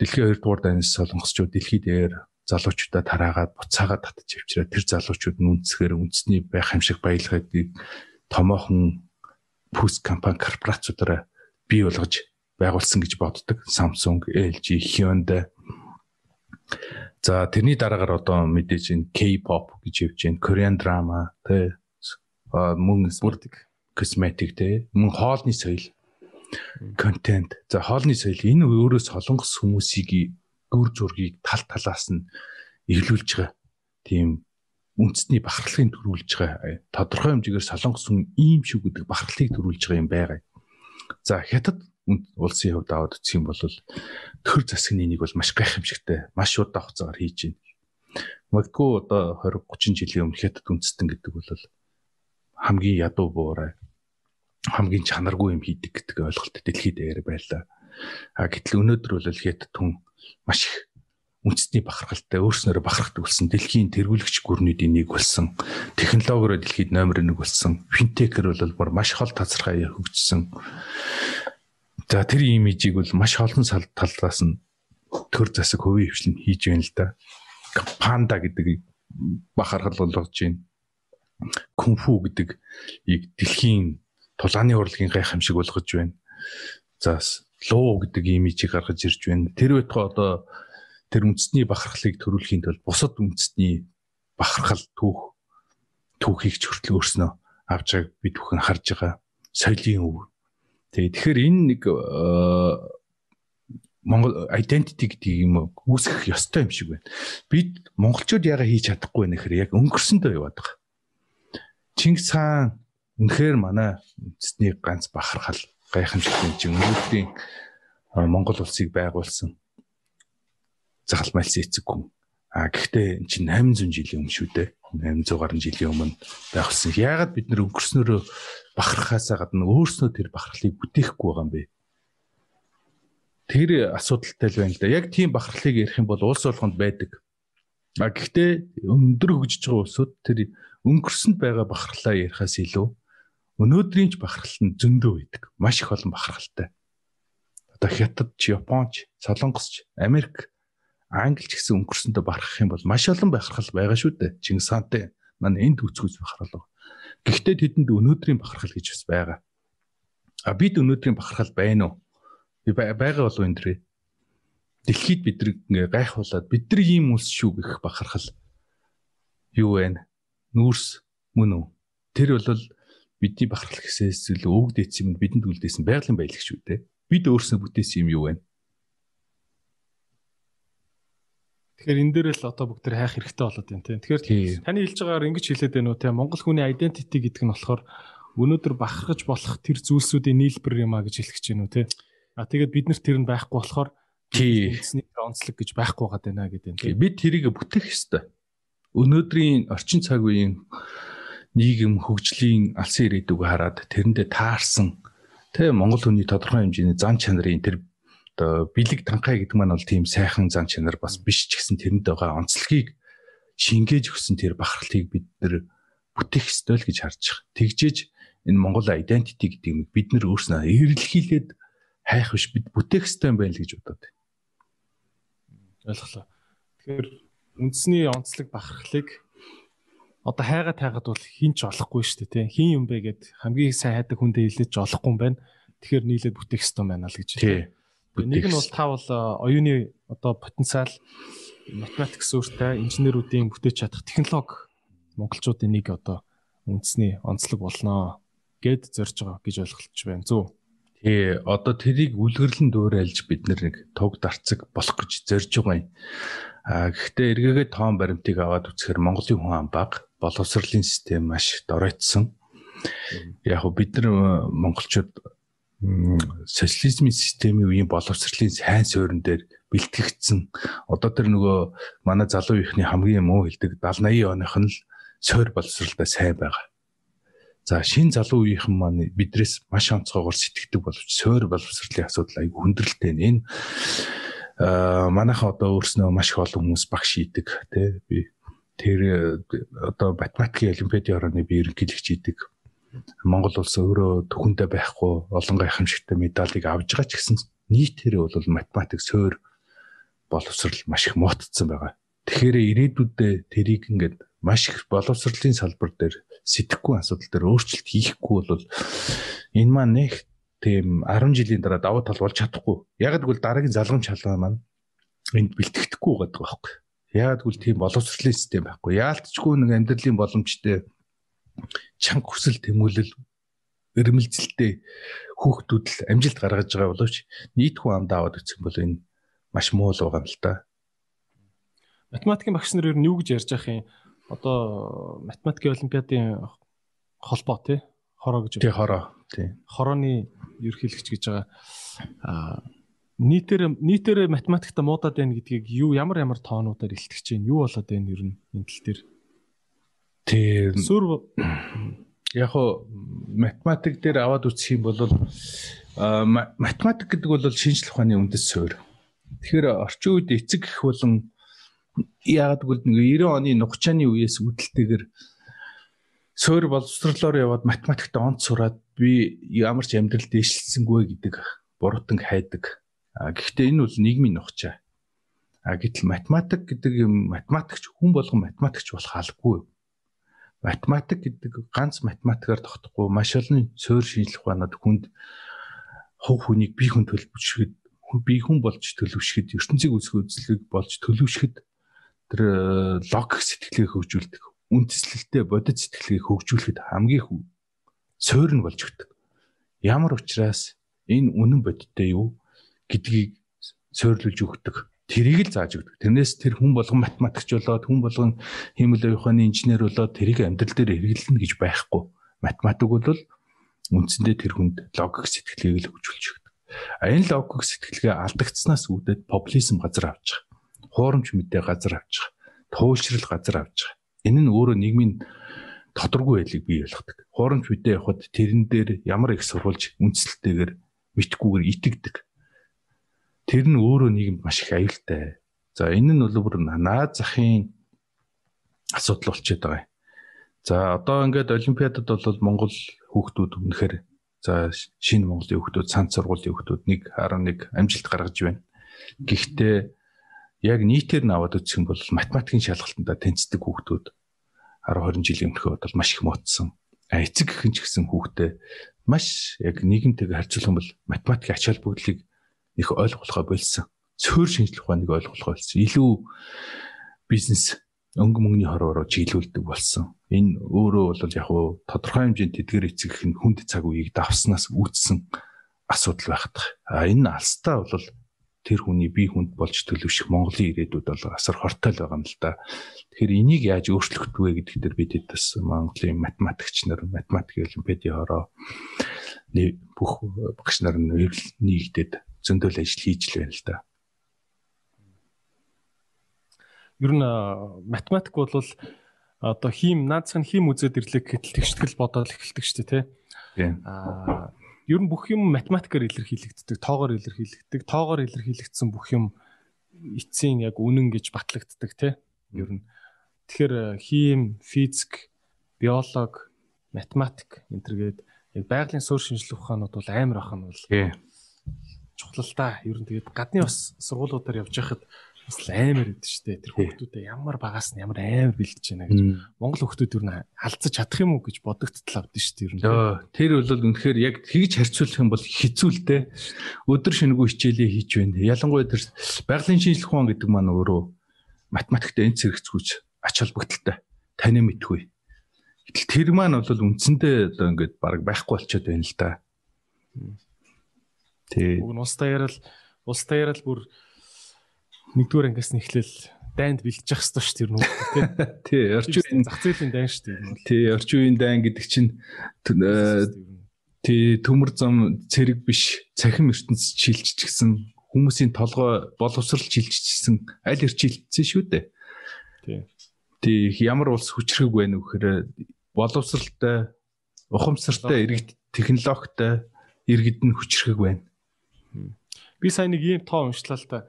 дэлхийн 2 дугаар дайнаас солонгосчууд дэлхийд дээр залуучуудаа тараагаад буцаагаад татж авчираа тэр залуучууд нь үндэсгээр үндэсний байх хамшиг баялагыг томоохон пүс компани корпорациудаараа бий болгож байгуулсан гэж боддог. Samsung, LG, Hyundai. За тэрний дараагаар одоо мэдээж энэ K-pop гэж явж байна. Korean drama тэ мөн косметик тэ мөн хоолны соёл контент. За хоолны соёл энэ өөрөө солонгос хүмүүсийг дүр зургийг тал талаас нь эглүүлж байгаа. Тийм үндэсний бахархлыг төрүүлж байгаа. Тодорхой хэмжээгээр солонгос хүн ийм шүү гэдэг бахархлыг төрүүлж байгаа юм байгаа. За хятад улсын хувьд аваад үзэх юм бол төр засгийн нэг бол маш гайхамшигтай, маш удаан хугацаагаар хийж байна. Магадгүй одоо 20 30 жилийн өмнө хятад үндэстэн гэдэг бол хамгийн ядуу буурай хамгийн чанаргүй юм хийдэг гэдэг ойлголт дэлхийд дээр байлаа. А гэтэл өнөөдөр бол хятад хүн маш их үндэсний бахархалтай өөрснөөрөө бахархдаг болсон. Дэлхийн тэргүүлэгч гүрнүүдийн нэг болсон. Технологиороо дэлхийд номер 1 болсон. Финтекер бол бүр маш хол тазархаа хөгжсөн. За тэр имижийг бол маш олон талаас нь төр засаг хувийн хвшлэн хийж байна л да. Панда гэдэг бахархал болгож байна. Кунфу гэдэг дэлхийн тулааны урлагийн гайхамшиг болгож байна. За луу гэдэг имижийг гаргаж ирж байна. Тэр байтугай одоо тэр үндэсний бахархлыг төрүүлэхийн тулд бусад үндэсний бахархал түүх түүхийг ч хүртэл өөрснөө авч байгааг бид бүхэн харж байгаа. Соёлын өв. Тэгээ тэгэхээр энэ нэг Монгол identity гэдэг юм үүсгэх ёстой юм шиг байна. Бид монголчууд яга хийж чадахгүй гэхээр яг өнгөрсөндөө яваад байгаа. Чингис хаан Үнэхээр манай үндэсний ганц бахархал гайхамшигтай чинь өнөөдрийн Монгол улсыг байгуулсан захалмайлсан эцэг хүн. А гэхдээ эн чинь 800 жилийн өмнө шүү дээ. 800 гаруй жилийн өмнө байгуулсан. Яагаад бид нэр өнгөрснөөрөө бахархаасаа гадна өөрснөө тэр бахархлыг бүтээхгүй байгаа юм бэ? Тэр асуудалтай л байна л да. Яг тийм бахархлыг ярих юм бол улс болгонд байдаг. А гэхдээ өндөр хөгжиж байгаа улсууд тэр өнгөрсөнд байгаа бахархлаа ярихаас илүү өнөөдрийн ч бахархал нь зөндөө байдаг. Маш их олон бахархалтай. Одоо Хятад ч, Япон ч, Солонгос ч, Америк, Англи ч гэсэн өнгөрсөндөө бахархах юм бол маш олон бахархал байгаа шүү дээ. Чингис хаантай маань энд үцгүүц бахархал. Гэхдээ тэдэнд өнөөдрийн бахархал гэж бас байгаа. А бид өнөөдрийн бахархал байна уу? Би байгаа болов энэ дэрээ. Дэлхийд бидрэг ингээ гайхуулаад бид нар ийм улс шүү гэх бахархал юу вэ? Нүүрс мөн үү? Тэр бол бидний бахархал гэсээс илүү өвөг дээдс юм бидэнд үлдээсэн байгалийн баялаг шүү дээ. Бид өөрснөө бүтээсэн юм юу вэ? Тэгэхээр энэ дээр л одоо бүгд хайх хэрэгтэй болоод байна тийм. Тэгэхээр таны хэлж байгаагаар ингэж хэлээд байна уу тийм Монгол хүний identity гэдэг нь болохоор өнөөдөр бахархаж болох тэр зүйлсүүдийн нийлбэр юм а гэж хэлэх гэж байна уу тийм. А тэгээд бид нарт тэр нь байхгүй болохоор эзний онцлог гэж байхгүй байгаа даа гэдэг юм. Бид тэрийг бүтээх ёстой. Өнөөдрийн орчин цаг үеийн нийгэм хөгжлийн алсын ирээдүг хараад тэрэндээ таарсан тэ Монгол хүний тодорхой хэмжээний зан чанарын тэр одоо бэлэг танхай гэдэг маань бол тийм сайхан зан чанар бас биш ч гэсэн тэрэнд байгаа онцлогийг шингээж өгсөн тэр бахархлыг бид нэр бүтээх ёстой л гэж харж байгаа. Тэгжээж энэ Монгол identity гэдэг юм бид нар өөрснөө эрэлхийлээд хайх биш бид бүтээх ёстой юм байна л гэж бодоод байна. Ойлголоо. Тэгэхээр үндэсний онцлог бахархлыг одоо хайгаад хайгаад бол хин ч олохгүй шүү дээ тийм хин юм бэ гэд хамгийн сайн хайдаг хүндээ хилээд ч олохгүй юм байна. Тэгэхээр нийлээд бүтээх ёстой байна л гэж. Тийм. Нэг нь бол та бол э, оюуны одоо потенциал математик суурьтай инженеруудын бүтээж чадах технологи монголчуудын нэг одоо үндэсний онцлог болноо гэд зорж байгаа гэж ойлголж байна. Зөв. Тий, одоо тэрийг үлгэрлэн дуурайлж бид нэг туг дарцаг болох гэж зорж байгаа юм. А гэхдээ эргээгээ тоон баримтыг аваад үзэхээр Монголын хүн ам бага боловсролын систем маш доройтсон. Яг бид нар э, монголчууд социализмын системийн үеийн боловсролын сайн суурин дээр бэлтгэгдсэн. Одоо тэр нөгөө манай залуу ихний хамгийн муу хэлдэг 70 80 оных нь л суур боловсролтой сайн байгаа. За шин залуу үеийнхэн маань бидрээс маш онцгойгоор сэтгэдэг боловч суур боловсролын асуудал айгүй хүндрэлтэй нэ. Энэ аа манайха одоо өөрснөө маш их олон хүмүүс багш хийдэг тий би тэр одоо математикийн олимпиадын орооны би ерөнхийлөгч идэг. Монгол улс өөрөө төхөндөө байхгүй олон гайхамшигтай медалийг авж байгаа ч гэсэн нийтээрээ бол математик суур боловсрал маш их муутцсан байгаа. Тэгэхээр ирээдүйдээ тэрийг ингээд маш их боловсролын салбар дээр сэтгэхгүй асуудал дээр өөрчлөлт хийхгүй бол энэ маань нэг тийм 10 жилийн дараа давуу тал болж чадахгүй. Яг гэвэл дараагийн залгамж халаа маань энд бэлтгэдэггүй байгаа байхгүй. Яг тэгвэл тийм боловсролын систем байхгүй. Яалтчгүй нэг амьдралын боломжтой чанга хүсэл тэмүүлэл эрмэлзэлтэй хүүхдүүд л амжилт гаргаж байгаа боловч нийт хүн амд аваад үтсэх бол энэ маш муу л байгаа юм л да. Математикийн багш нар ер нь юу гэж ярьж ах юм? Одоо математикийн олимпиадын холбоо тий хороо гэж. Тий хороо. Тий. Хорооны ерхийлэгч гэж байгаа. Аа нийтээр нийтээр математикта муудаад байна гэдгийг юу ямар ямар тоонуудаар илтгэж байна? Юу болоод байна ер нь энэ тал дээр? Тэр сүр яг хоо математик дээр аваад үсэх юм бол математик гэдэг бол шинжлэх ухааны үндэс суурь. Тэгэхээр орчин үед эцэг гэх болон яагаад гэвэл нэг 90 оны нухчааны үеэс үүдэлтэйгэр суурь боловсрлоор яваад математикт онц сураад би ямар ч амьдрал дээшлсэнгүй гэдэг буруудан хайдаг А гэхдээ энэ бол нийгмийн нухчаа. А гэтэл математик гэдэг юм математикч хүн болгон математикч болох албагүй. Математик гэдэг ганц математикаар тогтохгүй маш олон суурь шинжлэх ухаанууд хүнд хувь хүнийг бие хүн төлөвшөхөд бие хүн болж төлөвшөхөд ертөнцийг үүсгэх үзлэг болж төлөвшөхөд тэр э, логик сэтгэлгээ хөгжүүлдэг үндэслэлтэй бодит сэтгэлгээ хөгжүүлэхэд хамгийн суурь нь болж өгдөг. Ямар учраас энэ үнэн бодиттой юу? гэдгийг суйрлуулж өгдөг. Тэрийг л зааж өгдөг. Тэрнээс тэр хүн болгон математикч болоод хүн болгон хиймэл ухааны инженер болоод тэрийг амьдрал дээр хэрэглэнэ гэж байхгүй. Математик бол үндсэндээ тэр хүнд логик сэтгэлгээг л хөгжүүлж өгдөг. А энэ логик сэтгэлгээ алдагдсанаас үүдээд популизм газар авч байгаа. Хуурамч мэдээ газар авч байгаа. Туушрал газар авч байгаа. Энэ нь өөрөө нийгмийн тодоргүй байлыг бий болгодог. Хуурамч мэдээ явахад тэрэн дээр ямар их сурвалж үндсэлтэйгээр мэдхгүйгээр итгэдэг тэр нь өөрөө нийгэмд маш их аюултай. За энэ нь бол бүр наад захын асуудал болчиход байгаа юм. За одоо ингээд олимпиадад бол Монгол хүүхдүүд үнэхээр за шинэ Монголын хүүхдүүд цанц сургуулийн хүүхдүүд 1.1 амжилт гаргаж байна. Гэхдээ яг нийтээр нь аваад үзэх юм бол математикийн шалгалтанда тэнцдэг хүүхдүүд 10 20 жилийн өмнөхөө бол маш их муудсан. А эцэг гэх ч гэсэн хүүхдээ маш яг нийгэмтэйг харьцуулах юм бол математикийн ач холбогдлыг их ойлгохоо болсон. Цөөр шинжлэх ухааныг ойлгохоо болсон. Илүү бизнес өнгө мөнгөний хороор чиглүүлдэг болсон. Энэ өөрөө бол яг уу тодорхой хэмжээнд тэдгэр эцэг нь хүнд цаг үеийг давснаас үүдсэн асуудал байхдах. А энэ алстаа бол тэр хүний бие хүнд болж төлөвшөх Монголын ирээдүйд бол асар хортой л байгаа юм л да. Тэгэхээр энийг яаж өөрчлөх вэ гэдэг дээр бид бас Монголын математикч нар математик олимпиадын хороо бүх багш нар нэгдээд зөндөл ажил хийж л байна л да. Ер нь математик бол одоо хим наацхан хим үзээд ирлээ гэхэд тэгштгэл бодоод эхэлдэг шүү дээ тий. Аа ер нь бүх юм математикаар илэрхийлэгддэг, тоогоор илэрхийлэгддэг, тоогоор илэрхийлэгдсэн бүх юм эцсийн яг үнэн гэж батлагддаг тий. Ер нь тэгэхээр хим, физик, биолог, математик энэ төргээд яг байгалийн суурь шинжилгээ ухаанууд бол амар ах нь бол чухал л да. Ер нь тэгээд гадны бас сургуулиудаар явж байхад бас амар гэдэг шүү дээ. Тэр хүүхдүүдэд ямар багаас нь ямар амар бэлдэж байна гэж Монгол хүүхдүүд юу н алдсаж чадах юм уу гэж бодогдтол авдсан шүү дээ. Тэр бол үнэхээр яг тэгж харьцуулах юм бол хэцүү л дээ. Өдөр шөнөгүй хичээлээ хийж байна. Ялангуяа тэр байгалийн шинжилгээ ухаан гэдэг маань өөрөө математикт энэ зэрэгцгүүч ач холбогдолтой. Таны мэдгүй. Гэтэл тэр маань бол үндсэндээ одоо ингээд баг байхгүй болчиход байна л да. Тэг. Уг нь ус даяарал ус даяарал бүр нэгдүгээр ангиас нь эхлээл дайнд бэлдэж явах хэрэгтэй шүү дээ нүү. Тий, орчин үеийн зах зээлийн дайн шүү дээ. Тий, орчин үеийн дайн гэдэг чинь тий төмөр зам цэрэг биш цахим ертөнц шилжиж гисэн хүмүүсийн толгой боловсрал шилжижсэн аль ирчилсэн шүү дээ. Тий. Тий, ямар улс хүчрэг байна вэ гэхээр боловсралтай, ухамсартай, иргэд технологитой иргэд нь хүчрэг байна. Би сайн нэг ийм тоо уншлаа л та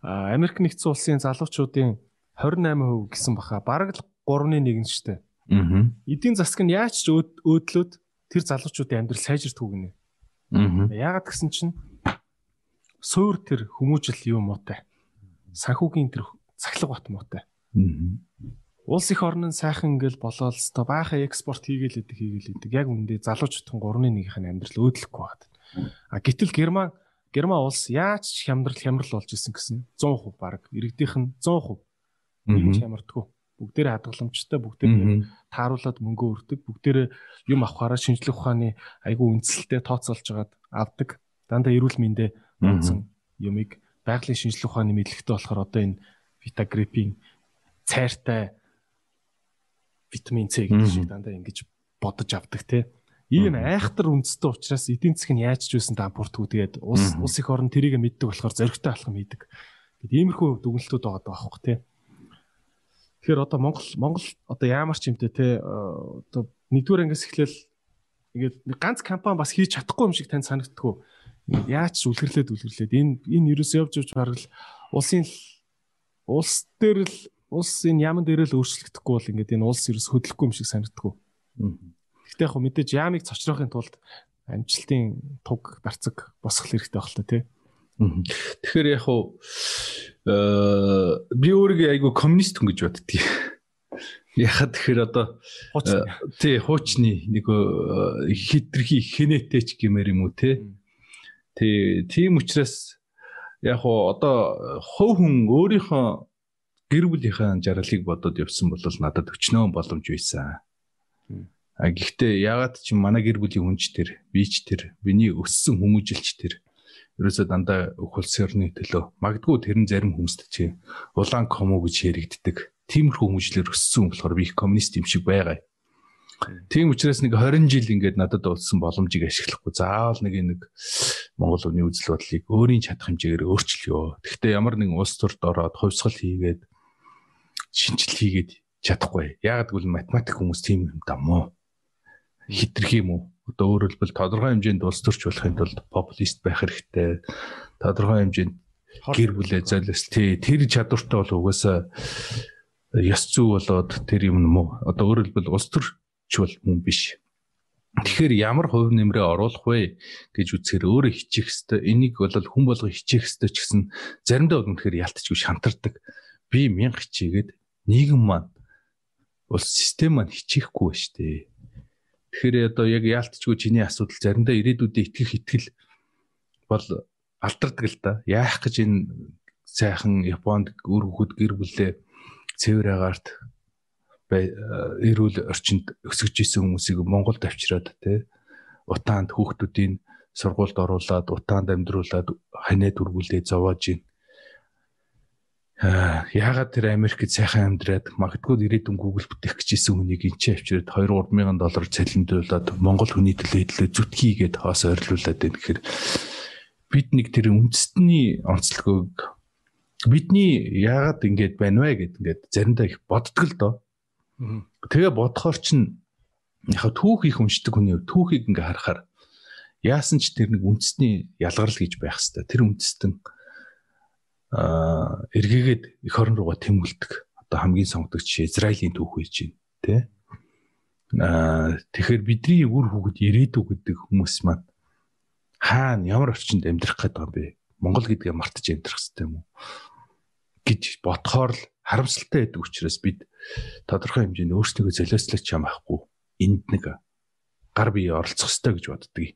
Америк нэгдсэн улсын залуучуудын 28% гэсэн баха. Бараг л 3.1 шүү дээ. Аа. Эдийн засаг нь яаж ч өөдлөөд тэр залуучуудын амьдрал сайжирдгүү гинэ. Аа. Яагаад гэсэн чинь суур тэр хүмүүжил юу муутай. Санхүүгийн тэр цахилга бат муутай. Аа. Улс их орн нь сайхан ингээл болоод та баахан экспорт хийгээл идэг хийгээл идэг. Яг үндэ залуучуудын 3.1-ийн амьдрал өөдлөхгүй байна. А гэтэл Герман Герман улс яаж ч хямдрал хямрал болж исэн гэсэн 100% баг иргэдийнх нь 100% нэг хямардгүй. Бүгдээрээ хадгаламжтай бүгдээрээ тааруулаад мөнгө өрдөг. Бүгдээрээ юм авахаараа шинжлэх ухааны айгүй үндэслэлтэй тооцоолж жагаад авдаг. Дандаа эрүүл мэндэ бодсон юмыг байгалийн шинжлэх ухааны мэдлэгтэй болохоор одоо энэ витагрипийн цайртай витамин С гэдэг шиг дандаа ингэж бодож авдаг те. Ийм айхтар үндэстэй учраас эдийн засаг нь яаж ч байсан дампууртгүй тэгээд улс улс их орн тэрийг мэддэг болохоор зөрөгтэй алхам хийдэг. Гэт иймэрхүү дүгнэлтүүд байгаа байхгүй тий. Тэгэхээр одоо Монгол Монгол одоо яамар ч юмтэй тий одоо нэгдүгээр ангиас эхлээл ингээд ганц компани бас хийж чадахгүй юм шиг тань санагдтгүй. Яаж ч үлгэрлээд үлгэрлээд энэ энэ ерөөсөө явж явж бараг л улсын улс дээр л улсын яаман дээр л өөрчлөгдөхгүй бол ингээд энэ улс ерөөс хөдлөхгүй юм шиг санагдтгүй. Гэхдээ яг мэдээж яамыг цочрохын тулд амжилтын туг дарцаг босгох хэрэгтэй байх л та тий. Тэгэхээр яг хуу би өөрийгөө айгүй коммунист хүн гэж боддгийг. Яхад тэгэхээр одоо тий хуучны нэг хитрхи хэнэтэйч гэмээр юм уу те. Тий тийм учраас яг хуу одоо хов хүн өөрийнхөө гэр бүлийнхээ жаргалыг бодоод явсан бол надад өчнөө боломж байсан. Гэхдээ ягаад ч манай гэр бүлийн хүнч тэр, би ч тэр, биний өссөн хүмүүжилч тэр ерөөсөө дандаа өх улс орны төлөө магадгүй тэр нь зарим хүмүүст чи улаан комо гэж яригддаг. Тиймэрхүү хүмүүжлэр өссөн болохоор би их коммунист юм шиг байгаа. Тийм учраас нэг 20 жил ингээд надад болсон боломжийг ашиглахгүй заавал нэг нэг Монгол хүний үзэл бодлыг өөрийн чадах хэмжээгээр өөрчлөё. Гэхдээ ямар нэгэн улс төрд ороод хувьсгал хийгээд шинжил хийгээд чадахгүй. Яагад гэвэл математик хүмүүс тийм юм даа хитрэх юм уу? Одоо өөрөөр хэлбэл тодорхой хэмжээнд улс төрч болохын тулд популист байх хэрэгтэй. Тодорхой хэмжээнд гэр бүлээ золиос тий тэр чадвартай бол угаасаа ёс зүй болоод тэр юм мó одоо өөрөөр хэлбэл улс төрч бол хүн биш. Тэгэхээр ямар хувь нэмрээ оруулах вэ гэж үзэхээр өөрөө хичих хэвээр энийг бол хүн болго хичих хэвээр ч гэсэн заримдаа бол үнэхээр ялтчгүй шантардаг. Би мянга хичээгээд нийгэм маань улс систем маань хичихгүй ба штэ. Тэгэхээр одоо яг яалтчгүй чиний асуудал заримдаа ирээдүйдээ итгэх итгэл бол алдардаг л да. Яах гэж энэ сайхан Японд өр хөхөд гэр бүлээ цэвэр агаарт эрүүл орчинд өсөж исэн хүмүүсийг Монголд авчираад те утаанд хүүхдүүдийн сургуульд оруулаад утаанд амьдруулад ханаа дүргүүлээ зовоож ийн. Аа яагаад тэр Америкт сайхан амьдраад магадгүй ирээдүйн Google бүтээх гэжсэн хүнийг энчээ авчирад 2 3 мянган доллар цалиндуулаад Монгол хүний төлөө хэлээ зүтгийгээд хоос ойрлуулад байна. Гэхээр бид нэг тэр үндэстний онцлогыг бидний яагаад ингэж байна вэ гэд ингээд заримдаа их боддог л доо. Тэгээ бодохоор чинь яг түүх их уншдаг хүний түүхийг ингээ харахаар яасан ч тэр нэг үндэсний ялгарл гэж байх хэвээр тэр үндэстэн эргээгээд эх орон руугаа тэмүүлдэг. Одоо хамгийн сонгогдож Израилийн түүх үйж байна, тэ? Аа тэгэхээр бидний үр хүүхэд ирээдүй гэдэг хүмүүс маань хаана ямар орчинд амьдрах гэдэг юм бэ? Монгол гэдгээ мартаж амьдрах хэрэгтэй юм уу? гэж бодхоор л харамсалтай байдаг учраас бид тодорхой хэмжээний өөрсдөө золиослогч юм ахгүй энд нэг гар бие оролцох хэрэгтэй гэж боддөг.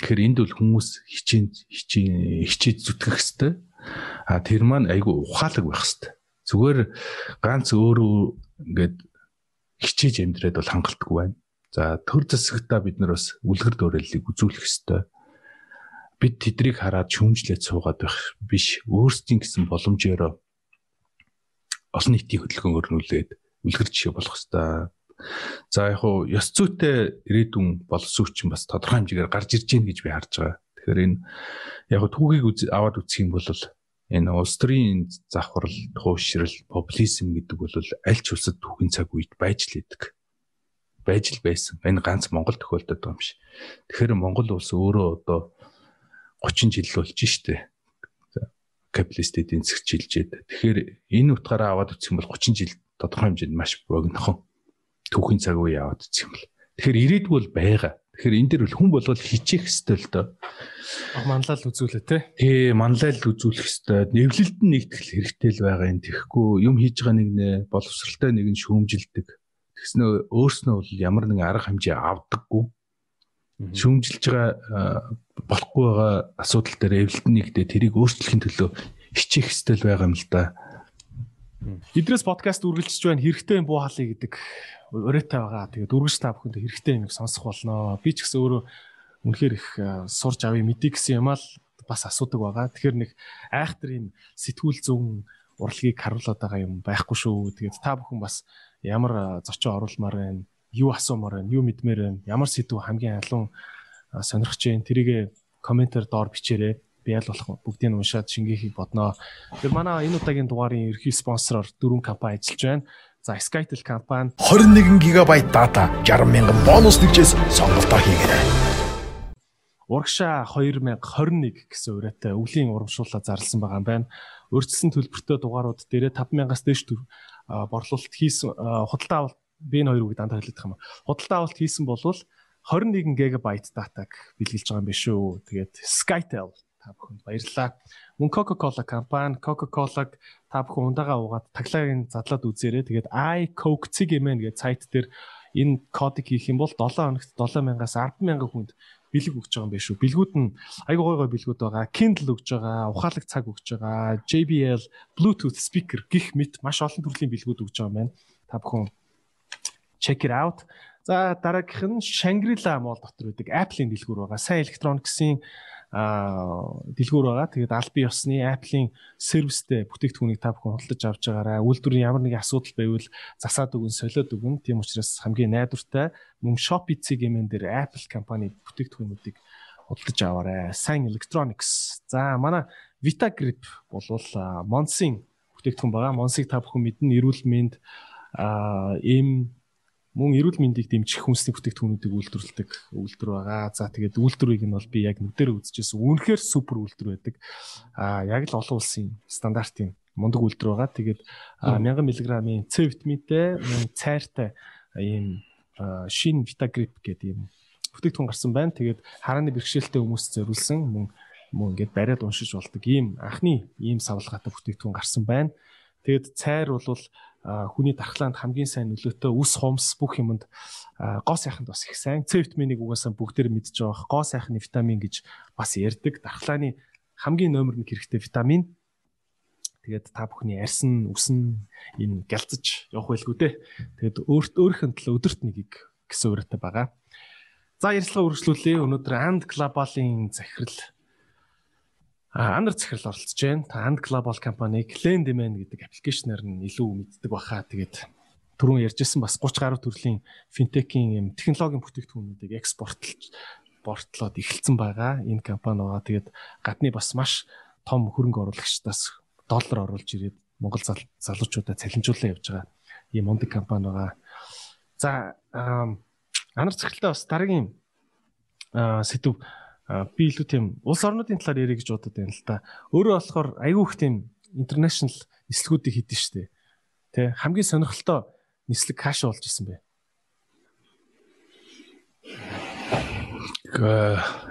Тэгэхээр энд бол хүмүүс хичээн хичээн хичээд зүтгэх хэрэгтэй А тэр маань айгүй ухаалаг байх хэвээр. Зүгээр ганц өөрөө ингээд хичээж амьдраад бол хангалтгүй байна. За төр засагтаа бид нар бас үлгэр дуурайлыг үзүүлэх ёстой. Бид тэдрийг хараад шүүмжлээд суугаад байх биш. Өөрсдийн гэсэн боломжоор олон нийтийн хөдөлгөөнөөр нүүлээд үлгэр жишээ болох ёстой. За яг хуу ёс зүйтэй ирээдүйн боловсрууччин бас тодорхой хэмжээгээр гарч ирж гин гэж би харж байгаа. Тэгэхээр энэ яг түүхийг аваад үзэх юм бол энэ улс төрийн завхрал, туушрал, популизм гэдэг бол аль ч улсад түүхийн цаг үед байж л идэг. Байж л байсан. Энэ ганц Монгол тохиолдод байгаа юм биш. Тэгэхээр Монгол улс өөрөө одоо 30 жил болж штэ. Капиталист эдийн засгч жилжээд. Тэгэхээр энэ утгаараа аваад үзэх юм бол 30 жил тодорхой хэмжээнд маш богинохон түүхийн цаг үе аваад үзэх юм бол. Тэгэхээр ирээдгүй бол байгаа. Тэгэхээр энэ дэр хүн болгол хичээх ёстой л доо. Манлал үзүүлээ те. Тий, манлал үзүүлэх ёстой. Нэвлэлд нь нэгтгэл хэрэгтэй л байгаа юм. Тэгэхгүй юм хийж байгаа нэг нэ боловсралтай нэг нь шүүмжилдэг. Тэгснэ өөрснөө бол ямар нэгэн арга хэмжээ авдаггүй. Шүүмжилж байгаа болохгүй байгаа асуудал дээр эвлэлт нэгдээ тэрийг өөрчлөхийн төлөө хичээх л байгаа юм л да. Идрээс подкаст үргэлжлэж байна. Хэрэгтэй юм буу халыг гэдэг өрөөтэй байгаа. Тэгээд үргэлж та бүхэнд хэрэгтэй юм сонсох болно. Би ч гэсэн өөрөө үнэхээр их сурж авъя мэдээ гэсэн юм аа бас асуудаг байгаа. Тэгэхээр нэг айхтар юм сэтгүүл зүүн урлагийг харуулад байгаа юм байхгүй шүү. Тэгээд та бүхэн бас ямар зочин оруулмаар байна, юу асуумаар байна, юу мэдмээр байна, ямар сэдв хамгийн алуун сонирхож байна тэрийг комментээр доор бичээрэй. Би аль болох бүгдийг нь уншаад шингээхийг бодноо. Тэгэхээр манай энэ удаагийн дугаарын ерхий спонсороор дөрвөн компани ажиллаж байна. За Skytel компани 21 ГБ дата 60 мянган бонус нэгжээс сонголтоо хийгээрэй. Урагшаа 2021 гэсэн үрээтэй өвлийн урамшууллаа зарласан байгаа юм байна. Өөрчлөсөн төлбөртэй дугаарууд дээрээ 5000-аас дээш борлуулалт хийсэн худалдаа авалт би энэ хоёр үг дандаа хэлэх юм. Худалдаа авалт хийсэн бол 21 ГБ датаг бэлгэлж байгаа юм биш үү. Тэгээд Skytel та бүхэнд баярлалаа. Мөн Coca-Cola компани Coca-Cola-г та бүхэн ундагаа уугаад таглагын задлаад үзээрэй. Тэгээд iCoke Cigmen гэдэг сайт дээр энэ кодыг хийх юм бол 7 хоногт 7000-аас 100000 хүнд бэлэг өгч байгаа юм биш үү. Бэлгүүд нь айгуу гой гой бэлгүүд байгаа. Kindle өгж байгаа, ухаалаг цаг өгж байгаа, JBL, Bluetooth speaker гих мэт маш олон төрлийн бэлгүүд өгж байгаа юм байна. Та бүхэн check it out. За дараагийнх нь Shangri-La Mall дотор байдаг Apple-ийн дэлгүүр байгаа. Сайн Electronics-ийн дэлгүүр байгаа. Тэгээд аль бие усны Apple-ийн сервистэй бүтээгдэхүүнийг та бүхэн худалдаж авч байгаарай. Үйлдвэрийн ямар нэгэн асуудал байвал засаад өгөн, солиод өгөн. Тийм учраас хамгийн найдвартай мөн Shopee цэгийн дээр Apple компани бүтээгдэхүүнүүдийг худалдаж аваарай. Сайн Electronics. За манай Vitagrip болвол Monson бүтээгдэхүүн байгаа. Monson-ыг та бүхэн мэднэ. Эрүүл мэнд а эм мөн эрүүл мэндийг дэмжих хүнсний бүтээгдэхүүнүүдийг үйлдвэрлэдэг үйлдвэр байгаа. За тэгээд үйлдвэрийг нь бол би яг нүдээр үзчихсэн. Үнэхээр супер үйлдвэр байдаг. Аа яг л олон улсын стандартын мундаг үйлдвэр байгаа. Тэгээд 1000 мг-ийн С витаминтэй, цайртай ийм шин Vitagrip гэдэг ийм бүтээгдэхүүн гарсан байна. Тэгээд харааны бэрхшээлтэй хүмүүс зориулсан мөн мөн ингээд бариад уншиж болдог ийм анхны ийм савлгаатай бүтээгдэхүүн гарсан байна. Тэгээд цайр бол хүний дархлаанд хамгийн сайн нөлөөтэй үс хумс бүх юмд гоо сайханд бас их сайн. С витаминыг угаасаа бүгдээр мэдж байгаа. Гоо сайхны витамин гэж бас ярьдаг. Дархлааны хамгийн номер 1 хэрэгтэй витамин. Тэгээд та бүхний арьсан, үсэн энэ гэлцэж явах байлгүй дээ. Тэгээд өөрт нь төлөө өдөрт нэгийг гэсэн үүрэгтэй байгаа. За ярилцлага үргэлжлүүлээ. Өнөөдөр And Global-ийн захирал Андар захирал оролцож байна. Та And Global компани Clan Demand гэдэг аппликейшнээр нь илүү мэддэг баха. Тэгээд түрүүн ярьжсэн бас 30 гаруй төрлийн финтекийн юм технологийн бүтээгдэхүүнүүдийг экспортлж бортлоод эхэлсэн байгаа. Энэ компани байгаа. Тэгээд гадны бас маш том хөрөнгө оруулагчдаас доллар оруулж ирээд Монгол залуучуудаа цалинжуулан явж байгаа ийм мундаг компани байгаа. За анар цэглэлтэй бас дараагийн сэдв би илүү тийм улс орнуудын талаар ярих гэж бодод байна л да. Өөрөө болохоор айгүй их тийм интернэшнл нислэгүүдийг хийдэж штэ. Тэ хамгийн сонирхолтой нислэг каш болж исэн бэ.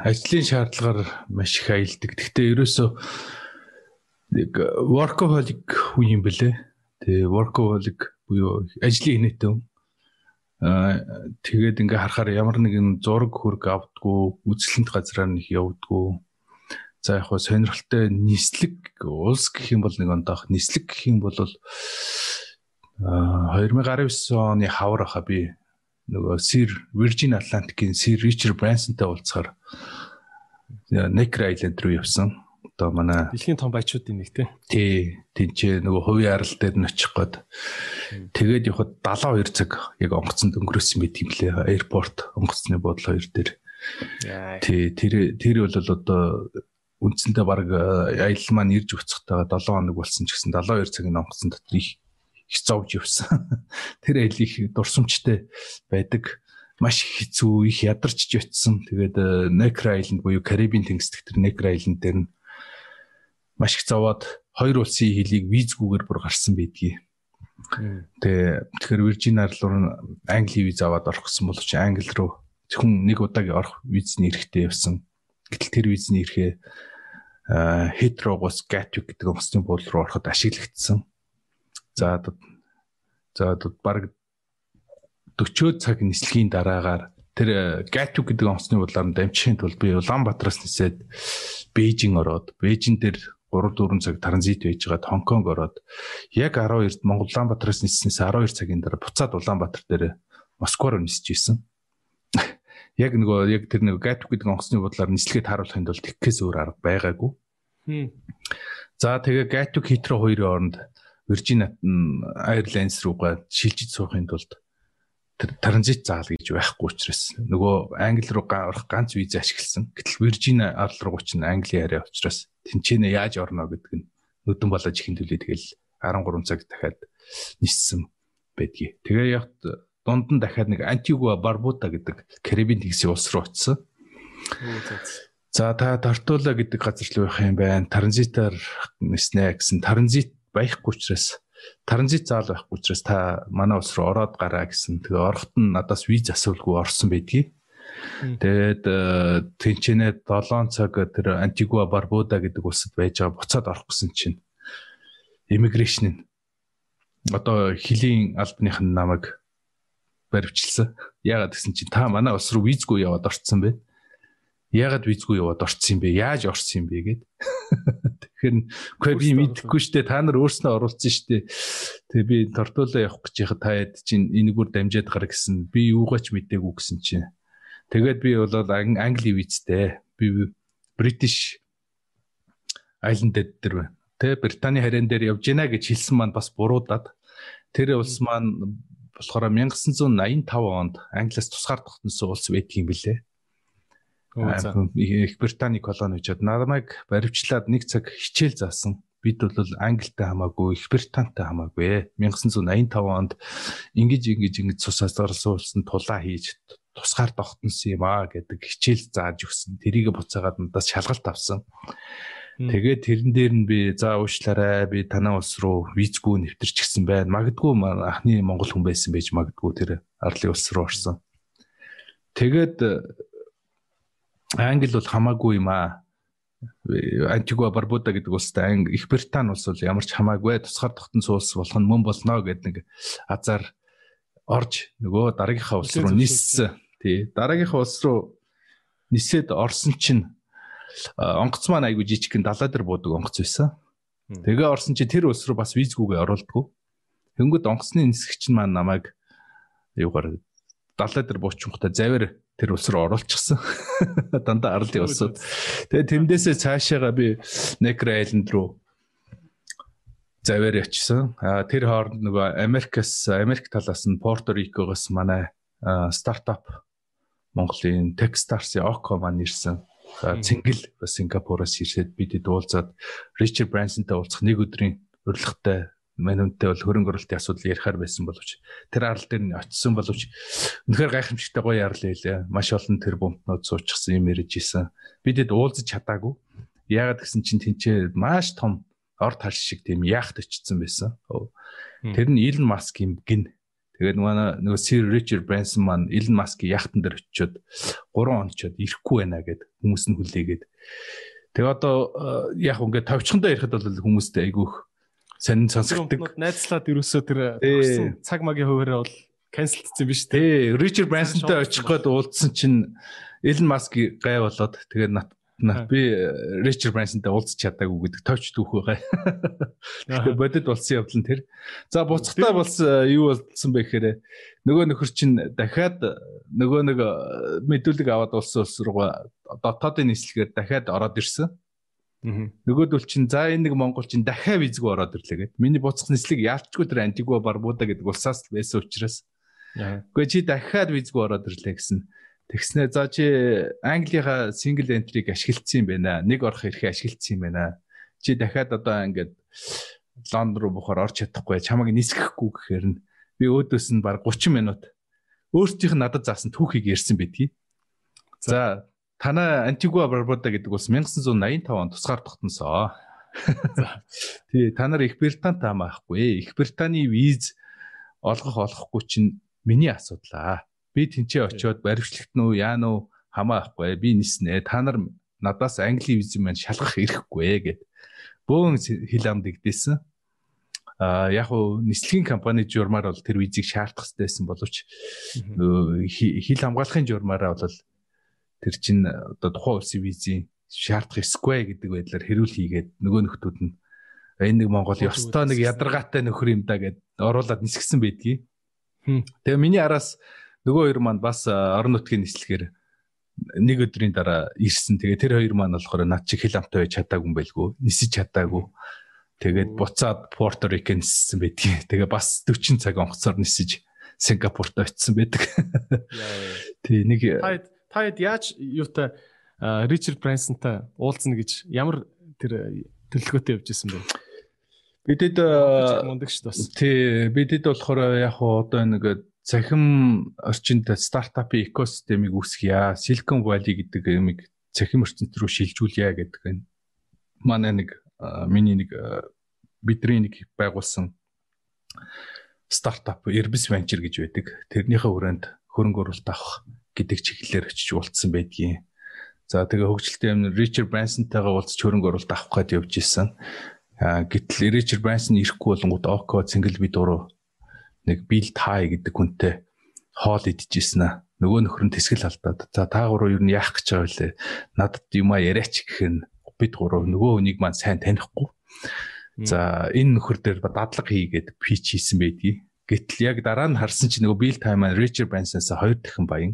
ажлын шаардлагаар маш их аялдаг. Гэхдээ ерөөсөө нэг workaholic хүн юм бэлээ. Тэгээ workaholic буюу ажлын инээтэй хүн тэгээд ингээ харахаар ямар нэгэн зураг хөрг авдггүй үзэсгэлэнт газраар нэг явдггүй. За яг хөө сонирхолтой нислэг улс гэх юм бол нэг ондоох нислэг гэх юм бол 2019 оны хавар хаа би. Нөгөө Sir Virgin Atlantic-ийн Sir Richard Branson-тай уулзахаар Necker Island руу явсан одоо манай дэлхийн том баячуудын нэг тий. Тинчээ нөгөө хувийн арал дээр нь очих гээд тэгээд явхад 72 цаг яг онгоцонд өнгөрөөсөн мэт юм лээ. Аэропорт онгоцны бодол хоёр дээр. Тий. Тэр тэр бол одоо үндсэндээ баг аялал маань ирж өгцөхтэйгээ 7 хоног болсон ч гэсэн 72 цагийн онгоцон дотор их их зовж явсан. Тэр аялал их дурсамжтай байдаг маш хэцүү их ядарч очсон. Тэгээд Necker Island буюу Карибын тэнгис тэр Necker Island дээр нь маш их зовоод хоёр улсын хөлийг визгүүгээр бүр гарсан байдгийг. Тэгээ тэгэхээр Виржин арлуур Англи виз аваад орох гэсэн бол чи Англи руу зөвхөн нэг удаагийн орох визний эрэхтэй явсан. Гэтэл тэр визний эрэхээ Heterogos Gatwick гэдэг онгоцны буудлын руу ороход ашиглагдсан. За за баг 40 цаг нислэгийн дараагаар тэр Gatwick гэдэг онгоцны буудлаар дамжихын тулд би Улаанбаатараас нисээд Бээжин ороод Бээжин дээр 3 4 цаг транзит байж байгаад Хонконг ороод яг 12-нд Монгол Улаанбаатараас ниснээс 12 цагийн дараа буцаад Улаанбаатар дээр Москва руу нисэж исэн. Яг нөгөө яг тэр нэг Гатвик гэдэг онгоцны бодлоор нислэгээ тааруулахын тулд тэгхээс өөр арга байгаагүй. За тэгээ Гатвик Хитро хоёрын оронд Virgin Airlines руугаа шилжиж суухын тулд тэр транзит заал гэж байхгүй учраас нөгөө англи руу орох ганц виз ашигласан. Гэтэл Virgin арал руу чинь англи арай учраас тэнцэнэ яаж орно гэдэг нь нүдэн болоод ихэн төлөө тэгэл 13 цаг дахиад ниссэн байдгийг. Тэгээ яг дунд нь дахиад нэг Антигуа Барбута гэдэг Карибын тэгсийн улс руу очсон. За та Тартула гэдэг газар руу явах юм байна. Транзитаар ниснэ гэсэн транзит байхгүй учраас транзит заал байхгүй учраас та манай улс руу ороод гараа гэсэн. Тэгээ ороход нь надаас виз асуулгүй орсон байдгийг. Тэгээд э, тэнчэнэ 7 цаг тэр Антигуа Барбуда гэдэг улсад байж байгаа буцаад орох гэсэн чинь иммиграшн нь одоо хилийн албаных нь намайг баривчилсан. Яагаад гэсэн чинь та манай улс руу визгүй яваад орцсон бэ? Яагаад визгүй яваад орцсон юм бэ? Яаж орсон юм бэ гэд. Тэгэхээр үгүй би мэдэхгүй штэ та нар өөрснөө оруулсан штэ. Тэгээ би тортуулаа явах гэж яхад та яд чинь энэгээр дамжаад гар гэсэн. Би юугаач мэдээгүй гэсэн чинь. Тэгээд би бол англи визтэй. Би British Island дээр байна. Тэ Британий харин дээр явж гинэ гэж хэлсэн маань бас буруудаад тэр улс маань болохоор 1985 онд Англиас тусгаар тогтносон улс байдгийн билээ. Их Британий колони учаад намайг баривчлаад нэг цаг хичээл заасан. Бид бол Англитай хамаагүй, Их Британтай хамаагүй. 1985 онд ингэж ингэж ингэж цусаас гарсан улсанд тулаа хийж тусгаар тогтносон юм аа гэдэг хичээл зааж өгсөн. Тэрийг буцаагаад надаас шалгалт авсан. Тэгээд тэрэн дээр нь би за уушлаарай би танаа улс руу визгүй нэвтэрч гисэн байна. Магадгүй анхны монгол хүн байсан байж магадгүй тэр арлын улс руу орсон. Тэгээд Англи бол хамаагүй юм аа. Антигуа Барбуда гэдэг улстай Анги Их Британи улс бол ямар ч хамаагүй тусгаар тогтсон улс болох нь мөн болно гэдэг нэг азар орж нөгөө дараагийнхаа улс руу ниссэн. Тий. Дараагийнхаа улс руу нисээд орсон чинь онгоц маань айгу жижигхэн далаа дээр буудаг онгоц байсан. Тэгээ орсон чи тэр улс руу бас визгүйгээ оруулдаггүй. Тэнгүүд онгоцны нисгч маань намайг юугаар далай дээр буучингуудаа завэр тэр улс руу оруулчихсан. Дандаа арлын улсууд. Тэгээ тэрнээсээ цаашаага би Necro Island руу завэр ячсан. А тэр хооронд нөгөө Америкас Америк талаас нь Порто Рикогоос манай стартап Монголын Techstars-ийн Око маань ирсэн. Цэнгэл бас Сингапураас ирсээд бидэд уулзаад Ричард Брансонтай уулзах нэг өдрийн урилгатай мань үнтэй бол хөрөнгө оруулалтын асуудал ярихаар байсан боловч тэр арал дээр нь очисон боловч үнэхээр гайхамшигтай гоё арал байлаа. Маш олон тэр бомтнууд суучихсан юм ярьж исэн. Бидэд уулзаж чадаагүй. Яагаад гэсэн чинь тэнцээ маш том ор тал шиг тийм яахт очсон байсан. Тэр нь Илон Маск юм гин. Тэгээд нөгөө нөгөө Sir Richard Branson маань Elon Musk-ийн яхтан дээр очиод 3 онцод ирэхгүй байна гэд хүмүүс нь хүлээгээд. Тэгээ одоо яг ингээд товчхондоо ирэхэд бол хүмүүстэй айгүйх сонин сонсогддог. Найзлаад ерөөсөө тэр цаг магийн хуваараа бол канселдсан биш? Тий, Ричард Брансонтай очих гээд уулзсан чинь Элон Маск гай болоод тэгээд нат би Ричард Брансонтай уулзч чадаагүй гэдэг товч дүүх байгаа. Тэгэхээр бодит болсон явдал нь тэр. За буцахтаа бол юу болсон бэ гэхээр нөгөө нөхөр чинь дахиад нөгөө нэг мэдүүлэг аваад улсын улс руугаа дотоодын нийслэгээр дахиад ороод ирсэн. Нөгөөдөл чинь за энэ нэг монгол чинь дахиад визгүй ороод ирлээ гэд. Миний буцах нислэг яалтчгүй тэр антигуа барбуда гэдэг улсаас л байсан учраас. Гэхдээ чи дахиад визгүй ороод ирлээ гэсэн. Тэгснэ за чи Английнхаа single entry-г ашиглацсан юм байна. Нэг орох эрхээ ашиглацсан юм байна. Чи дахиад одоо ингээд Лондон руу бухаар орч чадахгүй чамайг нисгэхгүй гэхээр нь би өөдөөс нь баг 30 минут өөртөөх надад заасан түүхийг ярьсан байдгийг. За Танай Антигуа Барбуда гэдэг улс 1985 он тусгаар тогтносоо. Тий, та нар Их Британд таамаахгүй. Их Британий виз олгох олохгүй чинь миний асуудал аа. Би тэнцээ очиод баримтлагт нү яа нү хамаахгүй. Би ниснэ. Та нар надаас Англи виз маань шалгах эрхгүй гэд. Бөөн хил амд игдээсэн. А яг уу нислэгийн компани журмаар бол тэр визийг шаардах хэрэгтэйсэн боловч хил хамгаалахын журмаараа бол тэр чинь одоо тухайн улсын визийн шаардах эсгүй гэдэг байдлаар хэрүүл хийгээд нөгөө нөхдүүд нь энэ нэг Монгол ёстой нэг ядаргаатай нөхөр юм да гэд оруулаад нисгсэн байдгийг. Тэгээ миний араас нөгөө хоёр маань бас орон нутгийн нислэгээр нэг өдрийн дараа ирсэн. Тэгээ тэр хоёр маань болохоор над чи хэл амтай байж чадаагүй юм байлгүй. Нисэж чадаагүй. Тэгээд буцаад Порто Рико ниссэн байдгийг. Тэгээ бас 40 цаг онгоцоор нисэж Сингапурт очисон байдаг. Тий нэг та хэд яаж юутай Ричард Брэнсонтай уулзна гэж ямар тэр төлөвлөгөөтэй явж исэн бэ? Бидэд мундаг шүү дээ. Тий, бидэд болохоор яг одоо нэг цахим орчинд стартапын экосистемийг үүсгье. Silicon Valley гэдэг юмыг цахим орчинд руу шилжүүлье гэдэг энэ манай нэг миний нэг бидний нэг байгуулсан стартап Airbus Venture гэж байдаг. Тэрнийхээ хүрээнд хөрөнгө оруулалт авах гэдэг чиглэлээр очиж уулзсан байдгийн. За тэгээ хөгжилтэй юм Ричард Брансонтайгаа уулзч хөрөнгө оруулалт авах гээд явж исэн. Гэтэл Ричард Брансон ирэхгүй болонгууд Око цэнгэл би дуруу нэг бил тай гэдэг хүнтэй хоол идчихсэн аа. Нөгөө нөхөр нь тэсгэл алдаад. За та гурав юу яах гэж байгаа вэ? Надад юм а яриач гэхээр бид гурав нөгөө хүнийг маань сайн танихгүй. За энэ нөхөр дээр дадлаг хийгээд пич хийсэн байдгийг. Гэтэл яг дараа нь харсан чинь нөгөө бил тай маань Ричард Брансонаас хоёр дахин баян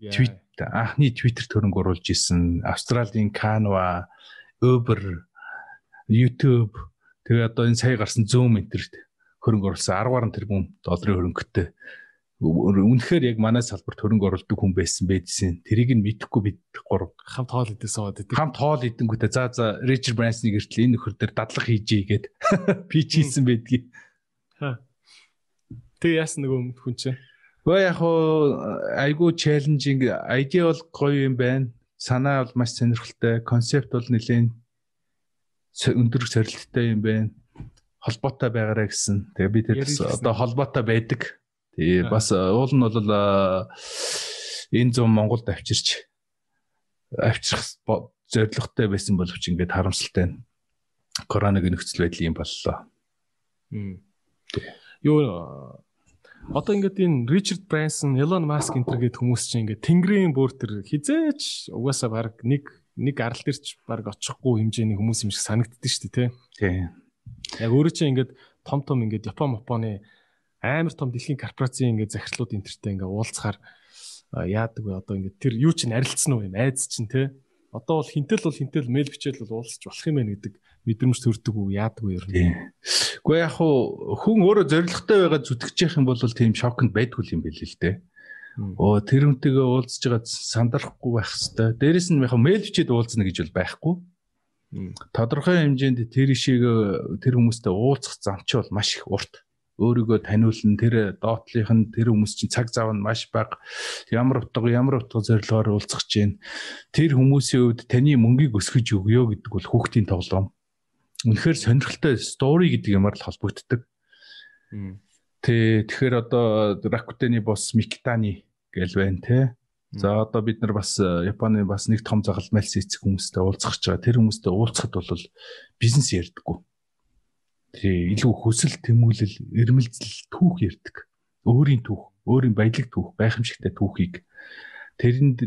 твит анхны твиттер төрөнг оруулж исэн Австралийн Canva, Uber, YouTube. Тэгээ одоо энэ сая гарсан Zoom энтерт хөрөнгө оруулсан 10 гаруй тэрбум долларын хөрөнгөтэй. Үнэхээр яг манай салбарт хөрөнгө оруулдаг хүн байсан байдсэн. Тэрийг нь мэдэхгүй бид гурав. Хамт хоол идэсэн сууд идэв. Хамт хоол идэнгүүтээ за за Richard Branson-ыг гэртэл энэ нөхөр дээр дадлах хийжээ гээд пич хийсэн байдгийг. Тэг яасан нөгөө хүн чинь Гөө яг хуу айгүй челленжинг idea бол гоё юм байна. Санаа бол маш сонирхолтой, концепт бол нэлээд өндөр сорилттой юм байна. Холбоотой байгаарэ гэсэн. Тэгээ би тэр одоо холбоотой байдаг. Тэгээ бас уул нь бол энэ зам Монголд авчирч авчрах зорилготой байсан боловч ингээд харамсалтай. Коронавигийн нөхцөл байдал юм боллоо. Юу Одоо ингээд энэ Ричард Брэнсон, Elon Musk энэ гээд хүмүүс чинь ингээд тэнгэрийн бүр төр хизээч угаасаа баг нэг нэг арал дээр ч баг очихгүй хэмжээний хүмүүс юм шиг санагддээ шүү дээ тий. Тий. Яг өөрөө чинь ингээд том том ингээд Япон Японы амар том дэлхийн корпорацийн ингээд захирлууд энтертэй ингээд уулзахаар яадаг вэ одоо ингээд тэр юу чинь арилцсан уу юм айц чинь те одоо бол хинтэл бол хинтэл мэйл бичээл бол уулзч болох юм байна гэдэг мэдрэмж төрдөг үү яадаг вэ ер нь. Гэхдээ яг хүн өөрөө зоригтой байгаа зүтгэж явах юм бол тийм шокнд байдгүй юм байл л дээ. Оо тэр хүнтэйгээ уулзж байгаа сандрахгүй байх хэвээр. Дээрэс нь яг мэйл бичээд уулзна гэж бол байхгүй. Тодорхой хэмжээнд тэр ишийг тэр хүмүүстэй уулзах зам чи бол маш их урт өөрийгөө таниулна тэр доотлих нь тэр хүмүүс чинь цаг зав нь маш бага ямар утга ямар утга зорилгоор уулзах чинь тэр хүмүүсийн хувьд таны мөнгийг өсгөж өгөө гэдэг бол хүүхдийн тоглоом үнэхээр сонирхолтой стори гэдэг юмар л холбогддог Тэ тэгэхээр одоо Rakuten-ы босс Mikitani гэл байна те. За одоо бид нар бас Японы бас нэг том загалмайлс эцэг хүмүүстэй уулзах гэж байгаа. Тэр хүмүүстэй уулзахад бол бизнес ярьдаггүй тий илүү хөсөл тэмүүлэл эрмэлзэл түүх ярддаг. Өөрийн түүх, өөрийн баялаг түүх, гайхамшигтай түүхийг тэрэнд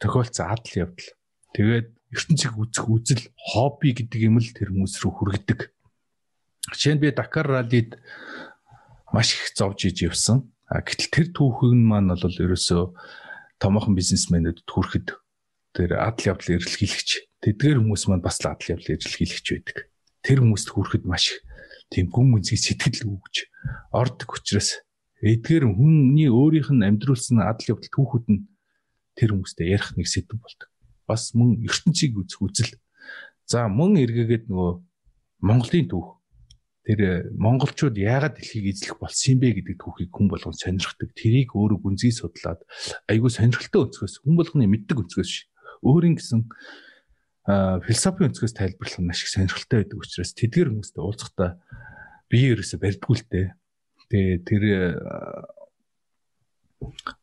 тохиолдсон адал явдал. Тэгээд ертөнцийг үзэх үзэл хобби гэдэг юм л тэр хүмүүс рүү хүргэдэг. Жишээ нь би Дакар раллид маш их зовж иж явсан. А гэтэл тэр түүхэн маань бол ерөөсөө томоохон бизнесмэнүүд хүрэхэд тэр адал явдал эрэлхийлэгч тэдгээр хүмүүс маань бас л адал явдал эрэлхийлэгч байдаг. Тэр хүмүүст хүрэхэд маш их тийм гүн гүнзгий сэтгэл өгж ордог учраас эдгээр хүний өөрийнх нь амьдруулсан адал явдал түүхүүд нь тэр хүмүүстэй ярих нэг сэдв болдог. Бас мөн ертөнцийг үзэх үзэл. За мөн эргээгээд нөгөө Монголын түүх тэр э, монголчууд яагаад дэлхийг эзлэх болсон юм бэ гэдэг түүхийг хүн болгон сонирхдаг. Тэрийг өөрөө гүнзгий судлаад айгүй сонирхолтой өнцгөөс хүн болгоны мэддэг өнцгөөс өөрийн гэсэн философийн өнцгөөс тайлбарлах нь маш их сонирхолтой байдаг учраас тэдгээр хүмүүстэй уулзахдаа бие ерөөсө барьдгүй л дээ. Тэгээ тэр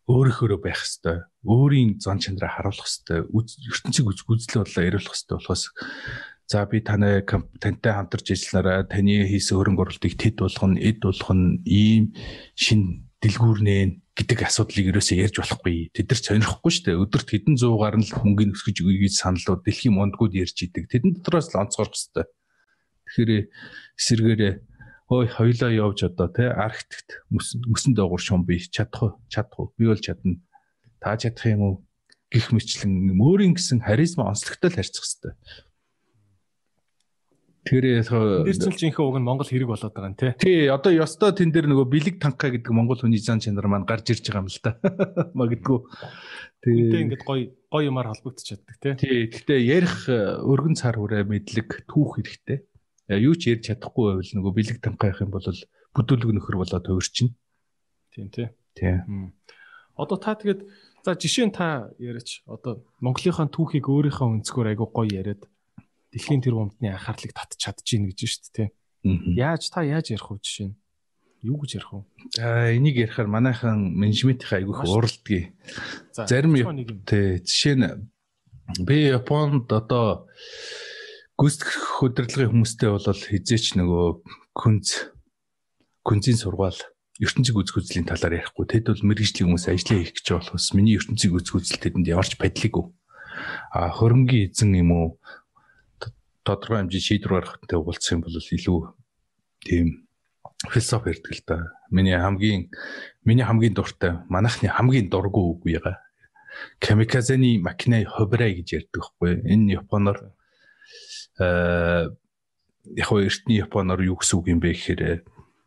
өөрийнхөө байх хэвээр өөрийн зан чанараа харуулах хэвээр ертөнцийг үз үзлээ бодлоо яриулах хэвээр болохоос за би танай тантай хамтарч ажилланараа таны хийсэн хөрөнгө оруулалтыг тэд болгоно эд болгоно ийм шин дэлгүүрнэ гэдэг асуудлыг ерөөсөө ярьж болохгүй. Тэд нар сонирхгүй шүү дээ. Өдөрт хэдэн зуугаар нь л мөнгөний өсгөж өгье гэж саналууд дэлхийн мондгууд ярьж идэг. Тэдэн дотроос л онцгорох хэвээр. Тэгэхээр эсэргээрээ ой хоёлаа явж одоо те архитект мөсөн доогуур шум би чадах уу? Чадах уу? Би бол чадна. Та чадах юм уу? гих мэтлэн өөрийн гэсэн харизма онцлогтой л харьцах хэвээр. Тэр чинь жинхэнэ уг нь Монгол хэрэг болоод байгаа юм тий. Тий, одоо ёстой тэн дээр нөгөө бэлэг танка гэдэг Монгол хүний зан чанар маань гарч ирж байгаа юм л та. Магадгүй. Тэгээ ингээд гой гой юмар холбогдчихдаг тий. Тий, гэхдээ ярих өргөн цар хүрээ мэдлэг түүх хэрэгтэй. Э, юу ч ярьж чадахгүй байвал нөгөө бэлэг танка явах юм бол бүдүүлэг нөхөр болоод хувирчин. Тийм тий. Тий. Одоо та тэгээд за жишээ нь та яриач одоо Монголынхаа түүхийг өөрийнхөө өнцгөр айгуу гоё яриад дэлхийн тэр бомбны анхаарлыг татч чадчихна гэж шүү дээ. Яаж та яаж ярих вэ жишээ нь? Юу гэж ярих вэ? За энийг ярихаар манайхан менежментийн айгүйх уралдгийг. Зарим тий жишээ нь би Японд одоо гүйцэтгэх хөдөлгөөний хүмүүстэй бол хизээч нөгөө күнз күнзийн сургаал ертөнцийг үзэх үзлийн талаар ярихгүй. Тэд бол мэрэгжлийн хүмүүс ажиллаа хийх гэж болохоос миний ертөнцийг үзэх үзэл тэдэнд яварч падлиггүй. А хөрөнгөний эзэн юм уу тодорхой хэмжээ шийдвэр гаргахтай уулзсан бол илүү тийм философи ярьдаг л да. Миний хамгийн миний хамгийн дуртай манайхны хамгийн дургүй үг яга. Камиказаны макинэ хобрай гэж ярьдаг хгүй. Энэ японоор яг хөө эртний японоор юу гэсэн үг юм бэ гэхээр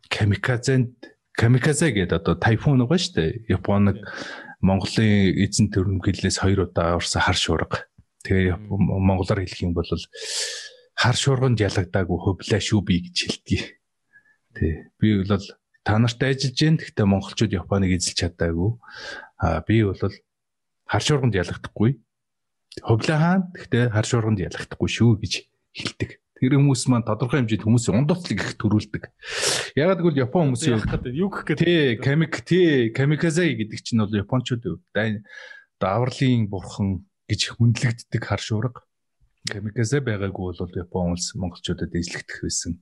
камиказанд камиказе гэдэг одоо тайфун байгаа шүү дээ. Японог Монголын эзэн төрөмгөлөөс хоёр удаа орсон хар шуурга. Тэгээ монголоор хэлэх юм бол хар шуурганд ялагдаагүй хөвлөө шүү би гэж хэлдэг. Тий. Би бол та нартай ажиллаж гэн гэхдээ монголчууд Японыг эзэлж чадаагүй. Аа би бол хар шуурганд ялагдахгүй. Хөвлөө хаан гэхдээ хар шуурганд ялагдахгүй шүү гэж хэлдэг. Тэр хүмүүс маань тодорхой хэмжээнд хүмүүсийн ундууцлыг их төрүүлдэг. Ягаад гэвэл Япон хүмүүсийн юу гэх гээд тий камик тий камиказе гэдэг чинь бол японочууд даварлын бурхан гэж хүндлэгддэг хар шуурга камиказе байгаагүй бол Япон улс монголчуудад эзлэгдэх байсан.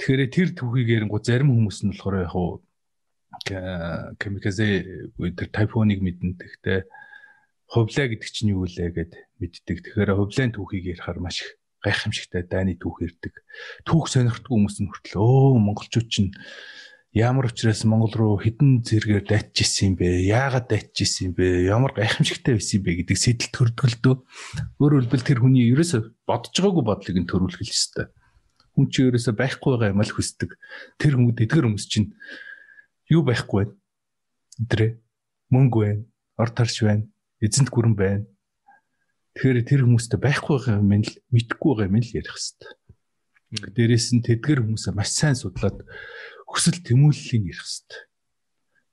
Тэгэхээр тэр түүхийг ярингу зарим хүмүүс нь болохоор яг хуу камиказе тэр тайфуныг мэднэ. Тэгэхдээ хувлаа гэдэг чинь юу вэ гэд мэддэг. Тэгэхээр хувлааны түүхийг ярихаар маш их гайхамшигтай дайны түүх ирдэг. Түүх сонирхтгүй хүмүүс нь хүртэл өө монголчууд чинь ямар учраас Монгол руу хідэн зэргээр дайч исэн юм бэ? Яагаад дайч исэн юм бэ? Ямар гайхамшигтай байсан юм бэ гэдэг сэтэл төрдгөлдөө. Өөрөөр хэлбэл тэр хүний ерөөсө бодож байгаагүй бодлыг нь төрүүлэх л ёстой. Хүн чи ерөөсө байхгүй байгаа юм л хүсдэг. Тэр хүмүүс эдгэр хүмүүс чинь юу байхгүй байна? Өдрөө мөнгө байна, ор тарш байна, эзэнт гүрэн байна. Тэгэхээр тэр хүмүүстэй байхгүй байгаа юм л мэдхгүй байгаа юм л ярих хэвээр. Дээрээс нь тэдгэр хүмүүсээ маш сайн судлаад хүсэл тэмүүллийг ярих хэвээр.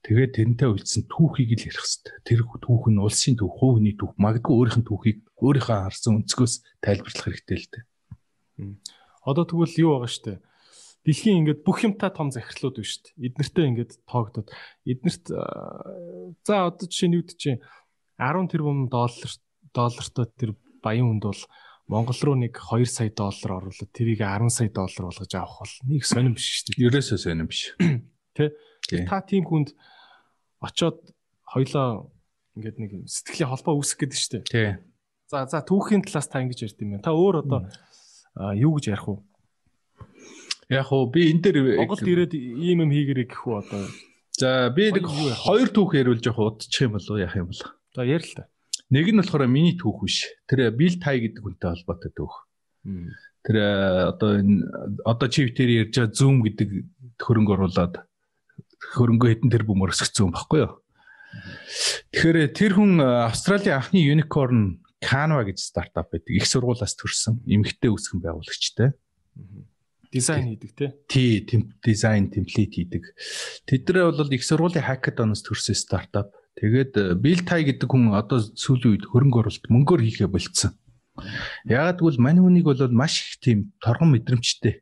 Тэгээд тэрнтэй үйлдсэн түүхийг л ярих хэвээр. Тэр түүх нь улсын түүх, хувийн түүх, магадгүй өөрийнх нь түүхийг өөрийнхөө харсан өнцгөөс тайлбарлах хэрэгтэй л дээ. Одоо тэгвэл юу байгаа штэ? Дэлхийн ингээд бүх юмтай том захирлууд байна штэ. Эднэртэй ингээд тоогдод эднэрт за одоо жишээ нь юу гэж чинь 10 тэрбум доллар доллартай тэр баян хүнд бол Монгол руу нэг 2 сая доллар оруулаад тэрийг 10 сая доллар болгож авах бол нэг сонирн биш шүү дээ. Ерөөсөө сонирн биш. Тэ? Та тийм хүнд очоод хоёлоо ингээд нэг сэтгэлийн холбоо үүсгэх гэдэг шүү дээ. Тий. За за түүхийн талаас та ингэж ярьд юм байна. Та өөр одоо юу гэж ярих вэ? Яг уу би энэ дээр Монголд ирээд ийм юм хийгэрэй гэх үү одоо. За би нэг хоёр түүх яриулж явах удчих юм болов яах юм бол. За ярил л та. Нэг нь болохоор миний түүх биш. Тэр Bill Tie гэдэг хүнтэй холбоотой түүх. Тэр одоо энэ одоо чи битэр ярьж байгаа Zoom гэдэг хөрөнгө оруулаад хөрөнгө хэдэн тэр бөмөр өсгцэн юм баггүй юу? Тэгэхээр тэр хүн Австралийн анхны unicorn Canva гэж стартап байдаг. Их сургуулаас төрсэн эмэгтэй үүсгэн байгуулагчтай. Дизайн хийдэг тий. Тий, дизайн темплейт хийдэг. Тэднээ бол их сургуулийн hackathon-оос төрсэн стартап. Тэгээд Bill Tie гэдэг хүн одоо сүүлийн үед хөрөнгө оруулалт мөнгөөр хийхээ болцсон. Яагад гэвэл мань хүнийг бол маш их тийм торгон мэдрэмжтэй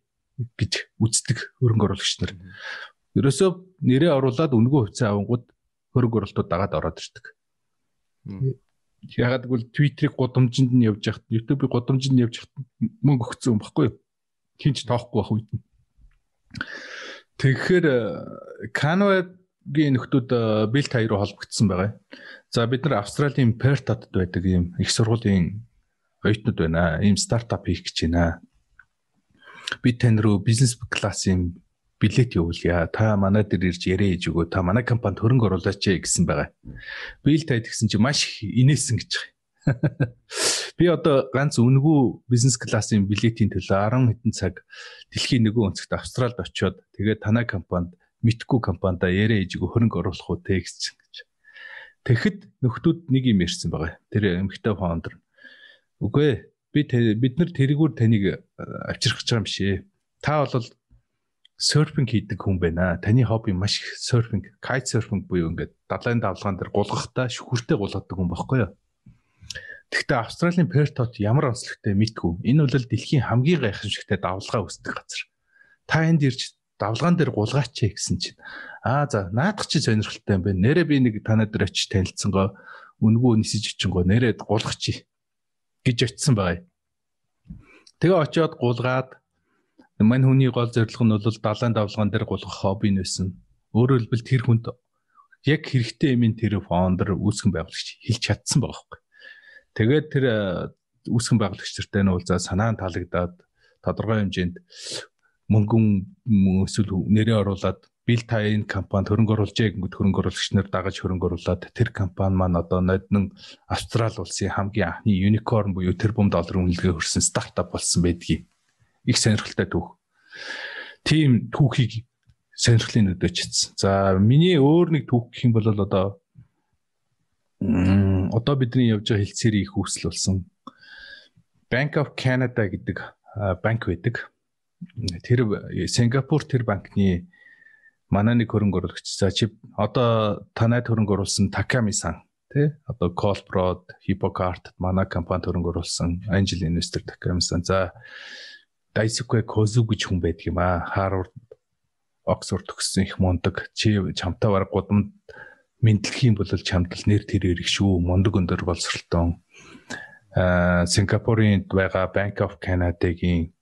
гэж үздэг хөрөнгө оруулагч нар. Ерөөсөө нэрээ оруулаад үнгөө хувьцаа авангууд хөрөнгө оруулалтууд дагаад ороод ирдэг. Ягаад гэвэл Twitter-ийг гудамжинд нь явж яхад, YouTube-ийг гудамжинд нь явж яхад мөнгө өгсөн юм баггүй юу? Хинч тоохгүй байх үед нь. Тэгэхээр Canva гийн нөхдүүд Билт хоёр руу холбогдсон байгаа. За бид нар Австралийн Perth-д байдаг ийм их сургуулийн оюутнууд байна. Ийм стартап хийх гэж байна. Би тань руу бизнес классын билет явуулъя. Та манай дээр ирж яриа хийж өгөө. Та манай компанид хөрөнгө оруулаач гэсэн байгаа. Билт тайд гэсэн чи маш инээсэн гэж байгаа. Би одоо ганц үнгүү бизнес классын билетийн төлөө 10 хэдэн цаг дэлхийн нөгөө өнцгт Австралид очиод тэгээд танай компанид мэдхгүй компанида яриа ээжигээ хөрөнгө оруулах уу те гэж. Тэгэхэд нөхдүүд нэг юм ярьсан байгаа. Тэр эмхтэй фаундер. Үгүй ээ. Би бид нар тэргүүр таныг э, авчрах гэж байгаа юм шээ. Та бол серфинг хийдэг хүн байна. Таны хобби маш их серфинг, кайт серфинг буюу ингээд далайн давлгаан дээр гулгахтаа шүхүртэй гулгадаг хүн баггүй юу? Гэхдээ Австралийн Пертот ямар онцлогтой мэдгүй. Энэ бол дэлхийн хамгийн гайхамшигтай давлгаа үүсдэг газар. Та энд ирж давлгаан дээр гулгаач гэсэн чинь аа за наадах чи сонирхолтой юм байна. Нэрээ би нэг танаа дээр очиж танилцсангоо үнгүү нисэж очингоо нэрээ гулгах чи гэж очисон байгаа. Тэгээ очиод гулгаад мань хүний гол зорилго нь бол далайн давлгаан дээр гулгах хобби нэсэн. Өөрөөр хэлбэл тэр хүнд яг хэрэгтэй юм тэр фаундер үүсгэн байгуулагч хэлж чадсан байгаа байхгүй. Тэгээд тэр э, үүсгэн байгуулагч нартай нь бол за санаа нь таалагдаад тодорхой хэмжээнд мөнгөн эсвэл нэрээ оруулаад бил та энэ компанид хөрөнгө оруулжээ гингүүд хөрөнгө оруулагч нар дагаж хөрөнгө оруулаад тэр компани маань одоо ноднон Австрали улсын хамгийн анхны юникорн буюу тэрбум долларын үнэлгээ хүрсэн стартап болсон байдгийг их сонирхолтой түүх. Тим түүхийг сонирхлын өдөө чицсэн. За миний өөр нэг түүх гэх юм бол одоо одоо бидний явж байгаа хэлцээрийн их үүсэл болсон Bank of Canada гэдэг банк байдаг тэр Сингапур тэр банкны манай нэг хөрөнгө оруулагч. За чи одоо танайд хөрөнгө оруулсан Takami-сан тий одоо Colprod, Hippocart манай компанид хөрөнгө оруулсан Angel Investor Takami-сан. За Daisuke Kozu гэж хүн байдаг юм аа. Harvard Oxford төгссөн их мундаг. Чи чамтай бараг гудамд мэдлэх юм бол чамд л нэр тэрээр их шүү. Мундаг өндөр боловсролтой. А Сингапурын байгаа Bank of Canada-гийн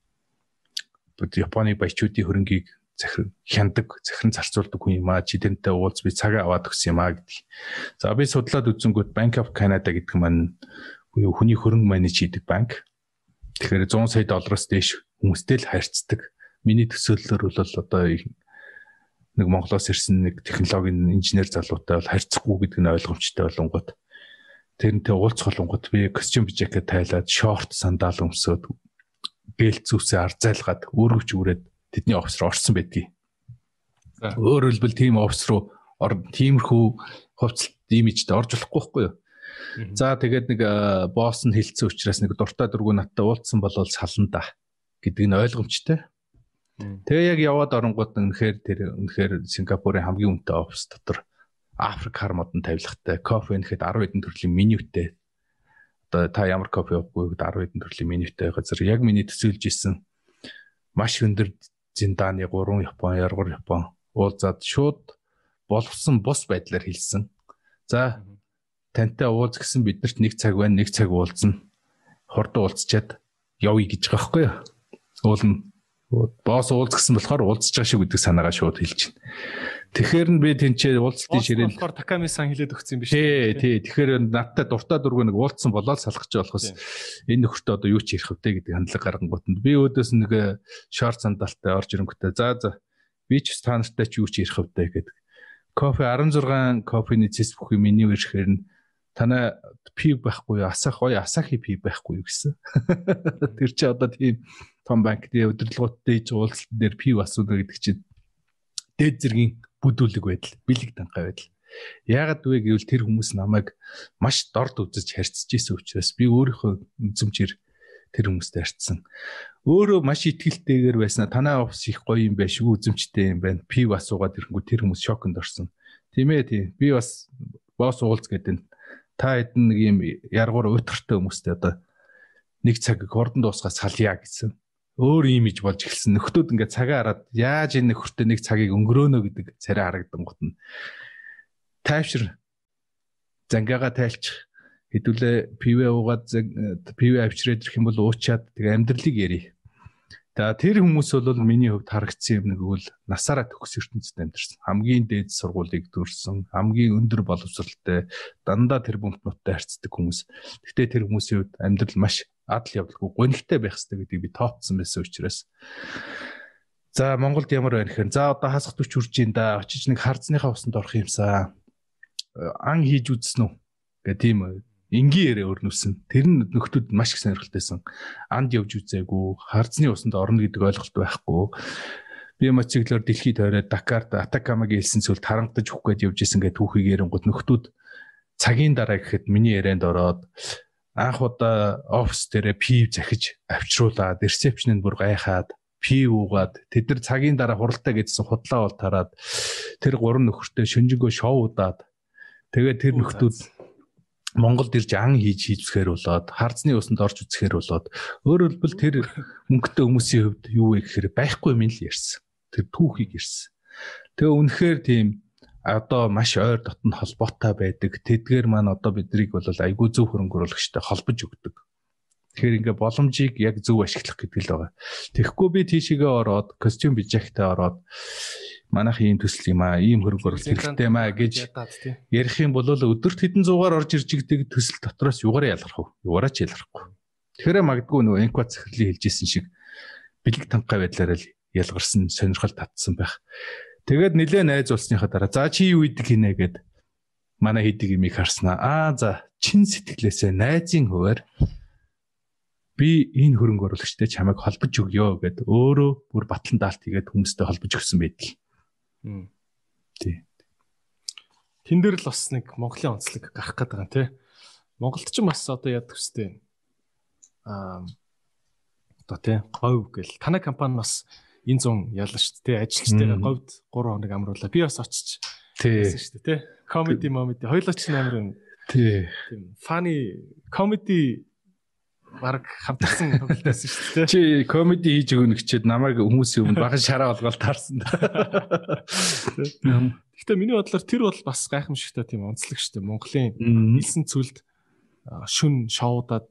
Японы баячуудын хөрөнгийг захир хяндаг, захиран зарцуулдаг хүн юм аа. Чи тэрнтэй уулз би цагаа аваад өгсөн юм аа гэдэг. За би судлаад үзэнгүүт Bank of Canada гэдэг маань буюу хүний хөрөнгө менеж хийдэг банк. Тэгэхээр 100 сая доллароос дээш хүмүүстэй л харьцдаг. Миний төсөөллөөр бол одоо нэг Монголоос ирсэн нэг технологийн инженер залуутай бол харьцахгүй гэдэг нь ойлгомжтой болонгот тэрнтэй уулзах болонгот би костюм жакет тайлаад шорт сандал өмсөөд бэлт зүсээ арзайлгаад өөрөвч үрээд тэдний руу орсон байдгийг. Өөрөөр хэлбэл team офис руу тиймэрхүү хувцалт имижтэй орж болохгүй байхгүй юу? За тэгээд нэг босс нь хэлсэн учраас нэг дуртай дургүй надтай уулзсан болол сална да гэдэг нь ойлгомжтой. Тэгээ яг яваад оронгууд үнэхээр тэр үнэхээр Сингапурын хамгийн үнэтэй офис дотор Африк хар модон тавилгатай кофе нэхэд 10 хэдэн төрлийн менютэй одоо та ямар кофе уухгүй гэдэг 10 хэдэн төрлийн менютэй газар яг миний төсөөлж исэн маш өндөр зиндааны 3 Япон, яргар Япон уулзаад шууд боловсон бус байдлаар хэлсэн. За тантай уулз гэсэн биднэрт нэг цаг байна, нэг цаг уулзна. Хурдан уулзчаад явъя гэж байгаа байхгүй юу? Уулна босс уулз гэсэн болохоор уулзж байгаа шиг гэдэг санаагаа шууд хэлж байна. Тэгэхээр нь би тэнцээ уулзтын ширээн болохоор Таками сан хэлээд өгсөн юм биш үү? Тий, тий. Тэгэхээр надтай дуртай дургүй нэг уулзсан болоод салах гэж болохос энэ нөхөртөө одоо юу ч ярих вэ гэдэг хандлага гаргангуутанд би өөдөөс нэг э, шорт сандалтай орж ирэнгүүтээ за за би ч та нартай ч юу ч ярих вэ гэдэг. Кофе 16 кофений цэс бүхий миний ирэхээр нь танай пив байхгүй? Асах гоё асахи пив байхгүй гэсэн. Тэр чи одоо тийм том банкны удирдлагуудтай уулзалт дээр пив асуудаг гэдэг чинь дээд зэргийн бүдүүлэг байдал, бэлэг данхай байдал. Яагаад вэ гэвэл тэр хүмүүс намайг маш дорд үзэж харьцаж исэн учраас би өөрийнхөө үзмжээр тэр хүмүүст харьцсан. Өөрөө маш ихтгэлтэйгээр байснаа танай офис их гоё юм байна шүү, үзмжтэй юм байна. Пив асуугаад ирэнгүү тэр хүмүүс шоконд орсон. Тийм ээ тийм. Би бас босс уулз гэдэг та хэдэн нэг юм яргуур уйтгартай хүмүүстэй одоо нэг цаг хурдан дуусгаа салъя гэсэн. Өөр имиж болж эхэлсэн. Нөхдүүд ингээд цагаа хараад яаж энэ нөхөртэй нэг цагийг өнгөрөөнө гэдэг царай харагдангууд нь тайвшир зангиага тайлчих хэдүүлээ пивэ уугаад пивэ авчирээд ирэх юм бол уучаад тэгээ амьдралыг ярий. За тэр хүмүүс бол миний хувьд харагдсан юм нэг бол насаараа төгс ертөнцид амьдэрсэн. Хамгийн дээд сургуулийг дүүрсэн, хамгийн өндөр боловсралтай, дандаа тэр бүмтнуудтай харьцдаг хүмүүс. Гэхдээ тэр хүмүүсийн хувьд амьдрал маш адал явдалгүй гонигтай байх хэрэгтэй гэдгийг би тооцсон байсан учраас. За Монголд ямар байна гэхээр за одоо хасах төч үрж ин да. Очиж нэг харцныхаа усанд орох юмсаа. Ан хийж үзсэн үү? Гэх тийм энгийн ярээ өрнөсөн. Тэр нь нөхдүүд маш их сонирхолтойсэн. Анд явж үзээгүй, харзны усанд орно гэдэг ойлголт байхгүй. Би мотоциклоор дэлхийд тойроод Дакарт Атакамагийн хэлсэн зүйл тарангадж өгөх гээд явж исэн гэдэг түүхийг ярингууд нөхдүүд цагийн дараа гэхэд миний ярианд ороод анх удаа офис дээрээ пив захиж авчруулаад ресепшнд бүр гайхаад пив уугаад тэд нар цагийн дараа хуралтай гэдсэн худлаа бол тараад тэр гурван нөхөртэй шөнжингөө шоудаад тэгээд тэр нөхдүүд Монголд ирж ан хийж хийцхээр болоод хардсны усанд орж үзэхээр болоод өөрөөр хэлбэл тэр мөнгөтэй хүмүүсийн хувьд юу вэ гэхээр байхгүй юм л ярьсан. Тэр түүхийг ярьсан. Тэгээ үнэхээр тийм одоо маш ойр дотн холбоотой байдаг. Тэдгээр маань одоо биднийг бол айгүй зөв хөрөнгө оруулагчтай холбож өгдөг. Тэгэхээр ингээ боломжийг яг зөв ашиглах гэдэг л байгаа. Тэгэхгүй би тийшээгээ ороод костюм бижахтай ороод манайх ийм төсөл юм аа, ийм хөрөнгө оруулалт хэрэгтэй юм аа гэж ярих юм бол өдөрт хэдэн зуугаар орж ирж игдэг төсөл дотроос югаараа ялгарх вэ? Югаараа ч ялгархгүй. Тэгэхээр магадгүй нөгөө энква захирлын хэлжсэн шиг бэлэг тангай байдлаараа л ялгарсан сонирхол татсан байх. Тэгээд нилээ найз уулсныхаа дараа за чи юу идэг хийнэ гэд манай хийдэг юмыг харснаа. Аа за чин сэтгэлээсээ найзын хуваар би энэ хөрөнгө оруулагчтай чамайг холбож өгье гэд өөрөө бүр батлан даалт хийгээд хүмүүстэй холбож өгсөн байдаг. Тий. Тэн дээр л бас нэг Монголын онцлог гарах гээд байгаа тий. Монголд ч бас одоо яадаг хэвчтэй аа одоо тий говь гэл танай компани бас энэ зун ялна шүү дээ. Ажилчдаа говьд 3 хоног амруулаа. Би бас очиж тий шүү дээ тий. Comedy comedy хоёулаа ч амар тий. Тийм funny comedy баг хамтарсан тоглолтойсэн шүү дээ. Чи комеди хийж өгнө гэчихэд намайг хүмүүсийн өмнө баган шараа болгоод таарсан. Гэхдээ миний бодлоор тэр бол бас гайхамшигтай тийм онцлог шүү дээ. Монголын нийлсэн цүлд шүн шоудаад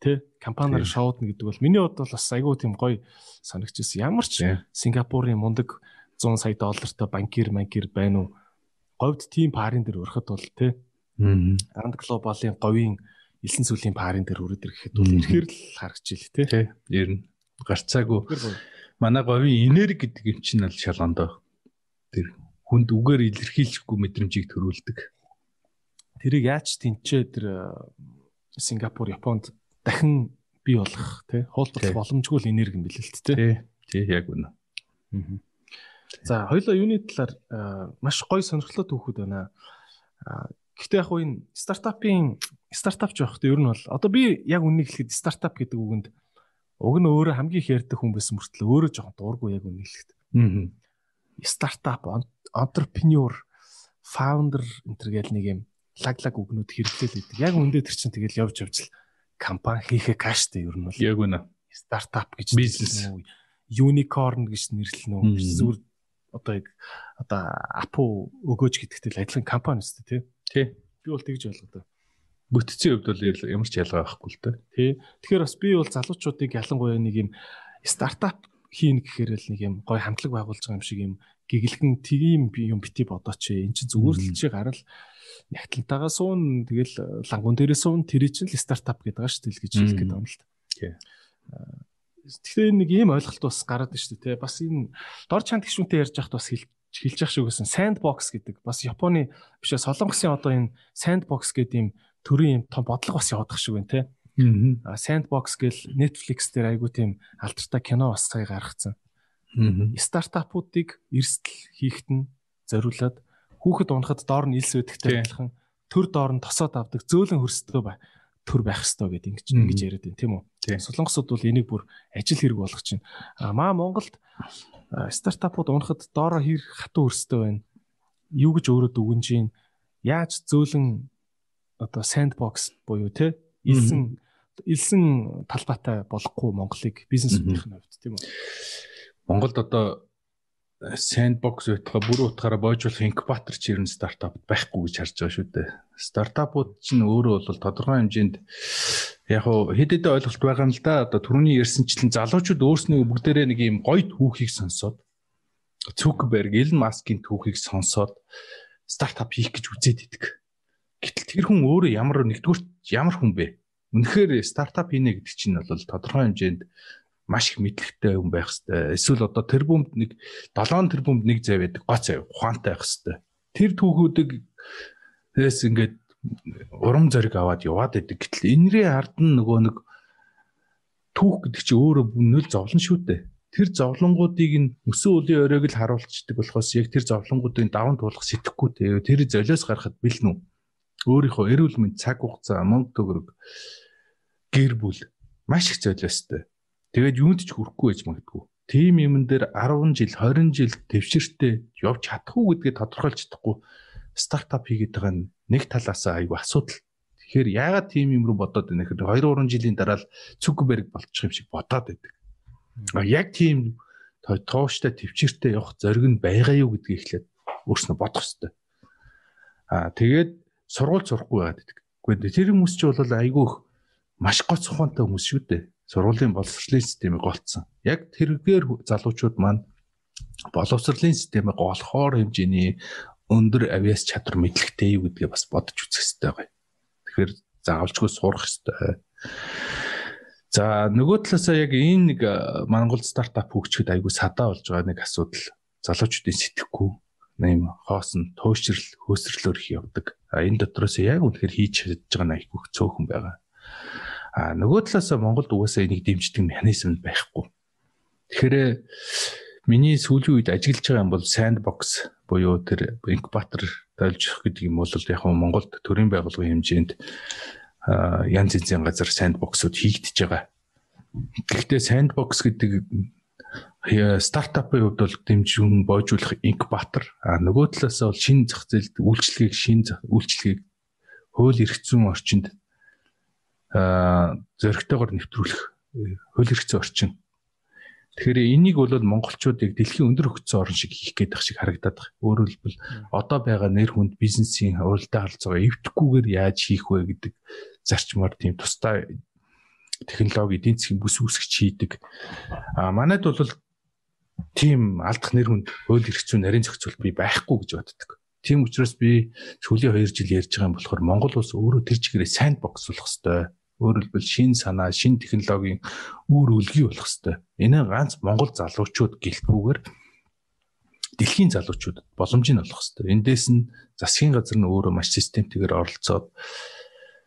тэ компаниар шоудна гэдэг бол миний бодлол бас айгүй тийм гоё санагдчихсэн. Ямар ч Сингапурын мундаг 100 сая доллартай банкир банкир байна уу? Говьд тийм парын дээр өрөхөд бол тэ Анд глобалын говийн элсэн сүлийн парын дээр өрөөд ирэхэд бол ирэхээр л харагч ил тий. Ер нь гарцаагүй. Манай говийн энерги гэдэг юм чинь л шалгондоо. Тэр хүнд үгээр илэрхийлэхгүй мэдрэмжийг төрүүлдэг. Тэрийг яаж тэнцээ тэр Сингапур, Японд дахин бий болох тий хуулбарлах боломжгүй л энерги юм билээ л тий. Тий. Яг үнэ. За хоёулаа юуны талаар маш гоё сонирхолтой түүхүүд байна. Гэхдээ яг энэ стартапын стартап ч явах гэдэг ер нь бол одоо би яг үнийг хэлэхэд стартап гэдэг үгэнд уг нь өөрөө хамгийн их ярьдаг хүн байсан мөртлөө өөрөө жоохон дуургүй яг үнийг хэлэхэд. Аа. Стартап, entrepreneur, founder энэ гэл нэг юм лаглаг үгнүүд хэрэглээд байдаг. Яг үндэ тэр чинь тэгэл явж явж л компани хийхээ каштай ер нь бол. Яг үнэ. Стартап гэж бизнес unicorn гэж нэрлэнэ үү? Зүгээр одоо яг одоо Apple өгөөж гэдэгтэй л адилхан компани үстэй тий. Тий. Би бол тэгж ойлгодог. Бүтцийн хувьд бол ямар ч ялгаа байхгүй л дээ. Тий. Тэгэхээр бас би бол залуучуудыг ялангуяа нэг юм стартап хийн гэхээр л нэг юм гой хамтлаг байгуулж байгаа юм шиг юм гэгэлгэн тийм юм бити бодооч. Эн чинь зүгээр л чи гарал нягтлантайгаа суун тэгэл лангуун дээрээ суун тэр чинь л стартап гэдэг байгаа шүү дээ гэж хэлэх гээд байна л та. Тий. Тэгэхээр нэг ийм ойлголт бас гараад байна шүү дээ. Бас энэ дор чанд гişүнтэй ярьж байхад бас хэлж явах шиг байсан sandbox гэдэг. Бас Японы бишээ Солонгосын одоо энэ sandbox гэдэг ийм төрийн юм том бодлого бас явах шиг байна те. Аа sandbox гэл Netflix дээр айгу тийм алдартай кино бас сая гаргацсан. Стартапуудыг эрсдэл хийхэд нь зориулаад хүүхэд унахад доор нь илс өдөгтэй адилхан төр доор нь тосоод авдаг зөөлөн хөрстөө бай төр байх хэвээр гэдэг ингэж ингэж яриад байна тийм үү. Солонгосууд бол энийг бүр ажил хэрэг болгож байна. А маа Монголд стартапууд унахад доороо хэр хатуу хөрстөө байна. Юу гэж өөрөө дүгнж юм. Яаж зөөлөн одоо sandbox буюу те илсэн илсэн талбайтай болохгүй Монголыг бизнесүүдийн хувьд тийм үү. Монголд одоо sandbox байтугай бүр утгаараа боожуулах инкубатор ч ерэн стартап байхгүй гэж харж байгаа шүү дээ. Стартапууд чинь өөрөө бол тодорхой хэмжээнд яг хуу хэд хэдэн ойлголт байгаа юм л да. Одоо түрүүний ярьсанчлан залуучууд өөрснөө бүгдээрээ нэг юм гоё түүхийг сонсоод Цукерберг, Элон Маскийн түүхийг сонсоод стартап хийх гэж үзээд идэг. Гэтэл тэр хүн өөрөө ямар нэгдүгээр ямар хүн бэ? Үнэхээр стартап хийнэ гэдэг чинь бол тодорхой хэмжээнд маш их мэдлэгтэй хүн байх хэвээр. Эсвэл одоо тэр бүмд нэг 7 тэр бүмд нэг зав байдаг. Гоц ухаантай байх хэвээр. Тэр түүхүүдийг тэрээс ингээд урам зориг аваад яваад байдаг. Гэтэл энэрийн ард нь нөгөө нэг түүх гэдэг чинь өөрөө нөл зовлон шүү дээ. Тэр зовлонгуудыг нь өсөн үлийн оройг л харуулцдаг болохоос яг тэр зовлонгуудыг даван туулах сэтгэхгүй те. Тэр золиос гарахад бэлнэ үү? Өөрийнхөө эрүүл мэнд цаг хугацаа мөнгө төгрөг гэр бүл маш их золиостой Тэгээд юунд ч хүрэхгүй байж магадгүй. Тим юмн дээр 10 жил, 20 жил төвшөртэй явж чадах уу гэдгээ тодорхойлж чадахгүй стартап хийгээд байгаа нь нэг талаас айгүй асуудал. Тэгэхээр яагаад тим юм руу бодоод байна гэхээр 2 3 жилийн дараа л Цукерберг болчих юм шиг бодоод байдаг. А яг тийм тооштой төвчөртэй явах зориг нь байгаа юу гэдгийг эхлээд өөрснөө бодох хэрэгтэй. А тэгээд сургууль сурахгүй байгаад байдаг. Гэхдээ тэр хүмүүс ч бол айгүй маш гоц ухаантай хүмүүс шүү дээ сургуулийн боловсролын системийг голцсон. Яг тэргээр залуучууд маань боловсролын системийг голохоор хэмжээний өндөр авиас чадвар мэдлэгтэй юу гэдгээ бас бодож үзэх хэрэгтэй байгаа. Тэгэхээр заавалчгүй сурах хэрэгтэй. За нөгөө талаасаа яг энэ нэг Монгол стартап хөгжихэд айгүй садаа болж байгаа нэг асуудал залуучуудын сэтгэхгүй нэм хоосон туушрал хөөсрлөөр их явдаг. А энэ дотроос яг үнэхээр хийж чадж байгаа нь айгүй цөөхөн байгаа. А нөгөө талаас Монголд угаасаа энийг дэмждэг механизм байхгүй. Тэгэхээр миний сүүлийн үед ажиллаж байгаа юм бол sandbox буюу тэр инкубатор тайлжих гэдэг юм бол яг нь Монголд төрийн байгууллагын хэмжээнд янз янзын газар sandbox-ууд хийгдэж байгаа. Гэхдээ sandbox гэдэг стартапын хувьд бол дэмжин боожуулах инкубатор а нөгөө талаас бол шинэ зах зээлд үйлчлэгийг шинэ үйлчлэгийг хууль эрх зүйн орчинд зөрөгтэйгээр нэвтрүүлэх хууль эрх зүйн орчин. Тэгэхээр энийг бол монголчуудыг дэлхийн өндөр хөгжсөн орн шиг хийх гээд шиг харагдаад байна. Өөрөөр хэлбэл одоо байгаа нэр хүнд бизнесийн уралдаан харилцаагаа эвдэхгүйгээр яаж хийх вэ гэдэг зарчмаар тийм тусдаа технологи эдийн засгийн бүс үүсгэж хийдэг. А манайд бол тийм алдах нэр хүнд хууль эрх зүйн нарийн зохицуулт би байхгүй гэж боддог. Тийм учраас би сүүлийн 2 жил ярьж байгаа юм болохоор Монгол улс өөрөө тэр чигээрээ сайн боксуулах хэрэгтэй Өөрөөр хэлбэл шин санаа, шин технологийн үр үлгий болох хэвээр. Энэ ганц Монгол залуучууд гэлтгүүгээр дэлхийн залуучуудад боломжийг олох хэрэгтэй. Эндээс нь засгийн газар нь өөрөө маш системтэйгээр оролцоод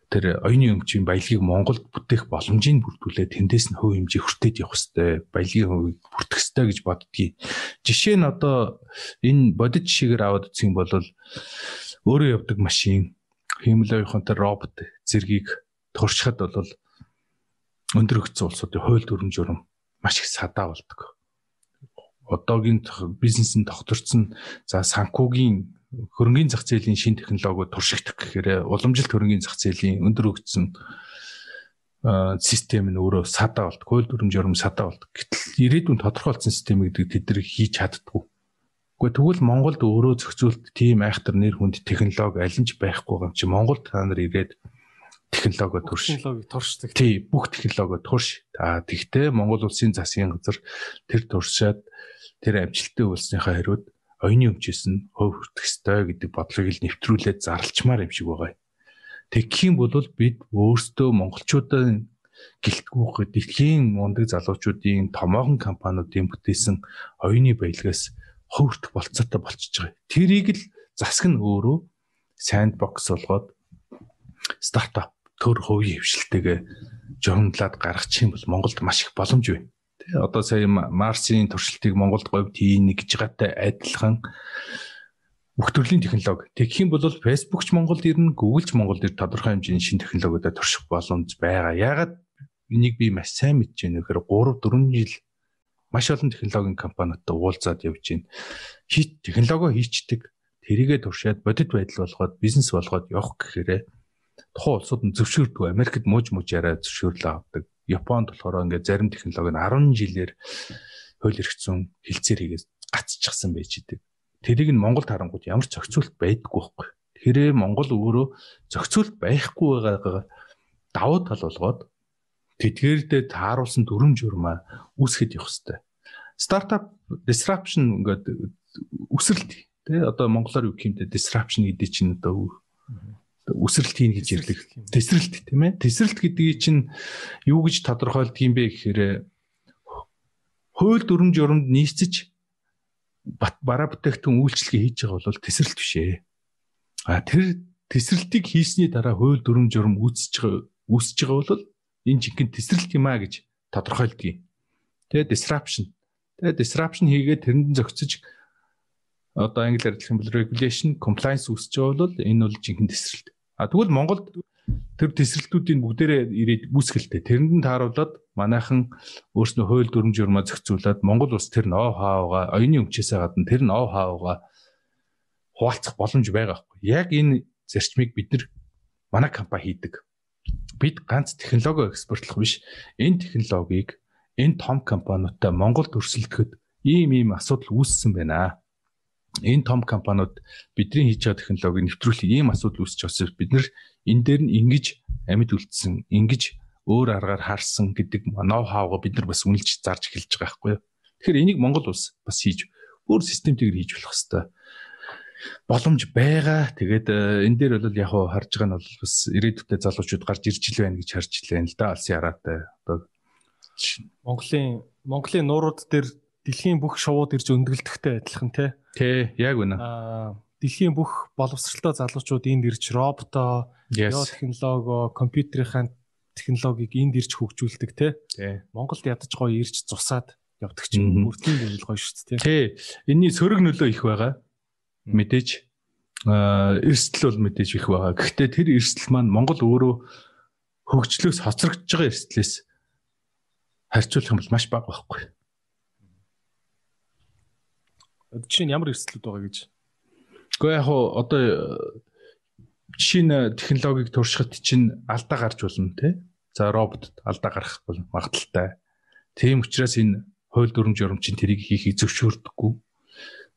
тэр оюуны өмчийн баялагийг Монголд бүтээх боломжийг бүрдүүлээд тэндээс нь хувь хэмжээ хүртээд явах хэрэгтэй. Баялагын хувийг бүртгэх хэрэгтэй гэж боддгийг. Жишээ нь одоо энэ бодит жишээгээр аваад үзэх юм бол өөрөө явдаг машин, хиймэл оюухантай робот зэргийг туршихад бол өндөр өгцөн улсуудын хууль дүрм журам маш их садаа болдог. Одоогийн бизнесийн тогтворцсон за санхүүгийн хөрөнгөний зах зээлийн шин технологиуд туршигдах гэхээр уламжилт хөрөнгөний зах зээлийн өндөр өгсөн систем нь өөрөө садаа болт, хууль дүрм журам садаа болт. Гэтэл ирээдүйн тодорхойлсон систем гэдэг тэд хийж чаддгүй. Гэхдээ тэгвэл Монголд өөрөө зохицуулт тийм айхтар нэр хүнд технологи аль нь ч байхгүй юм чи Монголд та нар ирээд технологи турш. Технологи туршдаг. Тий, бүх технологи турш. А тэгтээ Монгол улсын засгийн газар тэр туршаад тэр амжилттай үйлснийхаа хариуд оюуны өмчөөс нь хөв хүртэх ёстой гэдэг бодлогыг л нэвтрүүлээд зарлчмаар юм шиг байгаа. Тэгэх юм бол бид өөрсдөө монголчуудын гэлтгүүх дэлхийн мундаг залуучуудын томоохон компаниудын бүтээсэн оюуны баялагаас хөвөртөх болцоотой болчихж байгаа. Тэрийг л засаг нь өөрөө sandbox болгоод стартап төр хувийн хвшилтэйгээ жонглаад гаргачих юм бол Монголд маш их боломж байна. Тэ одоо сая Марсын туршилтыг Монголд говьд хийн гэж гаттай адилхан бүх төрлийн технологи. Тэгэх юм бол Facebook ч Монголд ирнэ, Google ч Монголд ир тодорхой хэмжээний шинэ технологиудад турших боломж байгаа. Яагаад энийг би маш сайн мэдж байна гэхээр 3 4 жил маш олон технологийн компаниудтай уулзаад явж байна. Хит технологи хийчдэг, тэрийгэ туршаад бодит байдал болгоод бизнес болгоод явах гэхээрээ тухайн улсууд нь зөвшөөрдөг. Америкт мууж мууж яриа зөвшөөрлөө авдаг. Японд болохоор ингээд зарим технологи нь 10 жилээр хууль эрх зүйн хилцээр хийгээд гацчихсан байж идэг. Тэрийг нь Монгол харангууд ямар ч зохицуулт байдаггүй байхгүй. Тэрээ Монгол өөрөө зохицуулт байхгүй байгаагаа давуу тал болгоод тэдгээрдээ тааруулсан дүрм журмаа үүсгэхэд явах хэрэгтэй. Стартап disruption ингээд өсрэлт тий одоо монголоор юу гэмтэй disruption гэдэг чинь одоо үсрэлт хийн гэж ирлэх. Тесрэлт тийм ээ. Тесрэлт гэдгийг чинь юу гэж тодорхойлдог юм бэ гэхээр хууль дүрм журамд нийцэж бараа бүтээгдэхүүн үйлчлэгээ хийж байгаа бол тесрэлт биш ээ. А тэр тесрэлтийг хийсний дараа хууль дүрм журам үүсэж байгаа үүсэж байгаа бол энэ жинхэнэ тесрэлт юм а гэж тодорхойлдог юм. Тэгээ disruption. Тэгээ disruption хийгээд тэрэнд зохицож одоо англиар хэлэх юм бол regulation compliance үүсэж байгаа бол энэ бол жинхэнэ тесрэлт. А тэгвэл Монголд тэр тесрэлтүүдийн бүгдээрээ ирээд үүсгэлтэй. Тэрэнд нь тааруулаад манайхан өөрснөө хууль дүрм журмаа зохицуулаад Монгол улс тэр ноу хаугаа оюуны өмчөөсөө гадна тэр ноу хаугаа хуваалцах боломж байгаа хгүй. Яг энэ зарчмыг бид нар манай компани хийдэг. Бид ганц технологи экспортлох биш. Энэ технологиг энэ том компаниудтай Монголд өрсөлдөхөд ийм ийм асуудал үүссэн байна энэ том компаниуд бидний хийж байгаа технологиг нэвтрүүлэх ийм асуудал үүсч байгаа бид нар энэ дээр нь ингэж амьд үлдсэн ингэж өөр аргаар харсан гэдэг ноу хауга бид нар бас үнэлж зарж эхэлж байгаа байхгүй юу. Тэгэхээр энийг Монгол улс бас хийж өөр системтэйгээр хийж болох хэвээр боломж байгаа. Тэгээд э, энэ дээр бол яг харж байгаа нь бол бас ирээдүйдээ залуучууд гарч ирж ил байна гэж харж илээ л да алсын хараатай. Одоо Монголын Монголын нуурууд дээр дэлхийн бүх шувууд ирж өндөглөлтөхтэй адилхан тий. Тий, яг үнэ. Аа дэлхийн бүх боловсралтай залуучууд энд ирж роботоо, био технологи, компьютерийн технологиг энд ирж хөгжүүлдэг тий. Монголд ядаж гоё ирж цусаад явдаг чинь бүртгэн юм гоё шүү дээ тий. Энийний сөрөг нөлөө их байгаа. Мэдээж аа эрсдэл бол мэдээж их байгаа. Гэхдээ тэр эрсдэл маань Монгол өөрөө хөгжлөөс хоцрогдож байгаа эрсдлээс харьцуулах юм бол маш бага байхгүй. Жишээ нь ямар эрсдлүүд байгаа гэж. Гэхдээ яг одоо жишээ нь технологиг туршихад чинь алдаа гарч болно те. За роботд алдаа гарах бол магадaltaй. Тийм учраас энэ хууль дүрм журам чинь тэрийг хийхийг зөвшөөрдөггүй.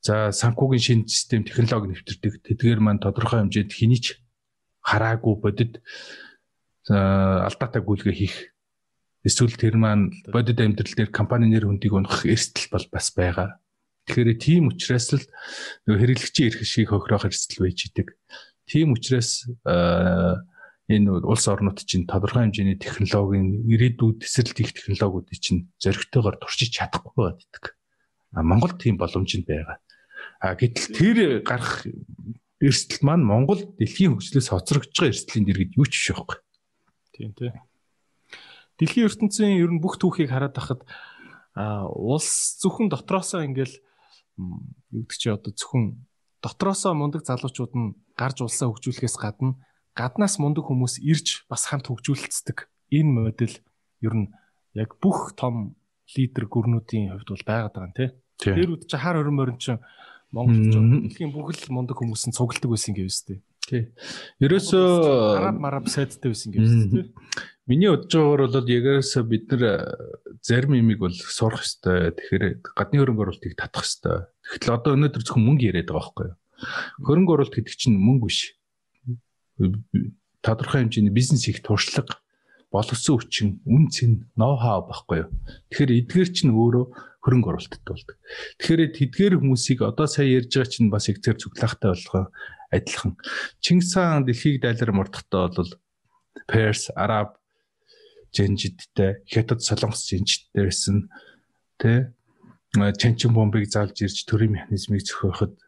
За санхүүгийн шинэ систем технологи нэвтэрдэг. Тэдгээр маань тодорхой хэмжээнд хэний ч хараагүй бодит алдаатай гүйлгээ хийх эсвэл тэр маань бодит амьдрал дээр компани нэр хүндийг унах эрсдэл бол бас байгаа. Тэгэхээр тийм учраас л хэрэглэгчийн эрх шиг хохирох эрсдэл байж идэг. Тийм учраас энэ улс орнууд чинь тодорхой хэмжээний технологийн ирээдүйд тесрэлт их технологиудыг чинь зоригтойгоор туршиж чадахгүй байдаг. А Монголд тийм боломж нь байгаа. А гэтэл тэр гарах эрсдэл маань Монгол дэлхийн хөгжлөөс хоцрогдож байгаа эрсдлийн дэргэд юу ч биш байхгүй. Тийм тий. Дэлхийн ертөнцийн ер нь бүх түүхийг хараад байхад а улс зөвхөн дотроосоо ингээл юу гэдэг чи одоо зөвхөн дотроосоо мундаг залуучууд нь гарч улсаа хөгжүүлэхээс гадна гаднаас мундаг хүмүүс ирж бас хамт хөгжүүлэлцдэг энэ модель ер нь яг бүх том лидер гүрнүүдийн хувьд бол байгаад байгаа юм тий. Тэр үд чи хар хорин морин чинь Монголд ч дэлхийн бүх л мундаг хүмүүс нь цугладаг байсан гэвс тээ. Тий. Ерөөсөө араб мараб сайдтай байсан гэвс тээ. Миний бодож байгаагаар бол ягээрээс бид нар э, зарим имийг бол сурах ёстой. Тэгэхээр гадны хөрөнгө оруулалтыг татах ёстой. Тэгэхээр одоо өнөөдөр зөвхөн мөнгө яриад байгаа байхгүй юу? Хөрөнгө оруулалт гэдэг чинь мөнгө биш. Тодорхой хэмжээний бизнес их туршлага боловсон хүчин, үн цэн, ноу хау байхгүй юу? Тэгэхээр эдгээр чинь өөрөө хөрөнгө оруулалттай болдог. Тэгэхээр тэдгээр хүмүүсийг одоо сая ярьж байгаа чинь бас их зэрэг цуглаахтай болгоо адилхан. Чингис хаан дэлхийг дайлар мордохдоо бол Перс, Араб жинжидтэй, Хятад, Солонгос жинжидтэй байсан. Тэ чанчин бомбыг заалж ирж төрийн механизмыг зохиоход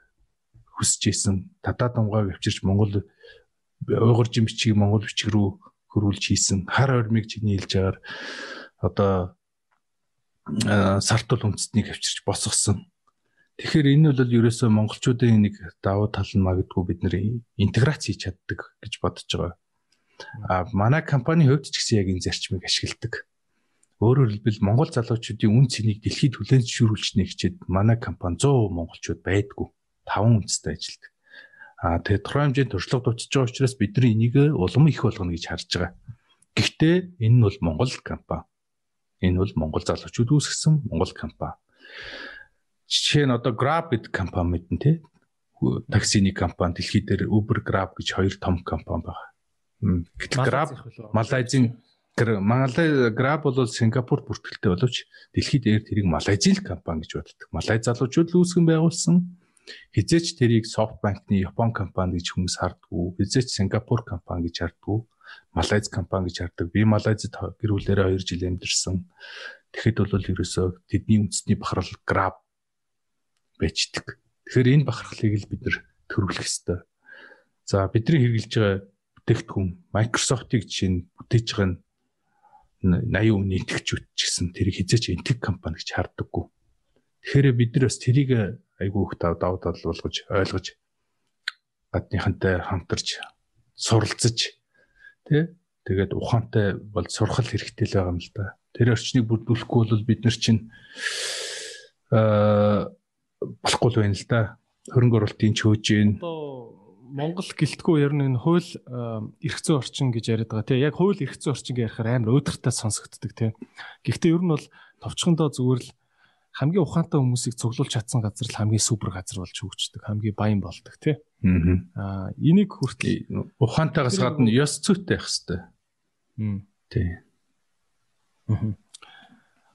хүсэж исэн. Татаа думгааг авчирч Монгол уйгур жимчгийг Монгол бичиг рүү хөрвүүлж хийсэн. Хар хормыг чиний хэлж агаар одоо сартул үндэстнийг авчирч босгосон. Тэгэхээр энэ бол ерөөсөө монголчуудын нэг давуу тал нь магадгүй бид нэр интеграц хийж чаддаг гэж бодож байгаа. А манай компани хувьд ч гэсэн яг энэ зарчмыг ашигладаг. Өөрөөр хэлбэл монгол залуучуудын үн цэнийг дэлхийд хүлээн зөвшөөрүүлж нэгчээд манай компани 100% монголчууд байдгүй. Таван үндэстэй ажилладаг. А тэгээ тухайн хэмжээнд туршлага дутж байгаа учраас бидний энийг улам их болгоно гэж харж байгаа. Гэхдээ энэ нь бол монгол компани Энэ бол Монгол залуучууд үүсгэсэн Монгол компани. Жишээ нь одоо Grab гэдэг компани мэднэ тий. Таксины компани дэлхий дээр Uber, Grab гэж хоёр том компани байна. Гэтэл Grab Малайзийн Малай Grab бол Сингапур бүртгэлтэй боловч дэлхийд дээр тэрийг Малайзийн компани гэж боддог. Малай залуучууд л үүсгэн байгуулсан. Хизээч тэрийг SoftBank-ны Япон компани гэж хүмүүс хардггүй. Хизээч Сингапур компани гэж хардггүй. Малайз компани гэж хардаг. Би Малайзад гэр бүлээрээ 2 жил амьдэрсэн. Тэгэхэд бол ерөөсөө тэдний үндэсний бахархал Grab байждаг. Тэгэхээр энэ бахархлыг л бид нэр төрүүлэх ёстой. За бидний хэрэгжилж байгаа бүтээгдэхүүн Microsoft-ыг жишээ нь бүтээж байгаа нь 80 үний итгэгчүүд ч гэсэн тэрийг хизээч энтэг компани гэж харддаггүй. Тэгэхээр бид нар бас тэрийг айгүй их даваа тал болгож ойлгож гадныхантай хамтарч суралцж Тэ? Тэгээд ухаантай бол сурхал хэрэгтэй л байгаа юм л да. Тэр орчныг бүрдүүлэхгүй бол бид нар чинь аа болохгүй л байна л да. Хөрөнгө оруулалтын чөөжийн Монгол гэлтгүй ер нь энэ хууль эрх зүйн орчин гэж яриад байгаа тийм яг хууль эрх зүйн орчин гэхээр амар өөдрөгтэй сонсогддог тийм. Гэхдээ ер нь бол товчхондоо зүгээр л хамгийн ухаантай хүмүүсийг цуглуулж чадсан газар л хамгийн супер газар болж хөгждөг, хамгийн баян болдог тий. Аа энийг хүртэл ухаантайгаас гадна ёс зүйтэй байх хэвээр. Тий.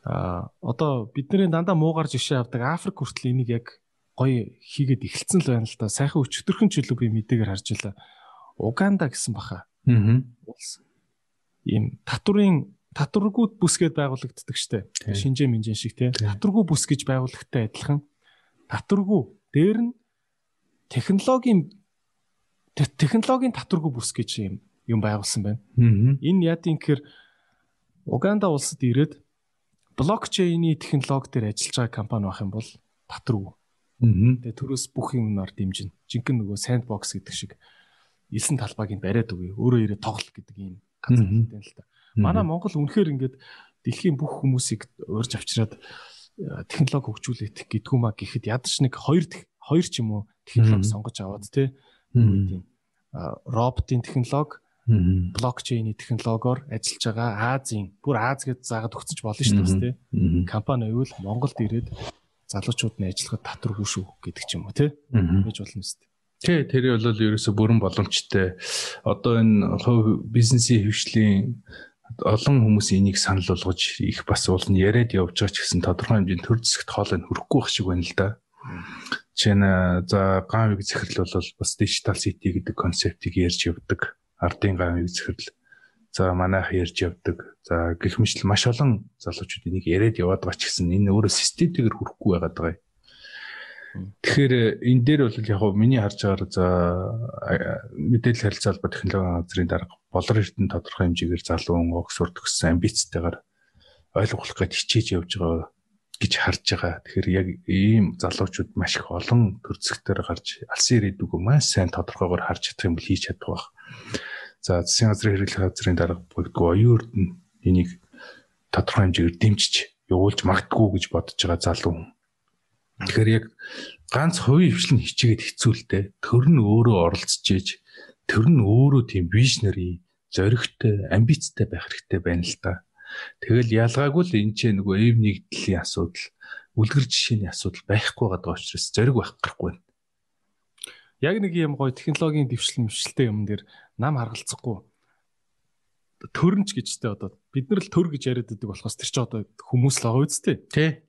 Аа одоо бидний дандаа муугар жишээ авдаг Африк хүртэл энийг яг гоё хийгээд эхэлсэн л байна л да. Сайхан өчтөрхөн ч илүү би мэдээгээр харж байлаа. Уганда гэсэн баха. Аа. Ийм татврын татваргууд бүс гээд байгуулагддаг штэ. Шинжээ минжэн шиг тий. Татваргүй бүс гэж байгууллагатай адилхан татваргүй дээр нь технологийн технологийн татваргүй бүс гэж юм юм байгуулсан байна. Энэ яа гэхээр Уганда улсад ирээд блокчейний технологи дээр ажиллаж байгаа компани байх юм бол татваргүй. Тэгээ төрөөс бүх юмнаар дэмжинэ. Жинхэнэ нөгөө sandbox гэдэг шиг элсэн талбайг нь бариад өгье. Өөрөө ирээ тоглох гэдэг юм газар хэлдэг л та. Манай Монгол үнэхээр ингээд дэлхийн бүх хүмүүсийг урьж авчираад э, технологи хөгжүүлэх гэдгүү маа гэхэд ядаж нэг хоёр хоёр ч юм уу технологи сонгож аваад те. Үгүй роботын технологи блокчейний технологиор ажиллаж байгаа Азийн бүр Аз гэж заагаад өгсөж болно шүү дээ компани байвал Монголд ирээд залуучууд нь ажиллахад татваргүй шүү гэдэг ч юм уу те гэж болно шүү дээ Тэ тэр бол ерөөсө бүрэн боломжтой. Одоо энэ бизнесийн хөвшлийн олон хүмүүс энийг санал болгож их бас уул нь яриад явж байгаа ч гэсэн тодорхой хэмжээнд төр зэсгт хоолой нь хүрэхгүй байх шиг байна л да. Чин за гавиг захирал бол бас дижитал сити гэдэг концептыг ярьж явдаг. Ардын гавиг захирал. За манайх ярьж явдаг. За гэх мэт маш олон залуучууд энийг яриад яваад байгаа ч гэсэн энэ өөрөө системтэйгээр хүрэхгүй байгаад байгаа юм. Тэгэхээр энэ дээр бол яг миний харж байгаагаар за мэдээлэл харилцаа холбоо технологийн газрын дарга болор эрдэнэ тодорхой хэмжээгээр залуу Оксфорд төгссөн амбицтайгаар ойлгуулах гэж хичээж явж байгаа гэж харж байгаа. Тэгэхээр яг ийм залуучууд маш их олон төрцөгтөр гарч алсын ирээдүгөө маш сайн тодорхойгоор харж чадах юм бол хийж чадах байх. За засгийн газрын хэрэглэх газрын дарга бүгдгүй оюун эрдэнэ энийг тодорхой хэмжээгээр дэмжиж явуулж магтгүй гэж бодож байгаа залуу. Тэгэхээр яг ганц хувийн хвшлэн хичээгээд хэцүүлтэй төр нь өөрөө оролцож ийж төр нь өөрөө тийм вижнери зоригтой амбицтай байх хэрэгтэй байна л та. Тэгэл ялгаагүй л энэ ч нөгөө эв нэгдлийн асуудал, үлгэр жишээний асуудал байхгүй байгаа учраас зориг байх гэхгүй. Яг нэг юм гоё технологийн дэвшил мөвшилтэй юм дээр нам харгалцахгүй төрнч гэжтэй одоо бид нар л төр гэж яриад байдаг болохоос тэр чи одоо хүмүүс л байгаа үсттэй. Тэ.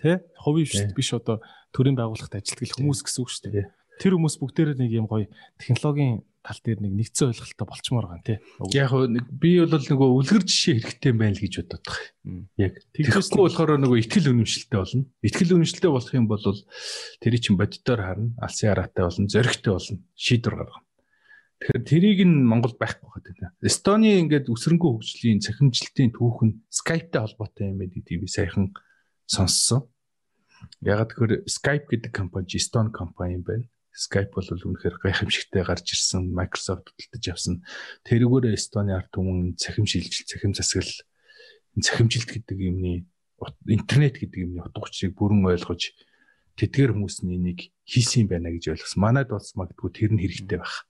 Тэ? Хувийн биш одоо төрийн байгууллагт ажилтгал хүмүүс гэсэн үг шүү дээ. Тэр хүмүүс бүгдээрээ нэг юм гоё технологийн тал дээр нэг нэгцэн ойлголттой болчмоор байгаа тий. Яг нэг би бол нөгөө үлгэр жишээ хэрэгтэй байл гэж байгаа. Яг тэгэхгүй болохоор нөгөө ихтгэл үнэмшилтэй болно. Ихтгэл үнэмшилтэй болох юм бол тэрий чин бодитоор харна, алсын хараатай болно, зөрөгтэй болно, шийдвэр гаргана. Тэгэхээр тэрийг нь Монгол байхгүй байна. Эстони ингээд үсрэнгүү хөгжлийн цахимжилтын түүх нь Skype-тай холбоотой юм байна гэдгийг би саяхан сонссон. Ягаад гэхээр Skype гэдэг компани Estone компани юм байна. Skype бол үнэхээр гайхамшигтай гарч ирсэн Microsoft хөдөлтөж явсан. Тэрүүгээр Estonia арт түмэн цахим шилжил, цахим засаглал, цахимжилт гэдэг юмны интернет гэдэг юмны утга учирыг бүрэн ойлгож тэдгээр хүмүүс нь энийг хийсэн юм байна гэж ойлгосон. Манайд бас магадгүй тэр нь хэрэгтэй байх.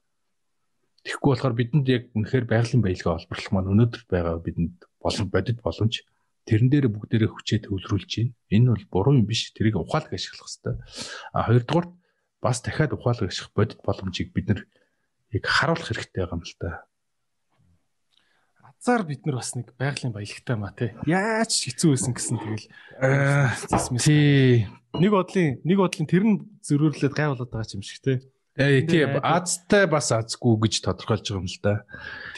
Тэгэхгүй болохоор бидэнд яг үнэхээр байгалийн баялгаа олборлох маань өнөөдөр байгаа бидэнд болон бодит боломж тэрэн дээр бүгдээрээ хүчээ төвлөрүүлж байна. Энэ бол буруу юм биш. Тэрийг ухаалаг ашиглах хэрэгтэй. А хоёрдугаар бас дахиад ухаалаг ашиглах бодит боломжийг бид нар яг харуулах хэрэгтэй байгаа юм л та. Азар бид нар бас нэг байгалийн баялагтай маа тий. Яаж хэцүү байсан гэсэн тэгэл тий нэг бодлын нэг бодлын тэр нь зөрүүрлээд гай болоод байгаа юм шиг тий. Ээ тий Азтай бас азгүй гэж тодорхойлж байгаа юм л да.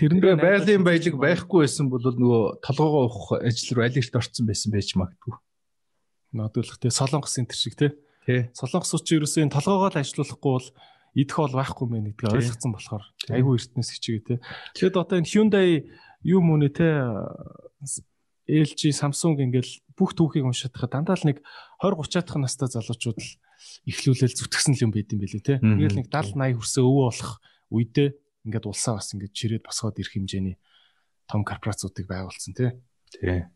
Тэрэн дээр байгалийн баялаг байхгүй байсан бол нөгөө толгоогоо уух ажил руу аль эрт орцсон байсан байж магадгүй. Нодуулах тий солонгос энэ шиг тий. Тий. Солонгос ууч ерөөсөө энэ толгоогоо л ажилуулахгүй бол идэх бол байхгүй мэн гэдгийг ойлгоцсон болохоор айгүй эртнээс хичээгээ те. Тэгэхэд одоо энэ Hyundai юу мөнэ те LG, Samsung ингээл бүх түүхийг уншаад хахад дандаа л нэг 20 30 дахь настай залуучууд л ихлүүлэл зүтгэсэн л юм байд юм бэлээ те. Ингээл нэг 70 80 хүрсээ өвөө болох үедээ ингээд улсаа бас ингээд чирээд босгоод ирэх хэмжээний том корпорациудыг байгуулсан те. Тий.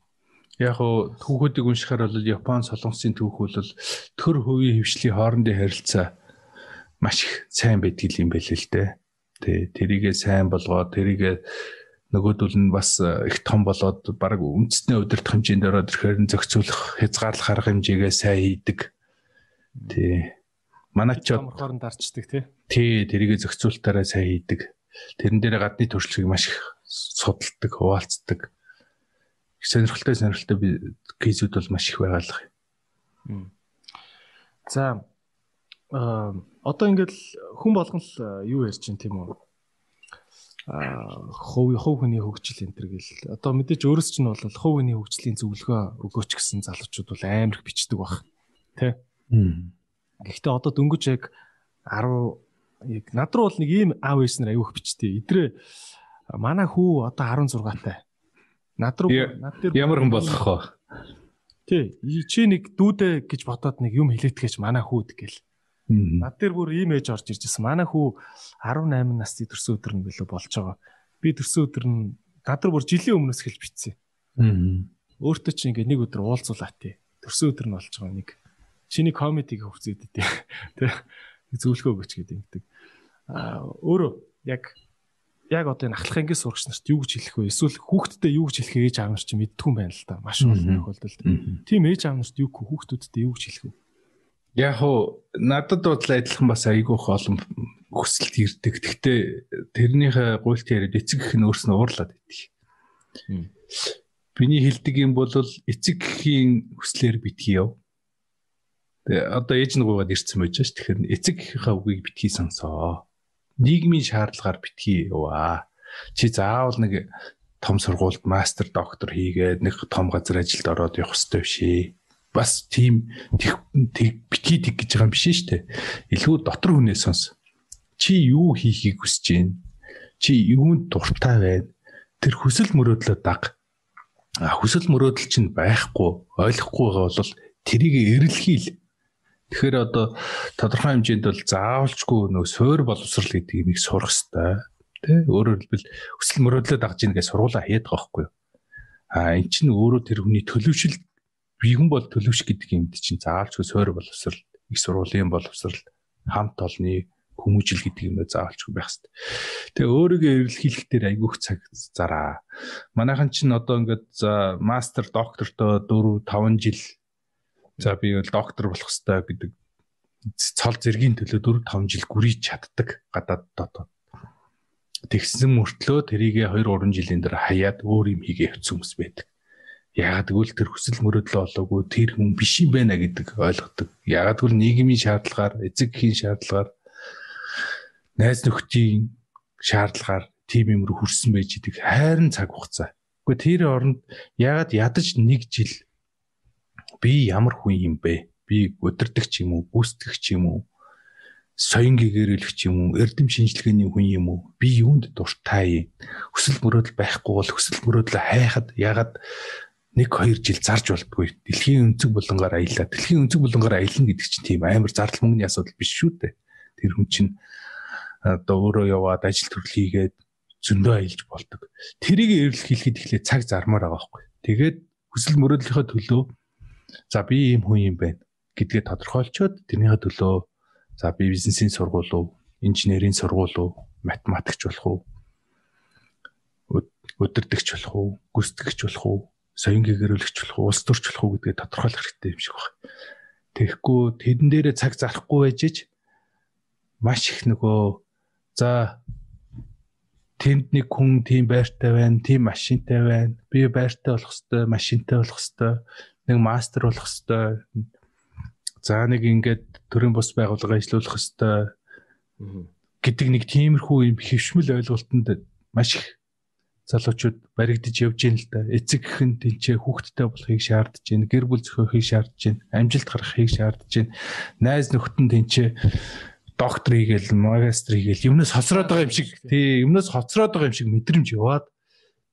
Яг хуу түүхүүдийг уншихаар бол Япон солонгосын түүх бол төр хувийн хөвшлийн хоорондын харилцаа маш их сайн байдаг юм байл л дээ. Тэ тэрийгэ сайн болгоод тэрийгэ нөгөөдөл нь бас их том болоод баг үндэсний удирдах хэмжээнд ороод ирэхээр зохицуулах хязгаарлах арга хэмжээгээ сайн хийдэг. Тий. Манай ч хооронд дарчдаг тий. Тий, тэрийгэ зохицуултаараа сайн хийдэг. Тэрэн дээр гадны төршлийг маш их судалдаг, хуваалцдаг сонирхолтой сонирхолтой би кейсүүд бол маш их байгаа л юм. За а одоо ингээл хүн болгон л юу ярьж чинь тийм үү? а хов хов хүний хөгжил энэ төр гэл одоо мэдээж өөрөөс чинь бол хов хүний хөгжлийн зөвлөгөө өгөөч гэсэн залуучууд бол амар их бичдэг баг тий Гэхдээ одоо дөнгөж яг 10 яг над руу бол нэг ийм аав ээс нар аяух бичтээ идрээ манай хүү одоо 16 тай Над руу над дээр ямар хүн болох вэ? Тий, чи нэг дүүдэ гэж бодоод нэг юм хэлээтгэж манай хүүд гэл. Над дээр бүр ийм ээж орж ирж байсан. Манай хүү 18 насны төрсөн өдөр нь билүү болж байгаа. Би төрсөн өдөр нь руу бүр жилийн өмнөөс хэлж битсэн. Өөртөө чи ингээ нэг өдөр уулзуулаа тий. Төрсөн өдөр нь болж байгаа нэг чиний комедиг хөвцөөд тий. Тэ зөвлөгөө өгөөч гэдэг ингэдэг. Аа өөрөө яг яг одоо энэ ахлах ангийн сурагч нарт юу гэж хэлэх вэ? Эсвэл хүүхдтэй юу гэж хэлэх ээж аав нар ч мэддэг юм байна л да. Маш олон тохиолдолд. Тийм ээж аав нарт юу хүүхдүүдтэй юу гэж хэлэх вэ? Яг уу надад бол адилхан бас айгүйх олон хүсэлт ирдэг. Гэхдээ тэрнийхээ гуйлт яриад эцэг гэх нь өөрснөө уурлаад байдаг. Биний хэлдэг юм бол эцэг гэхийн хүслээр битгий яв. Тэгээ одоо ээж нь гуйгаад ирсэн байж ш. Тэгэхээр эцэг гэхийнхаа үгийг битгий сонсоо нийгмийн шаардлагаар битгий яваа. Чи заавал нэг том сургуульд мастер доктор хийгээд нэг том газар ажилд ороод явах хэрэгтэй биш ээ бас тийм битгий тэг гэж байгаа юм биш дээ. Илүү дотор хүнээс сонс. Чи юу хийхийг хүсэж байна? Чи юунд дуртай байна? Тэр хүсэл мөрөөдлөө даг. А хүсэл мөрөөдөл чинь байхгүй, ойлгохгүй байгаа бол тэрийг эрэлхийл. Тэгэхээр одоо тодорхой хэмжээнд бол заавалчгүй нөө суур боловсрал гэдэг юмыг сурах хэрэгтэй. Тэ өөрөөр хэлбэл хүсэл мөрөөдлөө дагж ийн гэж сургуулаа байгаа байхгүй юу? А эн чинь өөрөө тэр хүний төлөвшил бигэн бол төлөвш гэдэг юмд чинь заавалчгүй суур боловсрал их сургуулийн боловсрал хамт олны хүмүүжил гэдэг юм заавалчгүй байх хэрэгтэй. Тэгээ өөрийгөө эрэлхийлэх дээр айгүйх цаг зараа. Манайхан чинь одоо ингээд за мастер доктортой 4 5 жил за би бол доктор болох хэрэгтэй гэдэг цол зэргийн төлөө 4 5 жил гүрийж чаддаг гадаад дотоод. Тэгсэн мөртлөө тэрийгэ 2 3 жилийн дараа хаяад өөр юм хийгээ явцсан хүмүүс байдаг. Ягаад гэвэл тэр хүсэл мөрөөдлөө олоогүй тэр хүн биш юм байна гэдэг ойлгодог. Ягаад гэвэл нийгмийн шаардлагаар, эцэг эхийн шаардлагаар, найз нөхдийн шаардлагаар тим юм руу хүрсэн байж идэг хайрын цаг хугацаа. Гэхдээ тэр оронд ягаад ядаж нэг жил би ямар хүн юм бэ? Би өдөрдөг ч юм уу, гүйцэтгэх ч юм уу, соён гэгэрэлэх ч юм уу, эрдэм шинжилгээний хүн юм уу? Би юунд дуртай юм? Хүсэл мөрөөдөл байхгүй бол хүсэл мөрөөдлөө хайхад ягаад 1 2 жил зарж болтгүй. Дэлхийн өнцөг булангаар аялаа. Дэлхийн өнцөг булангаар аялна гэдэг чинь тийм амар зардал мөнгөний асуудал биш шүү дээ. Тэр хүн чинь одоо өөрөө яваад ажил төрөл хийгээд зөндөө аялж болдог. Тэрийг эрэлхийлэхэд эхлээ цаг зармаар байгаа байхгүй. Тэгээд хүсэл мөрөөдлийнхөө төлөө за би ийм хүн юм байна гэдгээ тодорхойлцоод тэрнийхээ төлөө за би бизнесийн сургууль уу, инженерийн сургууль уу, математикч болох уу, өдөрдөгч болох уу, гүйцэтгэгч болох уу соён гэгэрүүлэгч болох уу, улс төрч болох уу гэдгээ тодорхойлох хэрэгтэй юм шиг байна. Тэгэхгүй тэдэн дээрээ цаг зарахгүй байж ич маш их нөгөө за тэнд нэг хүн тийм байртай байна, тийм машинтай байна. Би байртай болох хэвээр, машинтай болох хэвээр, нэг мастер болох хэвээр. За нэг ингээд төрийн бус байгууллага ажиллуулах хэвээр гэдэг нэг тиймэрхүү юм хөвшмөл ойлголтод маш их залуучууд баригдаж явж гин л да. Эцэг гэн тэнцээ хүүхдтэй болохыг шаардж гин, гэр бүл зохиохыг шаардж гин, амжилт гаргахыг шаардж гин. Найз нөхдөн тэнцээ доктор хийгээл, магистр хийгээл юмнаас хоцроод байгаа юм шиг тий юмнаас хоцроод байгаа юм шиг мэдрэмж яваад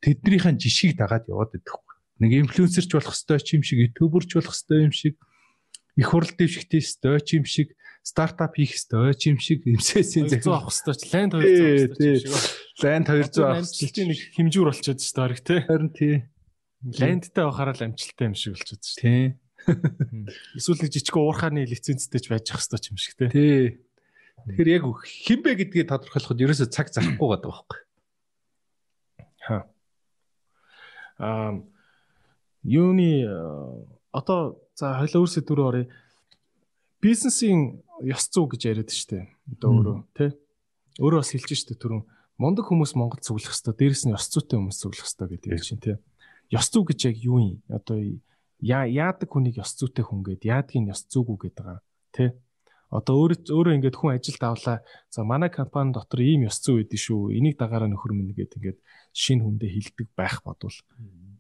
тэднийхэн жишгийг дагаад яваад байдаг. Нэг инфлюенсерч болох ёстой ч юм шиг, ютуберч болох ёстой юм шиг, их хурал дэвшигтэй ёстой ч юм шиг стартап хийх ёстой ч юм шиг эмсэсийн зөв авах ёстой ч лайнд 200 авах ёстой ч шиг. Лайнд 200 авах амжилтын нэг хэмжүүр болчиход шүү дээ хараг тий. Харин тий. Лайндтай байхаараа л амжилттай юм шиг болчиход шүү. Тий. Эсвэл нэг жижиг уурхааны лицензтэй ч байж ах ёстой ч юм шиг тий. Тий. Тэгэхээр яг хинбэ гэдгийг тодорхойлоход ерөөсөө цаг зарахгүй байдаг байхгүй. Ха. Аа юуны одоо за хоёлаа өөрсдөө дөрөв оръё. Бизнесийн ёс зүй гэж яриад штэ. Одоо өөрөө тий. Өөрөө бас хэлж штэ түрүүн мундаг хүмүүс Монгол цуглах хэвээр дээрэс нь ёс зүйтэй хүмүүс цуглах хэвээр гэдэг чинь тий. Ёс зүй гэж яг юу юм? Одоо яадаг хүнийг ёс зүйтэй хүн гэд яадгийн ёс зүйгүй гэдэг байгаа тий. Одоо өөрөө өөрөө ингээд хүн ажилд авлаа. За манай компани дотор ийм ёс зүй байдсан шүү. Энийг дагаараа нөхөр минь гэд ингээд шинэ хүндээ хилдэг байх бодвол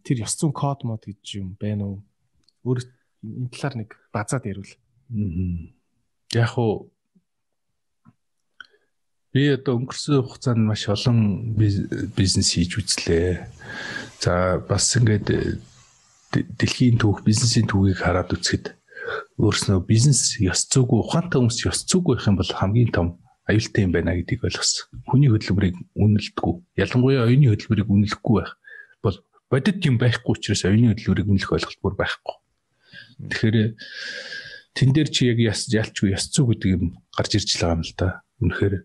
тэр ёс зүйн код мод гэж юм байна уу? Өөр энэ талаар нэг базаад ярил. Яг уу би одоо өнгөрсөн хугацаанд маш олон бизнес хийж үзлээ. За бас ингээд дэлхийн түүх, бизнесийн түүхийг хараад үзэхэд өөрснөө бизнес ёс зүйгүй ухаантай хүмүүс ёс зүйгүй байх юм бол хамгийн том аюултай юм байна гэдгийг ойлгосон. Хүний хөдөлмөрийг үнэлдэггүй. Ялангуяа оюуны хөдөлмөрийг үнэлэхгүй байх бол бодит юм байхгүй учраас оюуны хөдөлмөрийг үнэлэх ойлголт бүр байхгүй. Тэгэхээр тэн дээр чи яг яс ялчгүй яс зүү гэдэг юм гарч ирж байгаа юм л да. Үнэхээр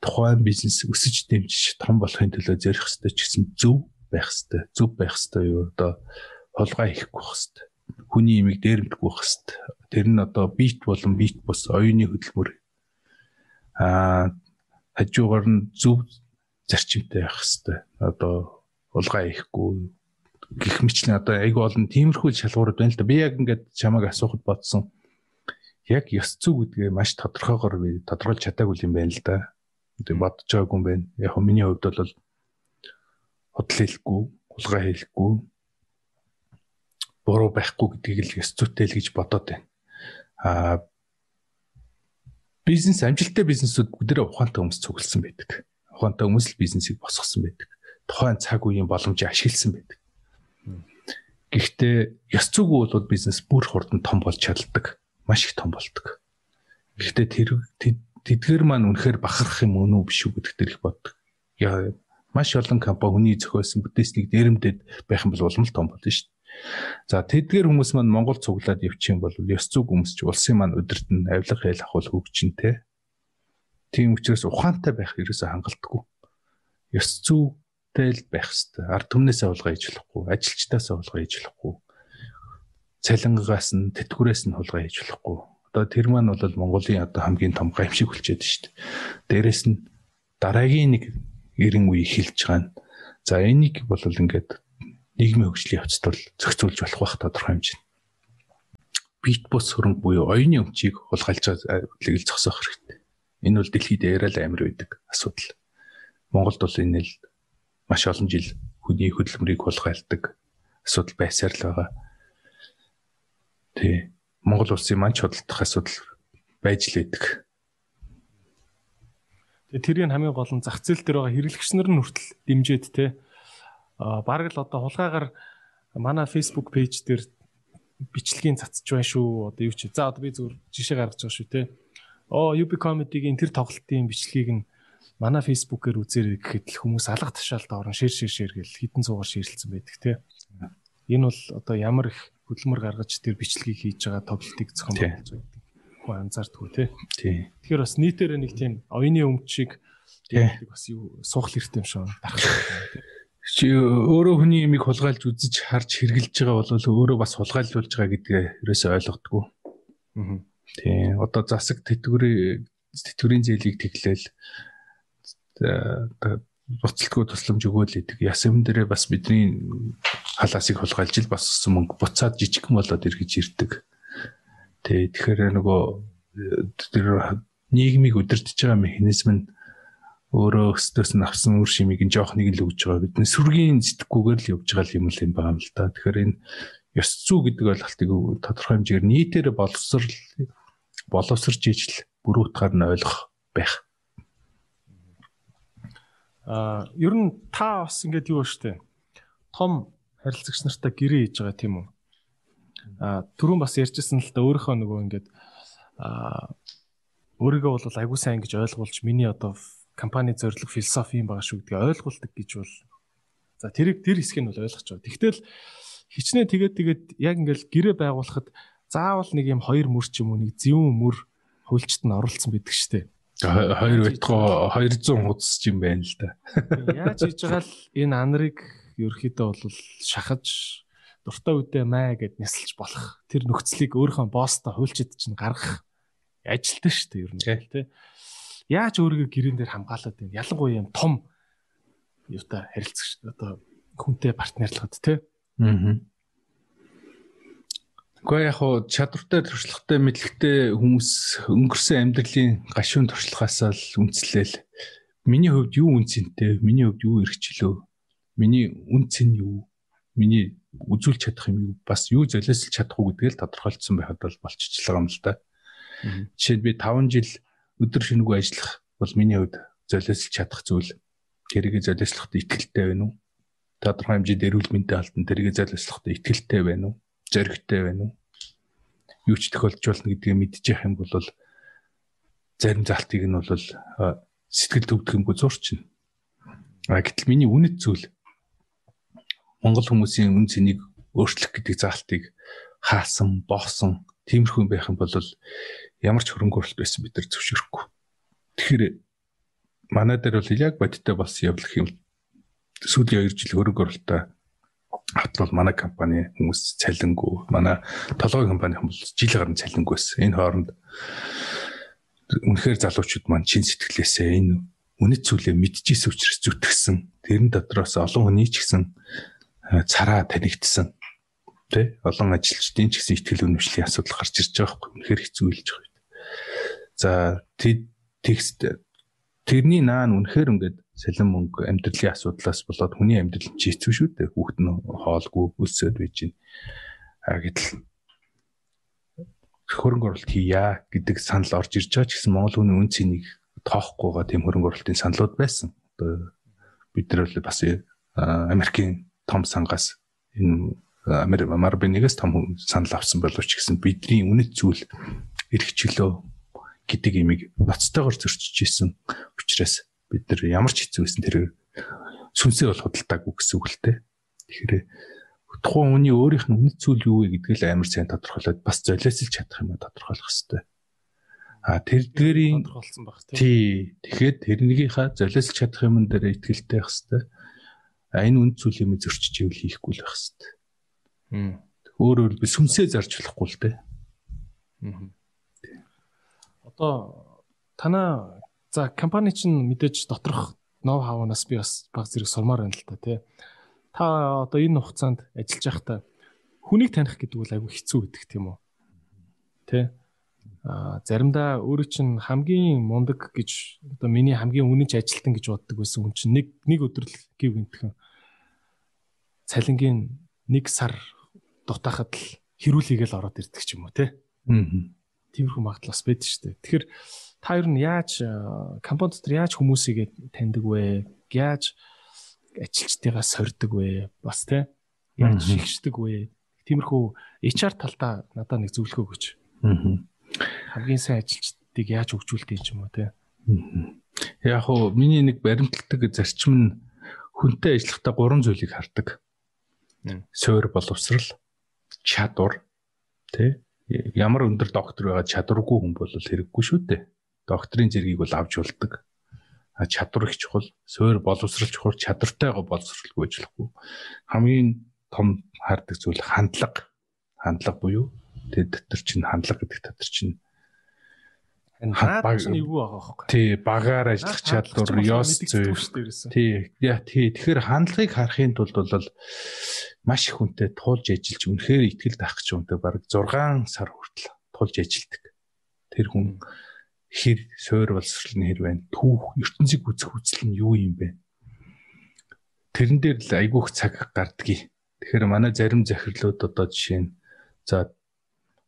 тухайн бизнес өсөж дэмжиж том болохын төлөө зорих хэвээр ч гэсэн зөв байх хэвээр зөв байх хэвээр юу? Одоо холгоо хийхгүй байх хэвээр хүний имийг дээрэмдэх байх хэвээр тэр нь одоо бит болон бит бус оюуны хөдөлмөр. Аа хажуугаар нь зөв зарчимтай байх хэвээр одоо улгаа хийхгүй гих мэтлэн одоо айгүй олон тиймэрхүү шалгуурууд байна л да би яг ингээд чамайг асуухад бодсон яг ёс зүй гэдгээ маш тодорхойгоор би тодорхойлж чадаагүй юм байна л да. Тэг бодож байгаагүй юм байна. Яг миний хувьд бол худал хэлэхгүй, хулгай хэлэхгүй. буруу байхгүй гэдгийг л ёс зүйтэй л гэж бодоод байна. Аа бизнес амжилттай бизнесүүд бүгдээ ухаантай хүмүүс цугласан байдаг. Ухаантай хүмүүс л бизнесийг босгосон байдаг. Тухайн цаг үеийн боломжийг ашигласан байдаг. Гэхдээ ёс зүйгүй бол бизнес бүр хурдан том болж чаддаг. Маш их том болдог. Гэхдээ тэр тэдгээр маань үнэхээр бахарах юм өнөө биш үү гэдэгт их боддог. Яа маш олон компани хүний зохиосон бүтээснийг дээрэмдэд байх юм бол улам л том болно шүү дээ. За тэдгээр хүмүүс маань Монгол цуглаад явчих юм бол ёс зүг өмсч улсын маань өдөрт нь авилга хэл ахвал хөгжинтэй. Тийм учраас ухаантай байх ерөөсөө хангалтгүй. Ёс зүйтэй л байх хэрэгтэй. Ард түмнээс авалгаа хийж болохгүй, ажилчдаас авалгаа хийж болохгүй. Цалингаас нь тэтгэврээс нь хулгай хийж болохгүй. Одоо тэр маань бол Монголын одоо хамгийн том гамшиг болчиход шүү дээ. Дээрэс нь дараагийн нэг 90 үе эхэлж байгаа нь. За энийг бол ингээд нийгмийн хөгжлийн явцад бол зохицуулж болох бах тодорхой хэмжээ. Бит бус хөрөнгө буюу оюуны өмчийг хулгайлж байгааг зогсоох хэрэгтэй. Энэ бол дэлхийд яриад амар байдаг асуудал. Монголд бол энэ л маш олон жил хүний хөдөлмөрийг хулгайлдаг асуудал байсаар л байгаа. Тий. Монгол улсын маань чодолдох асуудал байж л байдаг. Тэгээ тэрийг хамгийн гол нь зах зээл дээр байгаа хэрэглэгчнэр нь хүртэл дэмжиж те бараг л одоо хулгайгаар манай Facebook пэйж дээр бичлэгийн цацж байна шүү. Одоо юу чи. За одоо би зүгээр жишээ гаргаж байгаа шүү те. Оо UB comedy-гийн тэр тоглолтын бичлэгийг нь манай Facebook-ээр үзээрэй гэхэд л хүмүүс алга ташаалд орон шир шир шир гэл хитэн цуугаар ширэлцэн байдаг те. Энэ бол одоо ямар их хөдөлмөр гаргаж тэр бичлэгийг хийж байгаа тоглолтыг зохион байгуулж байдаг. Хүн анзаардгүй те. Тий. Тэгэхээр бас нийтээр нэг тийм оюуны өмчийг тийм бас юу суух хэрэгтэй юм шиг дарах чи өөрөө хүний имийг хулгайлж үзэж харж хэрглэж байгаа бол өөрөө бас хулгайлуулж байгаа гэдгээ ерөөсөй ойлгохгүй. Аа. Тий. Одоо засаг тэтгэврийн тэтгэврийн зээлийг тэглээл буцалтгүй тусламж өгөөл идэг. Яс юм дээрээ бас бидний халаасыг хулгайлж ил бас мөнгө буцаад жижигхэн болоод эргэж ирдэг. Тий. Тэгэхээр нөгөө тэр нийгмийг удирдах байгаа механизм нь өөрөө өстөөс нь авсан үр шимийг нь жоох нэг л өгж байгаа. Бидний сүргийн сэтгэхгүйгээр л явж байгаа юм л юм байна л да. Тэгэхээр энэ ёс зүй гэдэг ойлголтыг тодорхой хэмжээгээр нийтээр боловсрал боловсрч ижил бүр утгаар нь ойлгох байх. Аа ер нь та бас ингэдэг юу штэ. Том харилцагч нартай гэрээ хийж байгаа тийм үү? Аа түрүүн бас ярьжсэн л да өөрийнхөө нөгөө ингээд аа өөрийгөө бол айгуу сайн гэж ойлгуулж миний одоо компани зорилго философи юм байгаа шүү гэдгийг ойлгуулдаг гэж бол за тэрийг тэр хэсгийг нь бол ойлгож байгаа. Тэгтэл хичнээн тэгээд тэгээд яг ингээл гэрээ байгуулахад заавал нэг юм хоёр мөр ч юм уу нэг зэвүүн мөр хөлчт нь оролцсон байдаг штеп. Хоёр байтгоо 200 хуудас юм байна л да. Яаж хийж байгаа л энэ анарыг ерөөхдөө бол шахаж дуртай үедээ маа гэд нисэлж болох тэр нөхцөлийг өөрийнхөө босстой хуульчид чинь гаргах ажилтаа шүү дээ ер нь тий яаж өөрийгөө гэрэн дээр хамгаалаад байна. Ялангуяа юм том юутай харилцагч одоо хүнтэй партнерлахад тий. Аа. Гэхдээ яг хуу чадвартай туршлагатай мэдлэгтэй хүмүүс өнгөрсөн амьдралын гашуун туршлагаасаа л үнслээл миний хувьд юу үнцэнтэй, миний хувьд юу эрхчлөө, миний үнц нь юу, миний үзүүлж чадах юм юу, бас юу золиослж чадах уу гэдгийг тодорхойлцсон байхад бол болчихчлаа юм л да. Жишээд би 5 жил өдөр шинэгүй ажиллах бол миний хувьд золиослж чадах зүйл. Тэрийг золиослоход итгэлтэй байна уу? Тодорхой хэмжээнд эрүүл мэндийн албан тэрийг золиослоход итгэлтэй байна уу? Зоригтой байна уу? Юу ч тохиолдож болно гэдгийг мэдчих юм бол зарим залтыг нь бол сэтгэл төвдгөнгүй зурчна. А гэтэл миний үнэт зүйл Монгол хүмүүсийн үн цэнийг өөрчлөх гэдэг залтыг хаасан, боосон тиймэрхүү байх юм бол ямар ч хөрөнгө оруулалт байсан бид нар зөвшөөрөхгүй. Тэгэхээр манай дээр бол яг бодиттой болсон явлах юм. Сүүлийн 2 жил хөрөнгө оруулалтаа хатвал манай компани хүмүүс цалингүй манай толгой компани хүмүүс жил гарна цалингүй байсан. Энэ хооронд үнэхээр залуучууд маань чин сэтгэлээсээ энэ үнэт зүйлээ мэдчихсэн учраас зүтгэсэн. Тэрэн дотроос олон хүний ч гэсэн цараа танигдсан. Тэ олон ажилчдын ч гэсэн ихтгэл үнэмшлийн асуудал гарч ирж байгаа байхгүй. Үнэхээр хэцүү хэлж байгаа. За текст тэрний наан үнэхээр ингээд салин мөнгө амьдралын асуудлаас болоод хүний амьдрал чи хэцүү шүү дээ. Хүүхэд нь хоолгүй өсөөд байж байна. А гэтэл хөрөнгө оруулалт хийя гэдэг санал орж ирж байгаа ч гэсэн Монгол хүний үн цэнийг тоохгүй байгаа тийм хөрөнгө оруулалтын саналуд байсан. Одоо бид нар бол бас Америкийн том сангаас энэ Марбинигээс том санал авсан боловч гэсэн бидний үнэт зүйл эрхчлөө гэдэг имийг ноцтойгоор зөрчиж исэн учраас бид нар ямар ч хэцүү байсан тэр сүнсээ бол худалдаагүй гэсэн үг л дээ. Тэгэхээр тухайн хүний өөрийнх нь үнэт зүйл юу вэ гэдгийг л амар сайн тодорхойлоод бас золиослж чадах юм тодорхойлох хэрэгтэй. А тэр дээрийн тодорхойлсон баг тий. Тэгэхээр тэрнийхээ золиослж чадах юм дээр ихтгэлтэй байх хэрэгтэй. А энэ үнэт зүйл юм зөрчиж ивэл хийхгүй л байх хэрэгтэй. Өөрөөр би сүнсээ зарж болохгүй л дээ. Одоо танаа за компани чинь мэдээж доторх ноу хавнаас би бас баг зэрэг сурмаар байна л та тий та одоо энэ хугацаанд ажиллаж байхдаа хүнийг таних гэдэг бол айгүй хэцүү гэдэг тийм үү? Тэ? А заримдаа өөрөө чинь хамгийн мундаг гэж одоо миний хамгийн үнэнч ажилтан гэж боддог байсан хүн чинь нэг нэг өдөр л гів гинтхэн цалингийн нэг сар дутаахад л хэрүүлээгээл ороод ирдэг ч юм уу те. Аа. Тиймэрхүү магадлал бас байдаг шүү дээ. Тэгэхээр та ер нь яаж компани дотор яаж хүмүүсийг таньдаг вэ? Яаж ажилчдыгаа сордог вэ? Бас те яаж шигшдэг вэ? Тиймэрхүү HR талдаа надад нэг зөвлөгөө өгөөч. Аа. Хамгийн сайн ажилчдыг яаж хөгжүүлдэг юм уу те? Яг хоо миний нэг баримтлагдаг зарчим нь хүнтэй ажиллахдаа гурван зүйлийг хардаг. Суур боловсрал, чадвар, тэ ямар өндөр доктор байгаа чадваргүй хүн бол хэрэггүй шүү дээ. Докторийн зэргийг бол авч болдог чадвар их чухал, суур боловсрал чухал, чадвартайгаа боловсралгүй ажиллахгүй. Хамгийн том хардаг зүйл хандлага. Хандлага буюу тэр дотор чинь хандлага гэдэг дотор чинь баг юу байгаа хөөхгүй. Тий, багаар ажиллах чадвар, ёс зүй. Тий, яа тий. Тэгэхээр хандлагыг харахын тулд бол маш их хүнтэй туулж ажиллаж үнэхээр ихтгэл таах гэж үнтэй баг 6 сар хүртэл туулж ажилладаг. Тэр хүн хэр суур боловсрол нь хэр байна? Түүх ертөнцийг үзэх үзэл нь юу юм бэ? Тэрэн дээр л айгүйх цаг гардгийг. Тэгэхээр манай зарим захирлууд одоо жишээ нь за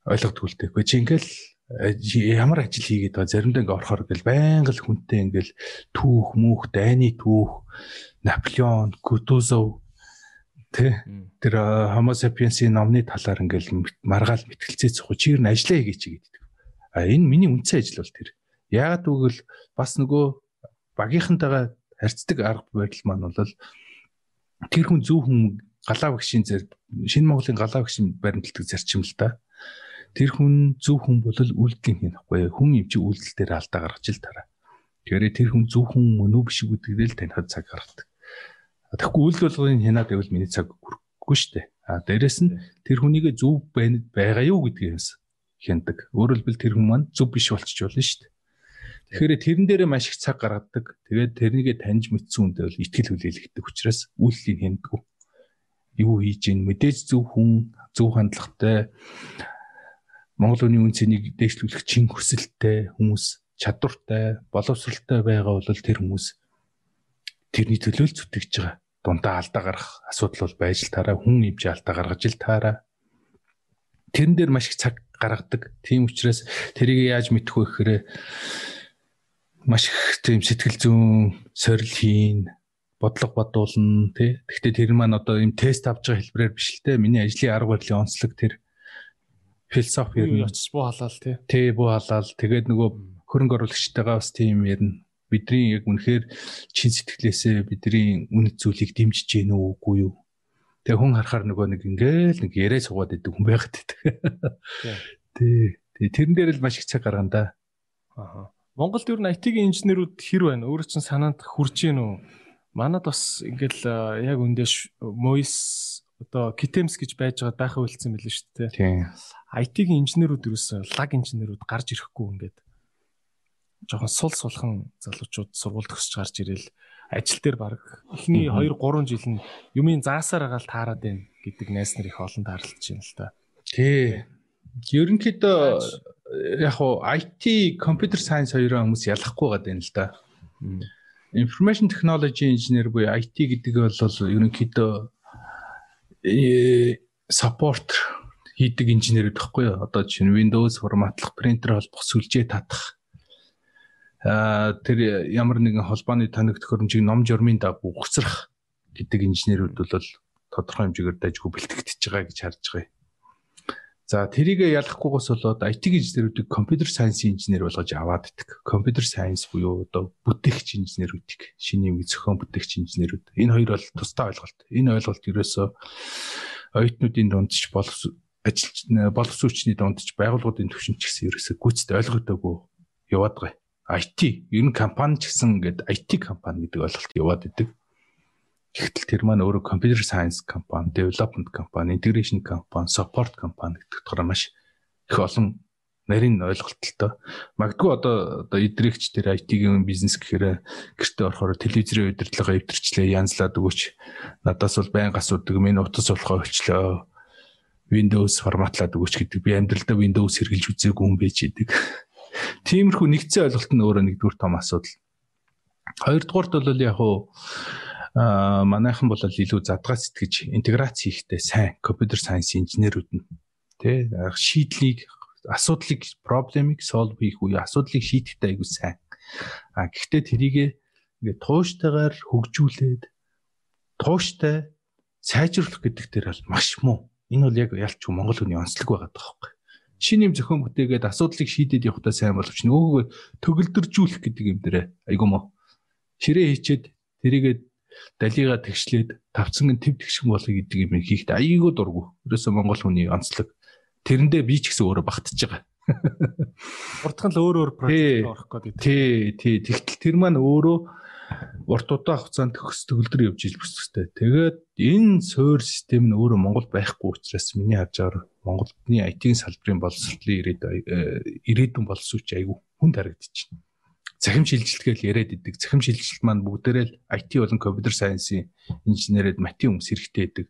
ойлгодгүй л дээ. Чи ингээл ямар ажил хийгээд байгаа заримдаа ингээ орохоор гэл байнга л хүнтэй ингээл түүх мүх дайны түүх Наполеон Кутузов тэ тэр Homo sapiens-ийн номны талаар ингээл маргаал мэтгэлцээ цохоо чигээр нь ажиллаа хийгээч гэдэг. А энэ миний үндсэн ажил бол тэр. Яагаад гэвэл бас нөгөө багийнхантайгаа харьцдаг арга барил маань бол тэр хүн зөв хүн галаа багшийн зэр шинэ Монголын галаа багшийн баримтлагдаг зарчим л да. Тэр хүн зөв хүн бол үйлдэл хийхгүй хүн юм чи үйлдэл дээр алдаа гаргаж ил тараа. Тэгэхээр тэр хүн зөв хүн мөн үү биш гэдгийг л танихад цаг гаргадаг. Тэгэхгүй үйлдэл болгоныг хянаад байвал миний цаг хүрхгүй шүү дээ. А дээрэс нь тэр хүнийгээ зөв байгаа юу гэдгээс хяндаг. Өөрөөр хэлбэл тэр хүн маань зөв биш болчих болно шүү дээ. Тэгэхээр тэрэн дээрээ маш их цаг гаргадаг. Тэгээд тэрнийгээ таньж мэдсэн үндэ бол ихтгэл хүлээлгдэг учраас үйлчлийг хэмдэггүй. Юу хийж ийн мэдээж зөв хүн, зөв хандлагатай Монгол хүний үн цэнийг дээшлүүлэх чин хүсэлтэй хүмүүс, чадвартай, боловсралтай байгаа бол тэр хүмүүс тэрний төлөө л зүтгэж байгаа. Дундаа алдаа гарах асуудал бол байж л таараа хүн ивж алдаа гаргаж л таараа. Тэрэн дээр маш их цаг гаргадаг. Тийм учраас тэрийг яаж мэдэх вэ гэхээр маш их тийм сэтгэл зүйн сорил хийн, бодлого бодуулна тий. Гэхдээ тэр маань одоо юм тест авч байгаа хэлбэрээр биш л те. Миний ажлын арга барилын онцлог тэр философи ер нь очиж буу халаал тий. Тий буу халаал. Тэгээд нөгөө хөрөнгө оруулагчтайгаа бас тийм ярина. Бидний яг үнэхээр чин сэтгэлээсээ бидний үнэт зүйлийг дэмжиж гэнэ үү үгүй юу? Тэгээ хүн харахаар нөгөө нэг ингээл нэг яриа суугаад идэг хүн байгаад идэг. Тий. Тэгээ тэрэн дээр л маш их цаг гаргана да. Аа. Монголд ер нь IT-ийн инженерүүд хэр байна? Өөрөө чинь санаанд хурж гин үү? Манад бас ингээл яг үндэ Mois одоо Kitems гэж байж байгаа байхаа үлдсэн мэлээ шүү дээ. Тийм. IT-ийн инженерүүд ерөөсөө лаг инженерүүд гарч ирэхгүй ингээд жоохон сул сулхан залуучууд сургууль төгсөж гарч ирээл ажил дээр баг эхний 2 3 жил нь юмын заасаар агаал таарад байна гэдэг найс нар их олон таарлаж байна л та. Тий. Ерөнхийдөө яг хуу IT computer science хоёроо хүмүүс ялахгүй байгаа юм л да. Information technology engineer буюу IT гэдэг бол ерөнхийдөө э, support хийдэг инженерүүд баггүй юу? Одоо чинь Windows форматлах, принтер холбох, сүлжээ татах. Аа тэр ямар нэгэн холбооны тоног төхөөрөмжийг ном журмын дагуу ухсрах гэдэг инженерүүд бол тодорхой хэмжээгээр дайггүй бэлтгэгдэж байгаа гэж харж байгаа. За тэрийг ялахгүйгээс болоод IT инженерүүдийг компьютер сайенс инженер болгож аваад идэх. Компьютер сайенс буюу одоо бүтээгч инженерүүдийг шинэ юм зохион бүтээгч инженерүүд. Энэ хоёр бол тусдаа ойлголт. Энэ ойлголт ерөөсөө оюутнуудын дунд ч боловс ажилч боловсруучны дунд ч байгууллагуудын түвшинд ч гэсэн ерөөсөө гүйцэд ойлгогдоогүй яваад байгаа. IT ер нь компани ч гэсэн ингээд IT компани гэдэг ойлголт яваад идэг. Гэхдээ тэр маань өөрөө computer science компани, development компани, integration компани, support компани гэдэг дотор маш их олон нарийн ойлголттой. Магадгүй одоо одоо идрэгч тэр IT-ийн бизнес гэхээр гэртээ орохоор телевизрийн удирдлага эвдэрчлээ янзлаад өгөөч. Надаас бол байнга асуудаг минь утас болохоо өчлөө. Windows форматлаад өгөөч гэдэг. Би амьдралдаа Windows хэрглэж үзээгүй юм байж идэг. Тиймэрхүү нэгцэн ойлголт нь өөрөө нэгдүгээр том асуудал. Хоёрдугаарт бол яг хуу манайхан бол илүү задгаа сэтгэж интеграц хийхтэй сайн компьютер сайенс инженерүүд нь тий шийдлийг асуудлыг проблемыг solve хийх үе асуудлыг шийдэхдээ айгуу сайн. А гэхдээ тэрийг ингээд тууштайгаар хөгжүүлээд тууштай сайжруулах гэдэг дээр бол маш муу. Энэ бол яг ялч Монгол хүний онцлог байгаа даахгүй шинэ юм зохион бүтээгээд асуудлыг шийдээд явахдаа сайн боловч нөгөөгөө төгөлдөржүүлэх гэдэг юм дээр айгуу муу. Ширээ хийчээд тэрийгээ далига тэгшлээд тавцангийн төв тэгшин болохыг гэдэг юм хийхдээ аяйгуу дургу. Ерөөсөө Монгол хүний онцлог. Тэрэндээ би ч гэсэн өөрөө багтаж байгаа. Уртхан л өөр өөр проект орох гэдэг. Тий, тий. Тэгтэл тэр маань өөрөө урт удаан хугацаанд төгс төгөлдөр явж иж бүсгтэй. Тэгээд энэ суур систем нь өөрөө Монгол байхгүй учраас миний харж байгаа Монголны IT-ийн салбарын боловсролын э, ирээдүйн боловсруулч айгүй хүн тарагдчихна захим шилжилтгээл яриад идэг. Захим шилжилт маань бүгдээрээ л IT болон компьютер сайенсийн инженерэд мати хүмүүс хэрэгтэй байдаг.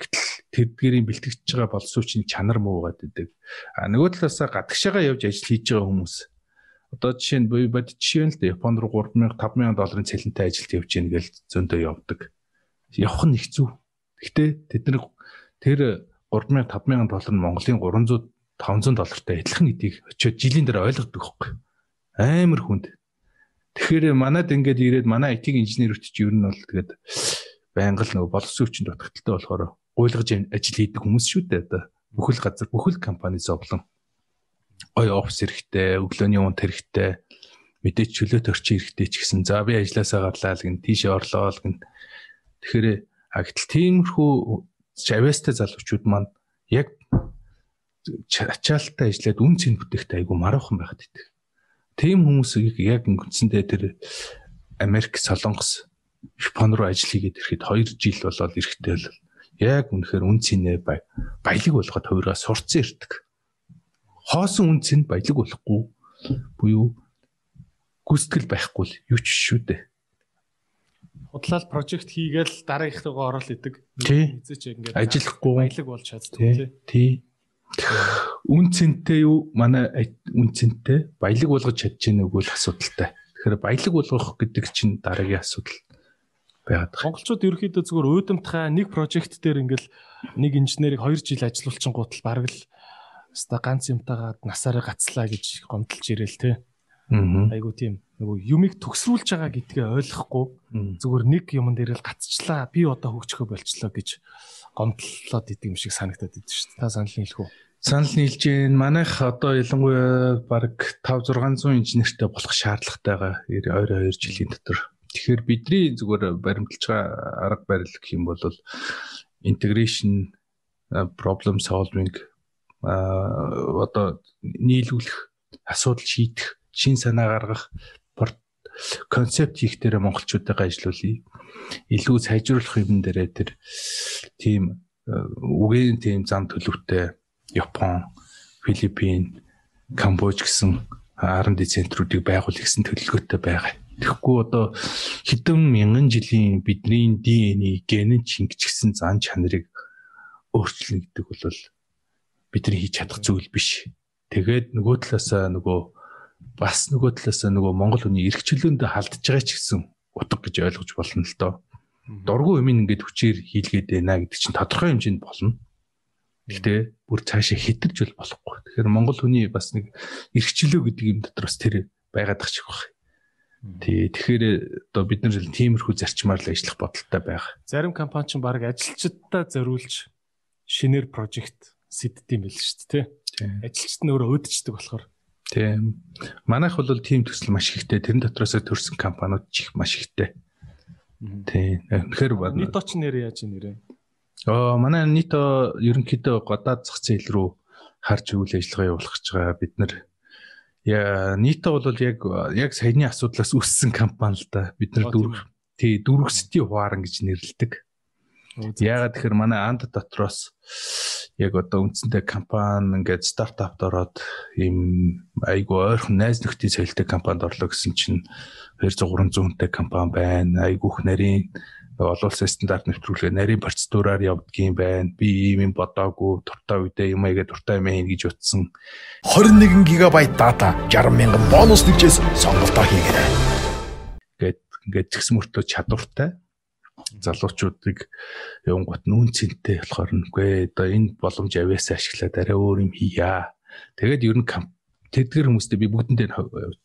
Гэтэл тэдгэрийн бэлтгэж байгаа боловсруучны чанар муу байгаад идэг. А нөгөө талаасаа гадагшаага явж ажил хийж байгаа хүмүүс одоо жишээ нь бод жишээ нь л да Японд руу 3000 5000 долларын цалинтай ажилд явж гин гэж зөндөө явдаг. Явах нь хэцүү. Гэхдээ тэд нар тэр 3000 5000 доллар нь Монголын 300 500 доллартай адилхан гэдгийг очиод жилийн дараа ойлгодог хөхгүй. Амар хүнд. Тэгэхээр манад ингээд ирээд манай IT инженерүүд ч ер нь бол тэгээд байнга л нөгөө боловсруучинд дутагдaltaй болохоор гуйлгаж ажил хийдэг хүмүүс шүү дээ одоо. Бүхэл газар бүхэл компани зовлон. Ой офис хэрэгтэй, өглөөний унт хэрэгтэй, мэдээч чөлөөт орчин хэрэгтэй ч гэсэн за би ажилласаа гарлаа л гэн тийшээ орлоо л гэн. Тэгэхээр а гэтэл тиймэрхүү авьяастай залуучууд маань яг ачаалттай ажиллаад үн цэн бүтэхтэй айгу маруухан байхад идэг. Тийм хүмүүсийг яг өнгөцөндөө тэр Америк, Солонгос, Япон руу ажил хийгээд ирэхэд 2 жил болоод ирэхдээ л яг үнэхээр үн цэнэ баялаг болгоод хоёроо сурцсан ирдэг. Хоосон үн цэнд баялаг болохгүй буюу гүйцэтгэл байхгүй л юу ч шүү дээ. Худлал прожект хийгээл дараагийнхтайгаа орол идэг. Хизээч ингээд ажиллахгүй баялаг болж чаддаг тий. Тий. Үн цэнтэй юу манай үн цэнтэй баялаг болгож чадж гэнэ үгүй л асуудалтай. Тэгэхээр баялаг болгох гэдэг чинь дараагийн асуудал байгаад байна. Монголчууд ерөөхдөө зүгээр өөдөмтхай нэг прожект дээр ингээл нэг инженерийг 2 жил ажилуулчин гутал бараг л өста ганц юмтайгаа насаараа гацлаа гэж гомдолж ирээл те. Айгу тийм нөгөө юмыг төгсрүүлж байгаа гэдгээ ойлгохгүй зүгээр нэг юмн дээр л гацчлаа би одоо хөгжихөө болчлоо гэж гомдлоод идэм шиг санагдаад идэв шүү дээ. Та санал нийлэх үү? Санал нийлж гин манайх одоо ялангуяа баг 5 600 инженертэй болох шаардлагатайгаа 22 жилийн дотор. Тэгэхээр бидний зүгээр баримталж байгаа арга барил гэх юм бол integration problem solving а одоо нийлүүлэх асуудал шийдэх шин санаа гаргах концепт хийх дээр монголчуудаа ажиллуулъя илүү сайжруулах юм дээрээ тэр тийм э, үгийн тийм зам төлөвтэй Япон, Филиппин, Камбож гэсэн R&D центруудыг байгуулах гэсэн төлөвлөгөөтэй байгаа. Тэгэхгүй одоо хэдэн мянган жилийн бидний ДНХ генэн чингчсэн зан чанарыг өөрчлөнө гэдэг бол бидний хийж чадах зүйл биш. Тэгээд нөгөө талаасаа нөгөө бас нөгөө талаасаа нөгөө Монгол хүний эрх чөлөөндөө халдж байгаа ч гэсэн утга гэж ойлгож болно л доо. Дургу юм ингээд хүчээр хийлгээд байна гэдэг чинь тодорхой хэмжээнд болно. Гэхдээ бүр цаашаа хитэрж бол болохгүй. Тэгэхээр Монгол хүний бас нэг эрхчлөө гэдэг юм дотор бас тэр байгаад тахчих واخ. Тий, тэгэхээр одоо бид нар тиймэрхүү зарчмаар л ажиллах бодолтой байх. Зарим компани ч баг ажилчдаа зориулж шинээр прожект сэддэм байл шүү дээ, тий. Ажилчид нь өөрөө өөдчдөг болохоор. Тийм. Манайх бол тим төсөл маш ихтэй. Тэрэн дотроос төрсэн компаниуд ч их маш ихтэй. Тийм. Тэгэхээр нийт оч нэр яаж нэрээ? Аа манай нийт ерөнхийдөө гадаад зах зээл рүү харж үйл ажиллагаа явуулах гэж байгаа. Бид нар яа нийтээ бол яг яг саяны асуудлаас үссэн компани л да. Бид нар дөрөв тий дөрвөсти хувааран гэж нэрлэдэг. Яагаад тэгэхээр манай анд дотроос яг одоо үндсэндээ компани ингээд стартапд ороод ийм айгу ойрхон найз нөхдийн соёлтой компанид орлоо гэсэн чинь 200 300 хүнтэй компани байна. Айгүйх нарийн олон улсын стандарт нэвтрүүлгээ нарийн процедураар явдгийм байна. Би ийм юм бодоагүй дуртай үедээ юм аяга дуртай юм хийн гэж утсан. 21 ГБ дата 60 мянган бонус нэгжээс сонголтоо хийгээрэй. Гэт ингээд згс мөртөө чадвартай залуучуудыг явангут нүүн цэнтэй болохоор нүгэ одоо энэ боломж авьяасаа ашиглаад арай өөр юм хийя. Тэгээд ер нь тэдгэр хүмүүстэй би бүгдэндээ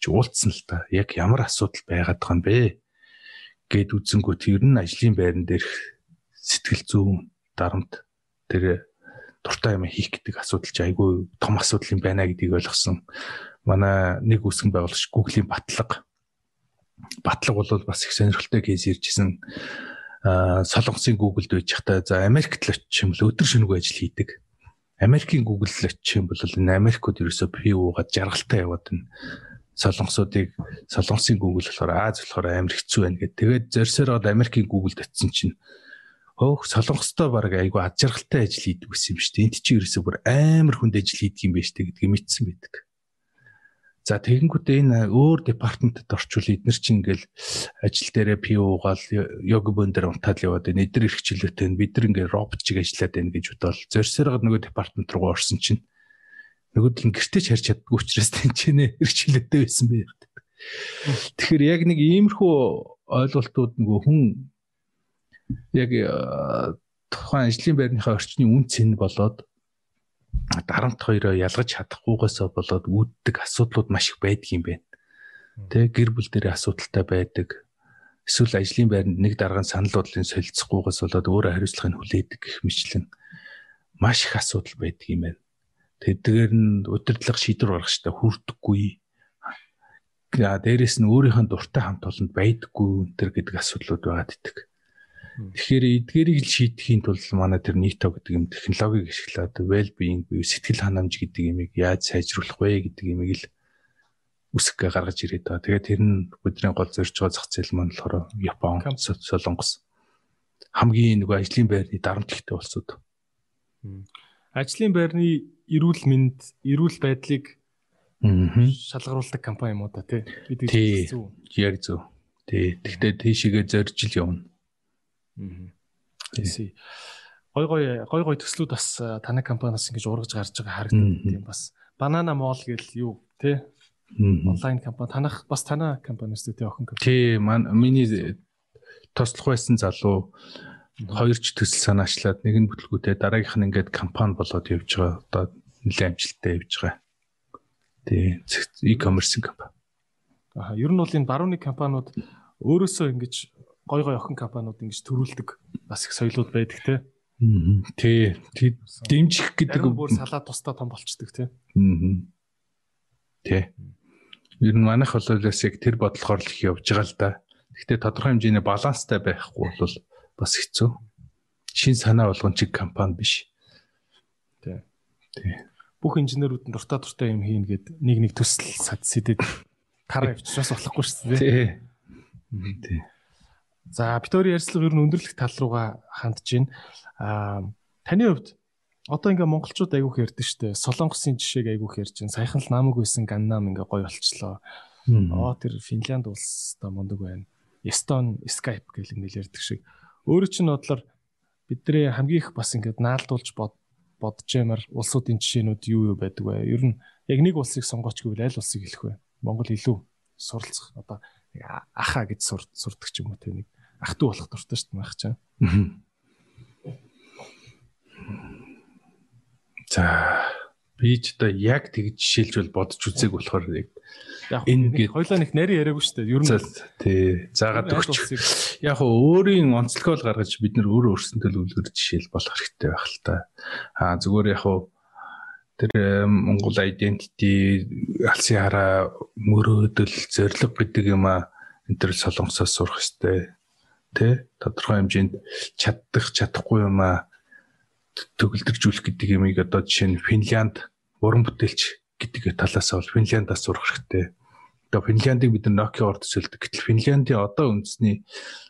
уулзсан л та. Яг ямар асуудал байгаад байгаа юм бэ? гэд үзэнгүүт ер нь ажлын байран дээрх сэтгэл зүйн дарамт тэр дуртай юм хийх гэдэг асуудал чи айгүй том асуудал юм байна гэдгийг ойлгосон. Манай нэг үсгэн байгуулагч Google-ийн батлаг батлаг бол бас их сонирхолтой кейс иржсэн. Солонгосын Google-д хата за Америкт л очиж юм л өдөр шөнөгүй ажил хийдэг. Америкийн Google л очиж юм бол энэ Америкууд ерөөсөө PO-га жаргалтай яваад байна солонгосуудыг солонгосын Google болохоор Аз болохоор амар хэцүү байна гэдэг. Тэгээд зорьсороод Америкийн Google татсан чинь хөөх солонгостой баг айгу ад жаргалтай ажил хийдэг гэсэн юм шүү дээ. Энд чи ерөөсөө бүр амар хүнд ажил хийдэг юм байна шүү дээ гэдгийг мэдсэн байдаг. За тэгэнгүүтээ энэ өөр департаментэд орчвол эднэр чинь ингээл ажил дээрээ PO-гаал йог бөндөр унтаад яваад байна. Эднэр эрхчлөөтэй бид нар ингээл робот чиг ажиллаад байна гэж бодоод зорьсороод нөгөө департамент руу орсон чинь нөгөөд л гэртээ ч харж чаддгүй учраас тэнцэнэ хэрчлээтэй байсан байх. Тэгэхээр яг нэг иймэрхүү ойлголтууд нөгөө хүн яг э, тухайн ажлын байрныхаа орчны үн цэн болоод дарамт хоёроо ялгаж чадахгүйгээсээ болоод үүддэг асуудлууд маш их байдаг юм байна. Тэ гэр бүл дээр асуудалтай байдаг. Эсвэл ажлын байранд нэг дарган санал бодлын солилцохгүйгээс болоод өөрөө хариуцлагыг хүлээдэг гэх мэтлэн маш их асуудал байдаг юм байна. Тэдгээр нь удирдлага шийдвэр гаргах штэ хүрдэггүй. За дээрэс нь өөрийнхөө дуртай хамт олонд байдаггүй өнтер гэдэг асуудлууд байгаад идэг. Тэгэхээр эдгээрийг л шийдэхийн тулд манай тэр нийто гэдэг юм технологиг ашиглаад well being буюу сэтгэл ханамж гэдэг юмыг яаж сайжруулах вэ гэдэг юмыг л үсэг гаргаж ирээд байгаа. Тэгээд тэр нь бидний гол зорж байгаа зах зээл маань болохоор Япон, Солонгос хамгийн нөгөө ажлын байрны дарамт ихтэй улсууд. Ажлын байрны эрүүл мэнд, эрүүл байдлыг шалгаруулдаг компани юм уу та тий. Бид зөв. Яг зөв. Тий. Тэгтээ тийшээгээ зорж ил явна. Тий. Гой гой гой гой төслүүд бас танай компаниас ингэж ургаж гарч байгаа харагддаг тийм бас. Banana Mall гэл юу тий. Онлайн компани танах бас танай компаниас тий охин компани. Тий. Миний тослох байсан залуу хоёр ч төсөл санаачлаад нэг нь бүтлгүүтэй дараагийнх нь ингээд компани болоод явж байгаа. Одоо нэлээд амжилттай явж байгаа. Тий, e-commerce компани. Аа, ер нь бол энэ барууны компаниуд өөрөөсөө ингэж гой гой охин компаниуд ингэж төрүүлдэг бас их соёлууд байдаг те. Тий, дэмжих гэдэг бүр салаа тусдаа том болчдөг те. Тий. Ер нь манайх бол яг тэр бодлохоор л их явж байгаа л да. Гэхдээ тодорхой хэмжээний баланстай байхгүй бол бас хэцүү. Шин санаа болгон чиг компани биш. Тий. Тий. Бүх инженерүүд нь дуртай дуртай юм хийн гэд нэг нэг төсөл сад сэдэд тараа явчихсаас болохгүй шүү дээ. Тий. Тий. За Питори ярьцлага ер нь өндөрлөх тал руугаа хандж байна. Аа таны хувьд одоо ингээ монголчууд айгүйх ярьдэн штэ. Солонгосын жишээг айгүйх ярьж байна. Саяхан л намаг байсан Ганнам ингээ гоё болчлоо. Аа тэр Финлянд улс та мундаг байна. Эстон, Skype гэл ингээ ярьдаг шиг өөрөө чинь бодлоор бидний хамгийн их бас ингээд наалдуулж бод бодож ямар улсуудын жишээнүүд юу юу байдаг вэ? Ер нь яг нэг улсыг сонгооч гэвэл аль улсыг хэлэх вэ? Монгол илүү суралцах одоо аха гэж сурдаг ч юм уу те нэг ах トゥ болох дуртай шүү дээ мах чам. За би ч одоо яг тэгж жишээлж бол бодож үзег болохоор яг Энэ гээд- хоёлаа нэг нарийн яриаггүй шүү дээ. Ер нь тий заагаад өгч. Яг хөө өөрийн онцлогоо л гаргаж бид нэр өөрөө өөрсөндөө л үлгэр жишээл болох хэрэгтэй байх л та. Аа зүгээр яг хөө тэр Монгол identity алсын хараа мөрөөдөл зориг гэдэг юм а энэ төр солонгосоос сурах хэрэгтэй. Тэ тодорхой хэмжээнд чаддах чадахгүй юм а төгөлдржүүлэх гэдэг юмыг одоо жишээ нь Финлянд уран бүтээлч гэдэг талаас бол Финляндаас сурах хэрэгтэй. Одоо Финляндыг бид нар Nokia-ор төсөөлдөг. Гэтэл Финляндийн одоо үндэсний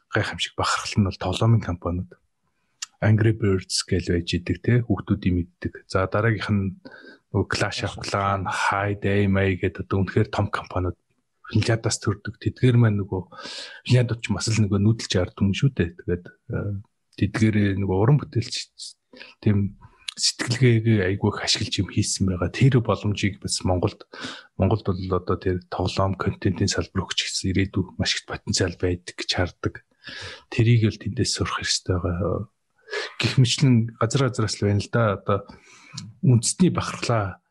гайхамшиг бахархал нь бол тоглоомын компаниуд. Angry Birds гэж байж идэг те хүүхдүүдийн мэддэг. За дараагийнх нь нөгөө Clash of Clans, Hide May гэдэг одоо үнэхээр том компаниуд Финляндаас төрдөг. Тэдгээр маань нөгөө Финляндд ч бас л нөгөө нүүдэлж ярд юм шүү дээ. Тэгээд э, тэдгээр нөгөө уран бүтээлч тийм сэтгэлгээгээ айгүй их ашиглаж юм хийсэн байгаа. Тэр боломжийг бас Монголд Монголд бол одоо тэр тоглоом контентын салбар өгч гэсэн ирээдүй маш их потенциал байдаг гэж хардаг. Тэрийг л тэндээс сурах хэрэгтэй байгаа. Гэх мэтлэн газар газраас л байна л да. Одоо үндэсний бахархлаа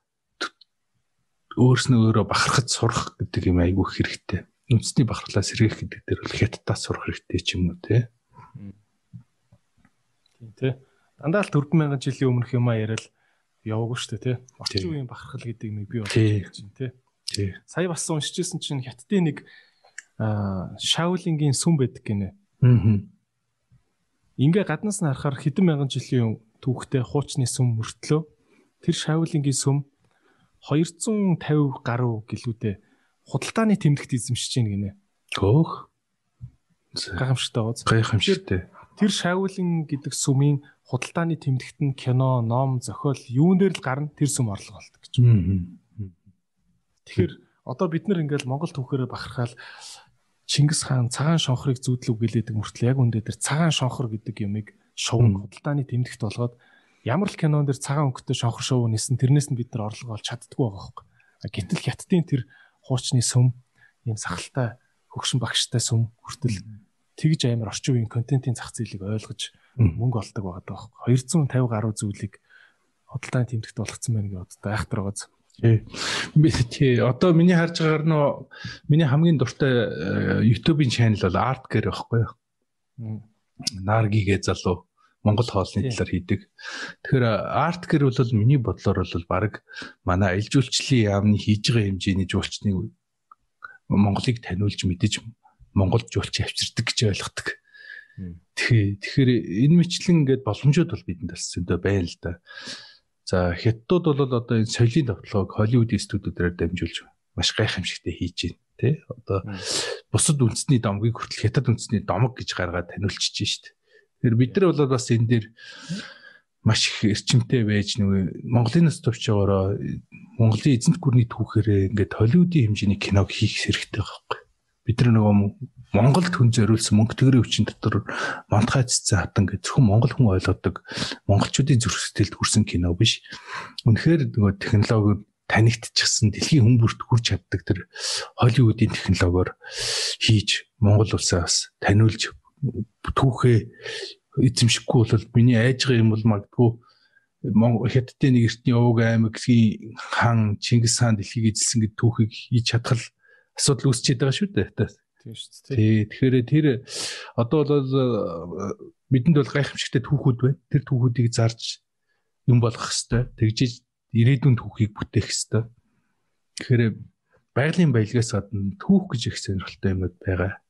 өөрснөө өөрөө бахархаж сурах гэдэг юм айгүй хэрэгтэй. Үндэсний бахархлаа сэргээх гэдэг дээр бол хятадаас сурах хэрэгтэй ч юм уу те. Тийм тий. Дандаа л 4000 жилийн өмнөх юм а яриад яваагүй шүү дээ тий. Орчин Тийм. үеийн бахархал гэдэг нэг бий болж Тийм. байна тий. Тий. Сая бас уншижсэн чинь хятадын нэг аа Шаолингийн сүм байдаг гинэ. Аа. Ингээ гаднаас нь харахаар хэдэн мянган жилийн түүхтэй хуучны сүм мөртлөө тэр Шаолингийн сүм 250 гаруй гэлүүдээ худалдааны тэмдэгт эзэмшиж байна гинэ. Хөөх. Гайхамшигтай гоц. Гайхамшигтай. Тэр Шаолин гэдэг сүмийн худалдааны тэмдэгт нь кино, ном, зохиол юун дээр л гарна тэр сүм орлого болдог гэж. Тэгэхээр одоо бид нар ингээл Монгол түүхээрээ бахархаал Чингис хаан цагаан шонхорыг зүүдлэг гэлээдэг мөртлөө яг үндэ тэр цагаан шонхор гэдэг юмыг Мм. худалдааны тэмдэгт болгоод ямар л кинон дээр цагаан өнгөтэй шонхор шоу нисэн тэрнээс нь бид нар орлого олж чаддгүй байгаа хөөхгүй. Гэтэл хятадын тэр хуучны сүм ийм сахалтай хөгшин багштай сүм хүртэл тэгж амар орчин үеийн контентын зах зээлийг ойлгож мөнгө олдог байгаа даа. 250 гаруй зүйлийг худалдааны тэмдэгт болгоцсон байна гэж боддог. Айхтар байгааз. Тий. Одоо миний харж байгаагаар нөө миний хамгийн дуртай э, YouTube-ийн channel бол Art гэр байхгүй юу? Наргигээ залуу Монгол хоолны талаар хийдэг. Тэгэхээр Art гэр бол миний бодлоор бол баг манай ил жуулчлалын яамны хийж байгаа хэмжээний жуулчны Монголыг таниулж мэдэж Монгол жуулч авчирдаг гэж ойлгодог. Тий. Тэгэхээр энэ мэтлэн ингээд боломжууд бол бидэнд бас зөндөө байна л да. За хятадууд бол одоо энэ соёлын давталгааг Холливуудын студиудаар дамжуулж маш гайхамшигтай хийж байна тий. Одоо бусад үндэсний домгийг хүртэл хятад үндэсний домог гэж гаргаад таниулчихж шít. Тэгэхээр бид нар бол бас энэ дээр маш их эрчимтэй байж нөгөө Монголын нас төвч байгаараа Монголын эзэнт гүрний түүхээрээ ингээд Холливуудын хэмжээний киног хийх хэрэгтэй байхгүй. Бид нар нөгөө Монголд хүн зориулсан мөнгө төгрөгийн хүчин дотор мантхай цэцэн хатан гэж зөвхөн монгол хүн ойлгодог монголчуудын зүрх сэтгэлд хүрсэн кино биш. Үнэхээр нөгөө технологиуд танигдчихсан дэлхийн хүн бүрт хүрч чаддаг тэр Холливуудын технологиор хийж Монгол улсаа бас таниулж түүхээ эзэмшихгүй бол миний айжгаа юм бол магадгүй Монгол хятадын нэг эртний өвөг аймагын хан Чингис хаан дэлхийг эзэлсэн гэдэг түүхийг хийж чадхал асуудал үүсчихэд байгаа шүү дээ. Тийм шүү дээ. Тий. Тэгэхээр тэр одоо бол бидэнд бол гайхамшигтай түүхүүд байна. Тэр түүхүүдийг зарж юм болгох хэвээр. Тэгжиж ирээдүйн түүхийг бүтээх хэвээр. Тэгэхээр байгалийн баялгаас гадна түүх гэж их сонирхолтой юмуд байгаа.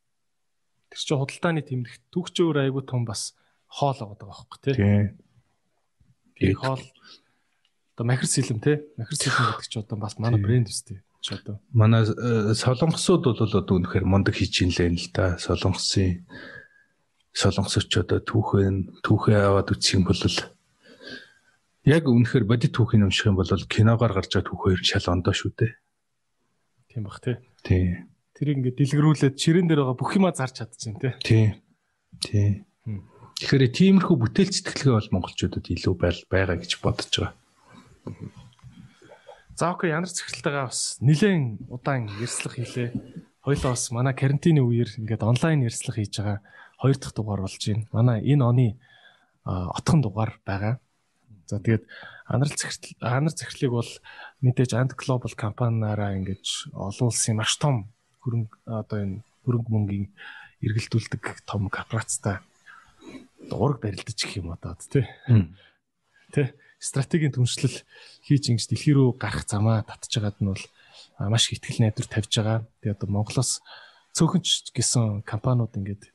Тэр чинь худалдааны тэмдэгт түүхчээр айгуу том бас хоол байгаа байхгүй тий. Тий. Хоол одоо махир сэлэм тий. Махир сэлэм гэдэг чинь одоо бас манай брэнд үстэй. Чи одоо Манай э, солонгосууд бол одоо үнэхээр мундаг хийж ин л л да. Солонгосын солонгосч одоо түүхэн түүхээ аваад үсэх юм бол яг үнэхээр бодит түүхийг унших юм бол киногоор гарч байгаа түүх хоёр шал ондоо шүү дээ. тийм бах тий. Тий. Тэрийг ингээд дэлгэрүүлээд ширээн дээр байгаа бүх юма зарж чадчихээн тий. Тий. Тий. Тэгэхээр тиймэрхүү бүтээл сэтгэлгээ бол монголчуудад илүү байл байгаа гэж бодож байгаа. За окей янар цэгцэлтэйгээ бас нэлээд удаан ярьслах хийлээ. Хоёлоо бас манай карантины үеэр ингээд онлайн ярьслах хийж байгаа хоёр дахь дугаар болж байна. Манай энэ оны отхон дугаар байгаа. За тэгээд анар захирал анар захирлыг бол мэдээж Ant Global компаниараа ингэж олон улсын маш том хөрөнгө одоо энэ хөрөнгө мөнгийн эргэлдүүлдэг том корпорацтай дуураг барилдаж гэх юм одоо тий. Тэ стратегийн түншлэл хийж ингэж дэлхий рүү гарах замаа байгаад нь бол маш их ихтгэл найдвар тавьж байгаа. Тэгээд одоо Монголоос цөөхөнч гэсэн компаниуд ингээд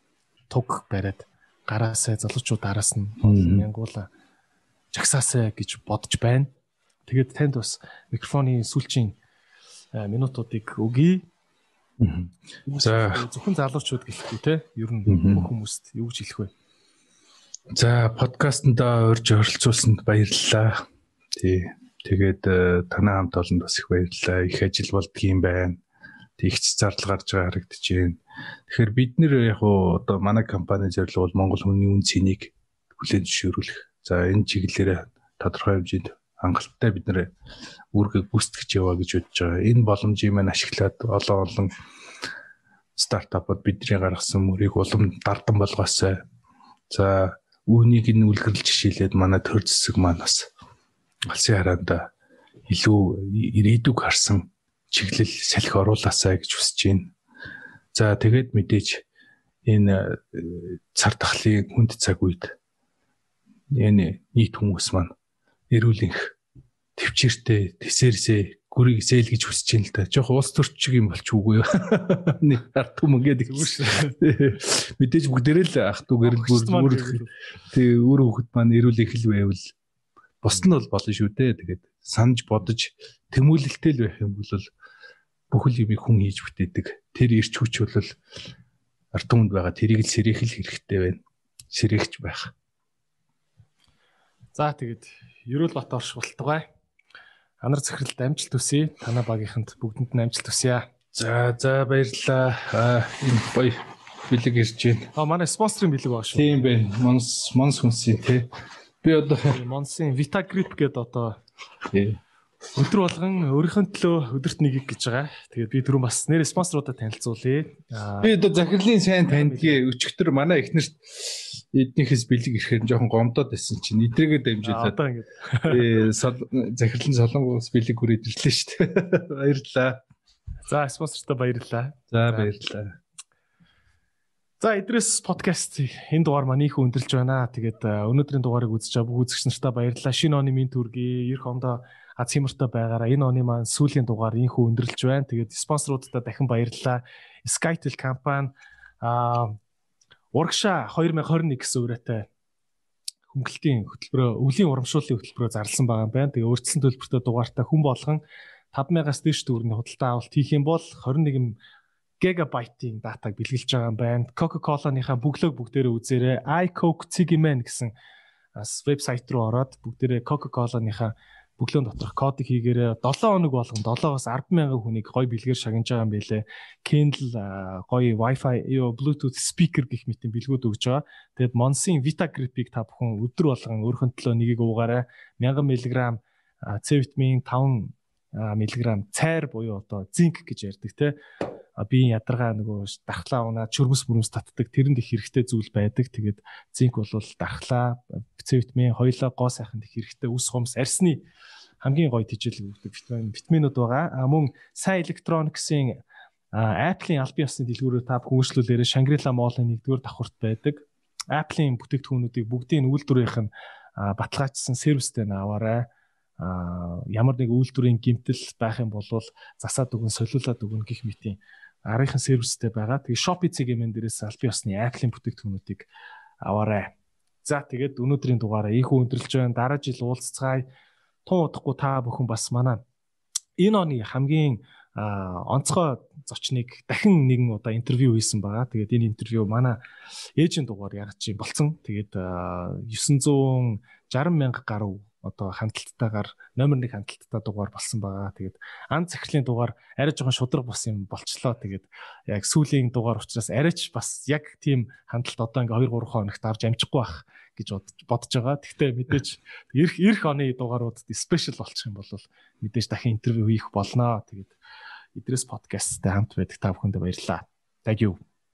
туг бариад гараасаа залуучууд араас нь мянгуула жагсаасаа гэж бодож байна. Тэгээд танд бас микрофоны сүүлчийн минутуудыг өгье. За зөвхөн залуучууд гэлэхгүй те ер нь бүх хүмүүст юу гэж хэлэх вэ? За подкастнда урьж оролцуулсанд баярлалаа. Тий. Тэгээд э, танай хамт олонд бас их баярлалаа. Их ажил болдгийм байна. Тэг ихч зардал гарч байгаа харагдаж байна. Тэгэхээр бид нэр яг уу одоо манай компани зорилго бол Монгол хүний үн цэнийг хүлээн зөвшөөрүүлэх. За энэ чиглэлээр тодорхой хэмжээнд хангалттай бид нэр үүргийг гүйцэтгэж яваа гэж бодож байгаа. Энэ боломжийг маань ашиглаад олон олон стартапууд бидний гаргасан мөрийг улам дардан болгоосай. За үүнийг нь үлгэрлж жишээлээд манай төр зэсэг маань бас алсын хараанда илүү ирээдүг харсан чиглэл салхи оруулаасай гэж хүсэж байна. За тэгээд мэдээж энэ э, цар тахлын хүнд цаг үед энэ нийт хүмүүс маань эрүүлэнх төвчээртэй тэсэрсээ гүрийг зээл гэж хүсэж байна л да. Жохо уус төрчиг юм болч үгүй юу. Нэг ард түмэн гэдэг юм шүү. Мэдээж бүгдээрээ л ах トゥ гэр бүр тий өөр хөхд маань эрүүл их л байвал бус нь бол болно шүү дээ. Тэгээд санаж бодож тэмүүлэлтэй л байх юм бол бүхэл юмыг хүн хийж бүтээдэг. Тэр ирч хүч бол ард түмэнд байгаа тэрийг л сэрэх л хэрэгтэй байна. Сэрэгч байх. За тэгээд Ерөөл бат орш болтугай. Анар захиралд амжилт хүсье. Танай багийнханд бүгдэнд нь амжилт хүсье. За за баярлалаа. Аа энэ гоё бэлэг ирж байна. Аа манай спонсорын бэлэг баг шүү. Тийм байна. Монс Монс хүнсийн тий. Би одоо Монсын Vitagrip гэдэг одоо өдөр болгон өөрийнхөө төлөө өдөрт нэгийг гэж байгаа. Тэгээд би түрүүн бас нэр спонсоруудад танилцуулъя. Би одоо захирлын сайн таньдгийг өчигдөр манай эхнэрт эднийхээс бэлэг ирэхээр жоохон гомдоод байсан чинь эдрээгээ дамжуулаад одоо ингээд ээ захирлын солонгос бэлэг хүрээд ирлээ шүү дээ. Баярлалаа. За спонсортой баярлалаа. За баярлалаа. За Идрээс подкаст энэ дугаар маань их өндөрлж байна. Тэгээд өнөөдрийн дугаарыг үзэж байгаа бүх үзэгч нартаа баярлалаа. Шинэ оны минь төргий. Ирэх ондоо аз хямртай байгаараа энэ оны маань сүүлийн дугаар инхүү өндөрлж байна. Тэгээд спонсоруудаа дахин баярлалаа. Skytel компани аа Урагшаа 2021 гэсэн үрээтэй хөнгөлтийн хөтөлбөрөө өвлийн урамшууллын хөтөлбөрөө зарласан байгаа юм байна. Тэгээ өөрчлөлт төлбөртэй дугаартай хүн болгон 5000-аас дээш төгрөгийн худалдаа авалт хийх юм бол 21 гигабайтын датаг бэлгэлж байгаа юм байна. Coca-Cola-ныхаа бүглөөг бүгдээрээ үзээрэй. iCoke Cigiman гэсэн вебсайт руу ороод бүгдээрээ Coca-Cola-ныхаа бүглөөн доторх кодыг хийгээрээ 7 хоног болгон 7-оос 100000 хүнийг гой бэлгээр шагнаж байгаа юм байлээ. Kindle гой Wi-Fi, ёо Bluetooth speaker гэх мэт бэлгүүд өгж байгаа. Тэгээд Monsin Vita Grip-ийг та бүхэн өдөр болгон өөрхөн төлөө нэгийг уугаарай. 1000 мг С витамин 5 мг цайр буюу одоо зинк гэж ярьдаг те биеийн ядаргаа нөгөө дархлаа унаад чөрмөс мөрөмс татдаг тэрэнд их хэрэгтэй зүйл байдаг. Тэгээд зинк бол дархлаа, С витамин хоёлоо гоо сайханд их хэрэгтэй үс хумс арсны хамгийн гоё тижэл өгдөг витамин витаминууд байгаа. А мөн сайн электрониксын Apple-ийн албан ёсны дэлгүүрээр та хүмүүжлүүлээрээ Shangri-La Mall-ын 1-р давхурт байдаг. Apple-ийн бүтээгдэхүүнүүдийг бүгдийн үйлдвэрийнх нь баталгаажсан сервистэй наваарай. Ямар нэг үйлдвэрийн гимтэл байх юм бол засаад өгөн солиулаад өгөн гих мэтийн арийнхын сервистэй байгаа. Тэгээ Shopee цэгийн дээрээс албан ёсны Apple-ийн бүтээгдэхүүнүүдийг аваарай. За тэгээд өнөөдрийн дугаараа ийхүү өндөрлж байна. Дараа жил уулзцгаая. Тун удахгүй та бүхэн бас манай энэ оны хамгийн онцгой зочныг дахин нэгэн удаа интервью хийсэн байгаа. Тэгээд энэ интервью манай ээжийн дугаар яргаж болсон. Тэгээд 960 мянга гаруй одоо хандлттайгаар номер 1 хандлттай дугаар болсон байгаа. Тэгээд ан захирлын дугаар арай жоохон шудраг бос юм болчлоо. Тэгээд яг сүүлийн дугаар учраас арайч бас яг тийм хандлт одоо ингээ 2 3 хоногт авч амжихгүй байх гэж бодож байгаа. Гэхдээ мэдээж эх эх оны дугааруудад спешиал болчих юм бол мэдээж дахин интервью хийх болно. Тэгээд Идрээс подкасттай хамт байдаг та бүхэнд баярлалаа. Thank you.